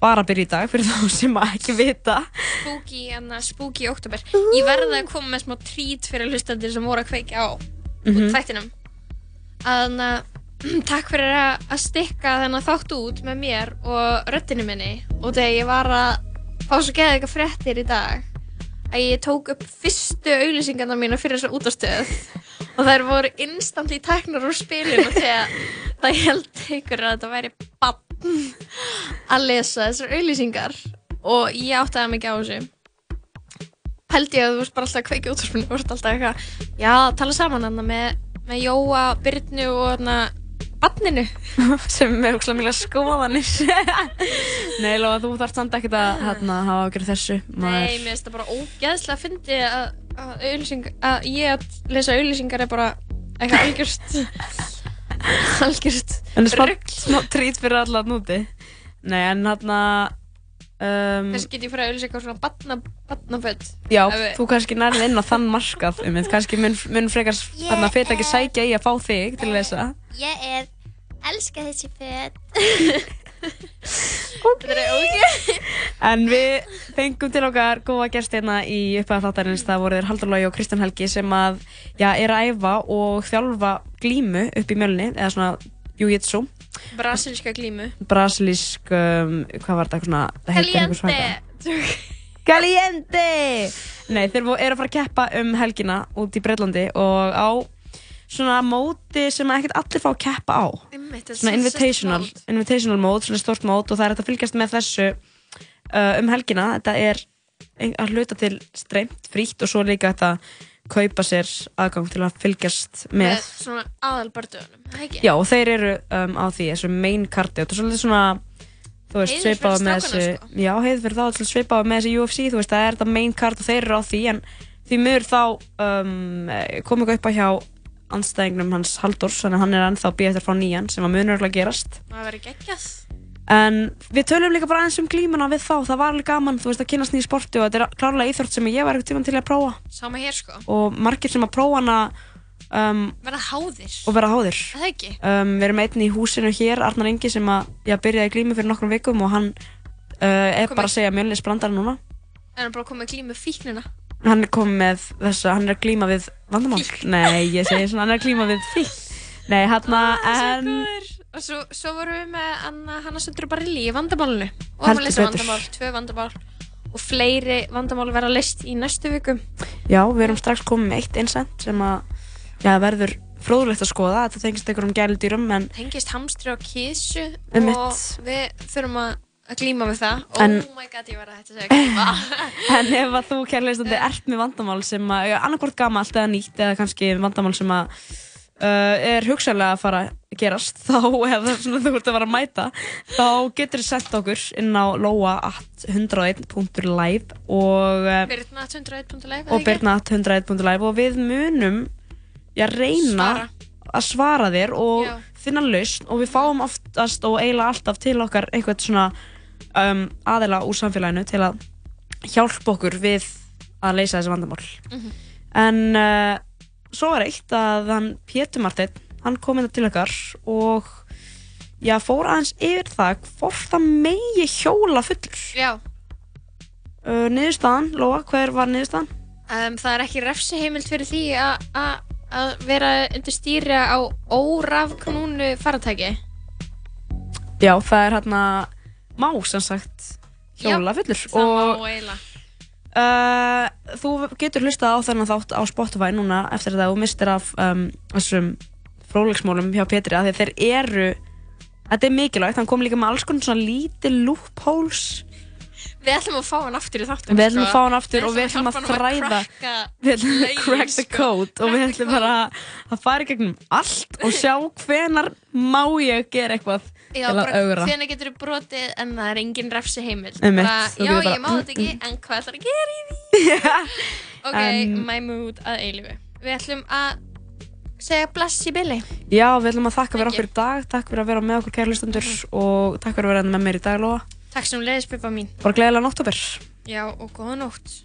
bara að byrja í dag fyrir þá sem að ekki vita
Spooky, anna, spooky oktober. Ég verði að koma með smá trít fyrir hlustandir sem voru að kveikja á
Mhm.
þættinum. Þannig að takk fyrir að að stikka þennan þátt út með mér og röddinu minni og þegar ég var að fá svo geða eitthvað fréttir í dag að ég tók upp fyrstu auglýsingarna mína fyrir þessa útastöð og þær voru instantly teknar úr spilinu þegar það held ykkur að þetta væri bann að lesa þessar auglýsingar og ég átti að mikið á þessu. Held ég að þú veist bara alltaf að kveikja út og alltaf eitthvað já, tala saman hann með, með Jóa, Byrnu og hann banninu
sem er ógslag mjög skoðanir. Nei, Lóa, þú þarft samt ekkert að hérna, hafa ágjörð þessu
Nei, mér finnst það bara ógeðslega að fyndi að, að, að ég að lesa auglýsingar er bara eitthvað algjörst algjörst
En smá, smá trít fyrir alla núti Nei, en hérna um,
Þess get ég fyrir að auglýsa eitthvað svona batna, batnaföld
Já,
við-
þú kannski nærið inn á þann markað um, kannski mun, mun frekar þarna fyrir ekki sækja í að fá þig til að lesa.
Ég er elska þessi föld Þetta er ógeð.
En við fengum til okkar góða gest hérna í upphæða þáttarins. Það voru þeir Haldur Lógi og Kristján Helgi sem að já, er að æfa og þjálfa glímu upp í mjölni eða svona jiu-jitsu.
Brasilíska glímu.
Brasilísk, um, hvað var þetta eitthvað svona það heitir eitthvað
Caliente
svona Caliente. Nei, þeir eru að fara að keppa um helgina út í Breitlandi og á svona móti sem ekkert allir fá að keppa á.
Einmitt, þetta
svona
svo
invitational, invitational mót, svona stort mót og það er hægt að fylgjast með þessu uh, um helgina. Þetta er að hluta til streymt, frítt og svo líka að kaupa sér aðgang til að fylgjast með,
Með svona ekki?
já og þeir eru um, á því, þessu main karti og þetta er svolítið svona þú veist, svipað með þessu já, heiður fyrir þá, þetta er svipað með þessu UFC þú veist, það er þetta main card og þeir eru á því en því miður þá um, kom ekki upp á hjá anstæðingnum hans Halldórs, þannig að hann er ennþá býð eftir að fá nýjan sem að munur að gerast
Það verður geggjað
En við tölum líka bara aðeins um glímuna við þá, það var alveg gaman, þú veist, að kynast nýja sporti og þetta er klárlega íþrótt sem ég var ekkert tíma til að prófa
Sama hér sko
og margir sem að prófa hana um,
Verða háðir
og vera háðir.
Er Það ekki?
Um, við erum einn í húsinu hér, Arnar Ingi, sem að ég byrjaði í glímu fyrir nokkrum vikum og hann uh, er bara að segja mjölnis brandara núna.
En hann bara komið glímu fíknina
Hann er komið með þessa, hann er að glíma við vandamál. Nei, ég segi svona, hann er að glíma við fík. Nei, hann en...
Og svo, svo vorum við með Anna Hanna Sundru Barilli í vandamálinu Og hann lesa
betur.
vandamál, tvö vandamál Og fleiri vandamál verða list í næstu vikum
Já, við erum strax komið með eitt einsend sem að já, verður fróðulegt að skoða. Þetta tengist einhverjum gæludýrum, en
Tengist hamstri og kísu
Einmitt.
Og við þurfum að, að glíma við það
En-
Oh my god, ég var að hætta að segja glíma
En ef að þú kærleistandi ert með vandamál sem að, ja, annarkvort gamalt eða nýtt eða kannski vandamál sem að uh, er hugsaðlega að fara að gerast þá, eða svona þú ert að fara að mæta þá getur þið sett okkur inn á loa.101.live og uh,
Birna 101.live
og byrna.101.live og við munum já, reyna
Svara.
að svara þér og
Já.
finna lausn og við fáum oftast og eiginlega alltaf til okkar eitthvað svona um, aðila úr samfélaginu til að hjálpa okkur við að leysa þessi vandamál
Mhm.
en uh, svo var eitt að hann Pétur Marteinn hann kom inn til okkar og já, fór aðeins yfir það hvort það megi hjóla fullur
Já,
uh, niðurstaðan, Lóa, hver var niðurstaðan?
um, það er ekki refsiheimild fyrir því að- vera undir stýri á órafknúnu faratæki
Já, það er hérna má sem sagt hjóla fullur.
Það
og
má eiginlega.
uh, þú getur hlustað á þennan þátt á Spotify núna eftir þetta og mistir af um, þessum fróðleiksmólum hjá Petri að þeir eru þetta er mikilvægt, hann kom líka með alls konar svona lítil loopholes.
Við ætlum að fá hann aftur í þáttum
Við ætlum að fá hann aftur og við ætlum að þræða. Við ætlum að crack the code og við ætlum bara að fara í gegnum allt og sjá hvenar má ég gera eitthvað
Já, Þannig getur þú brotið en það er engin refsi heimild
Einmitt,
bara, Já,
bara-
ég má þetta ekki, en hvað ætlar að gera í því? ok,
En-
my mood að eilifu Við ætlum að segja bless í billi
Já, við ætlum að þakka fyrir okkur í dag Takk fyrir að vera með okkur kæra hlustendur og takk fyrir að vera með mér í dag, Lóa
Takk sem leiðis, Bubba mín.
Bara gleðilega nóttabur.
Já, og góða nótt.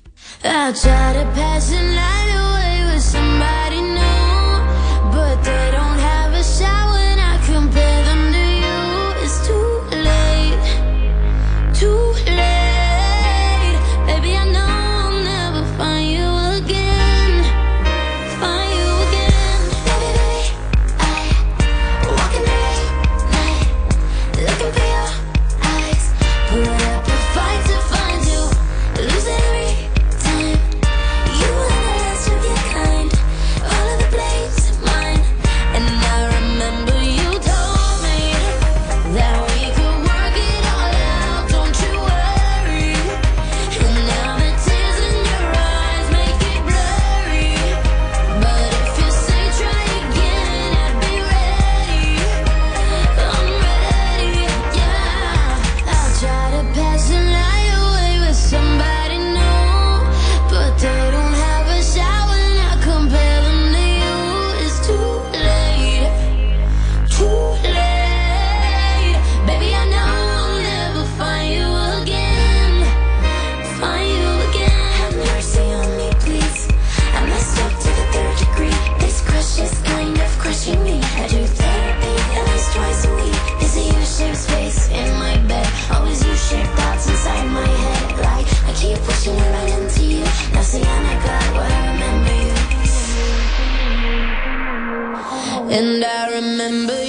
And I remember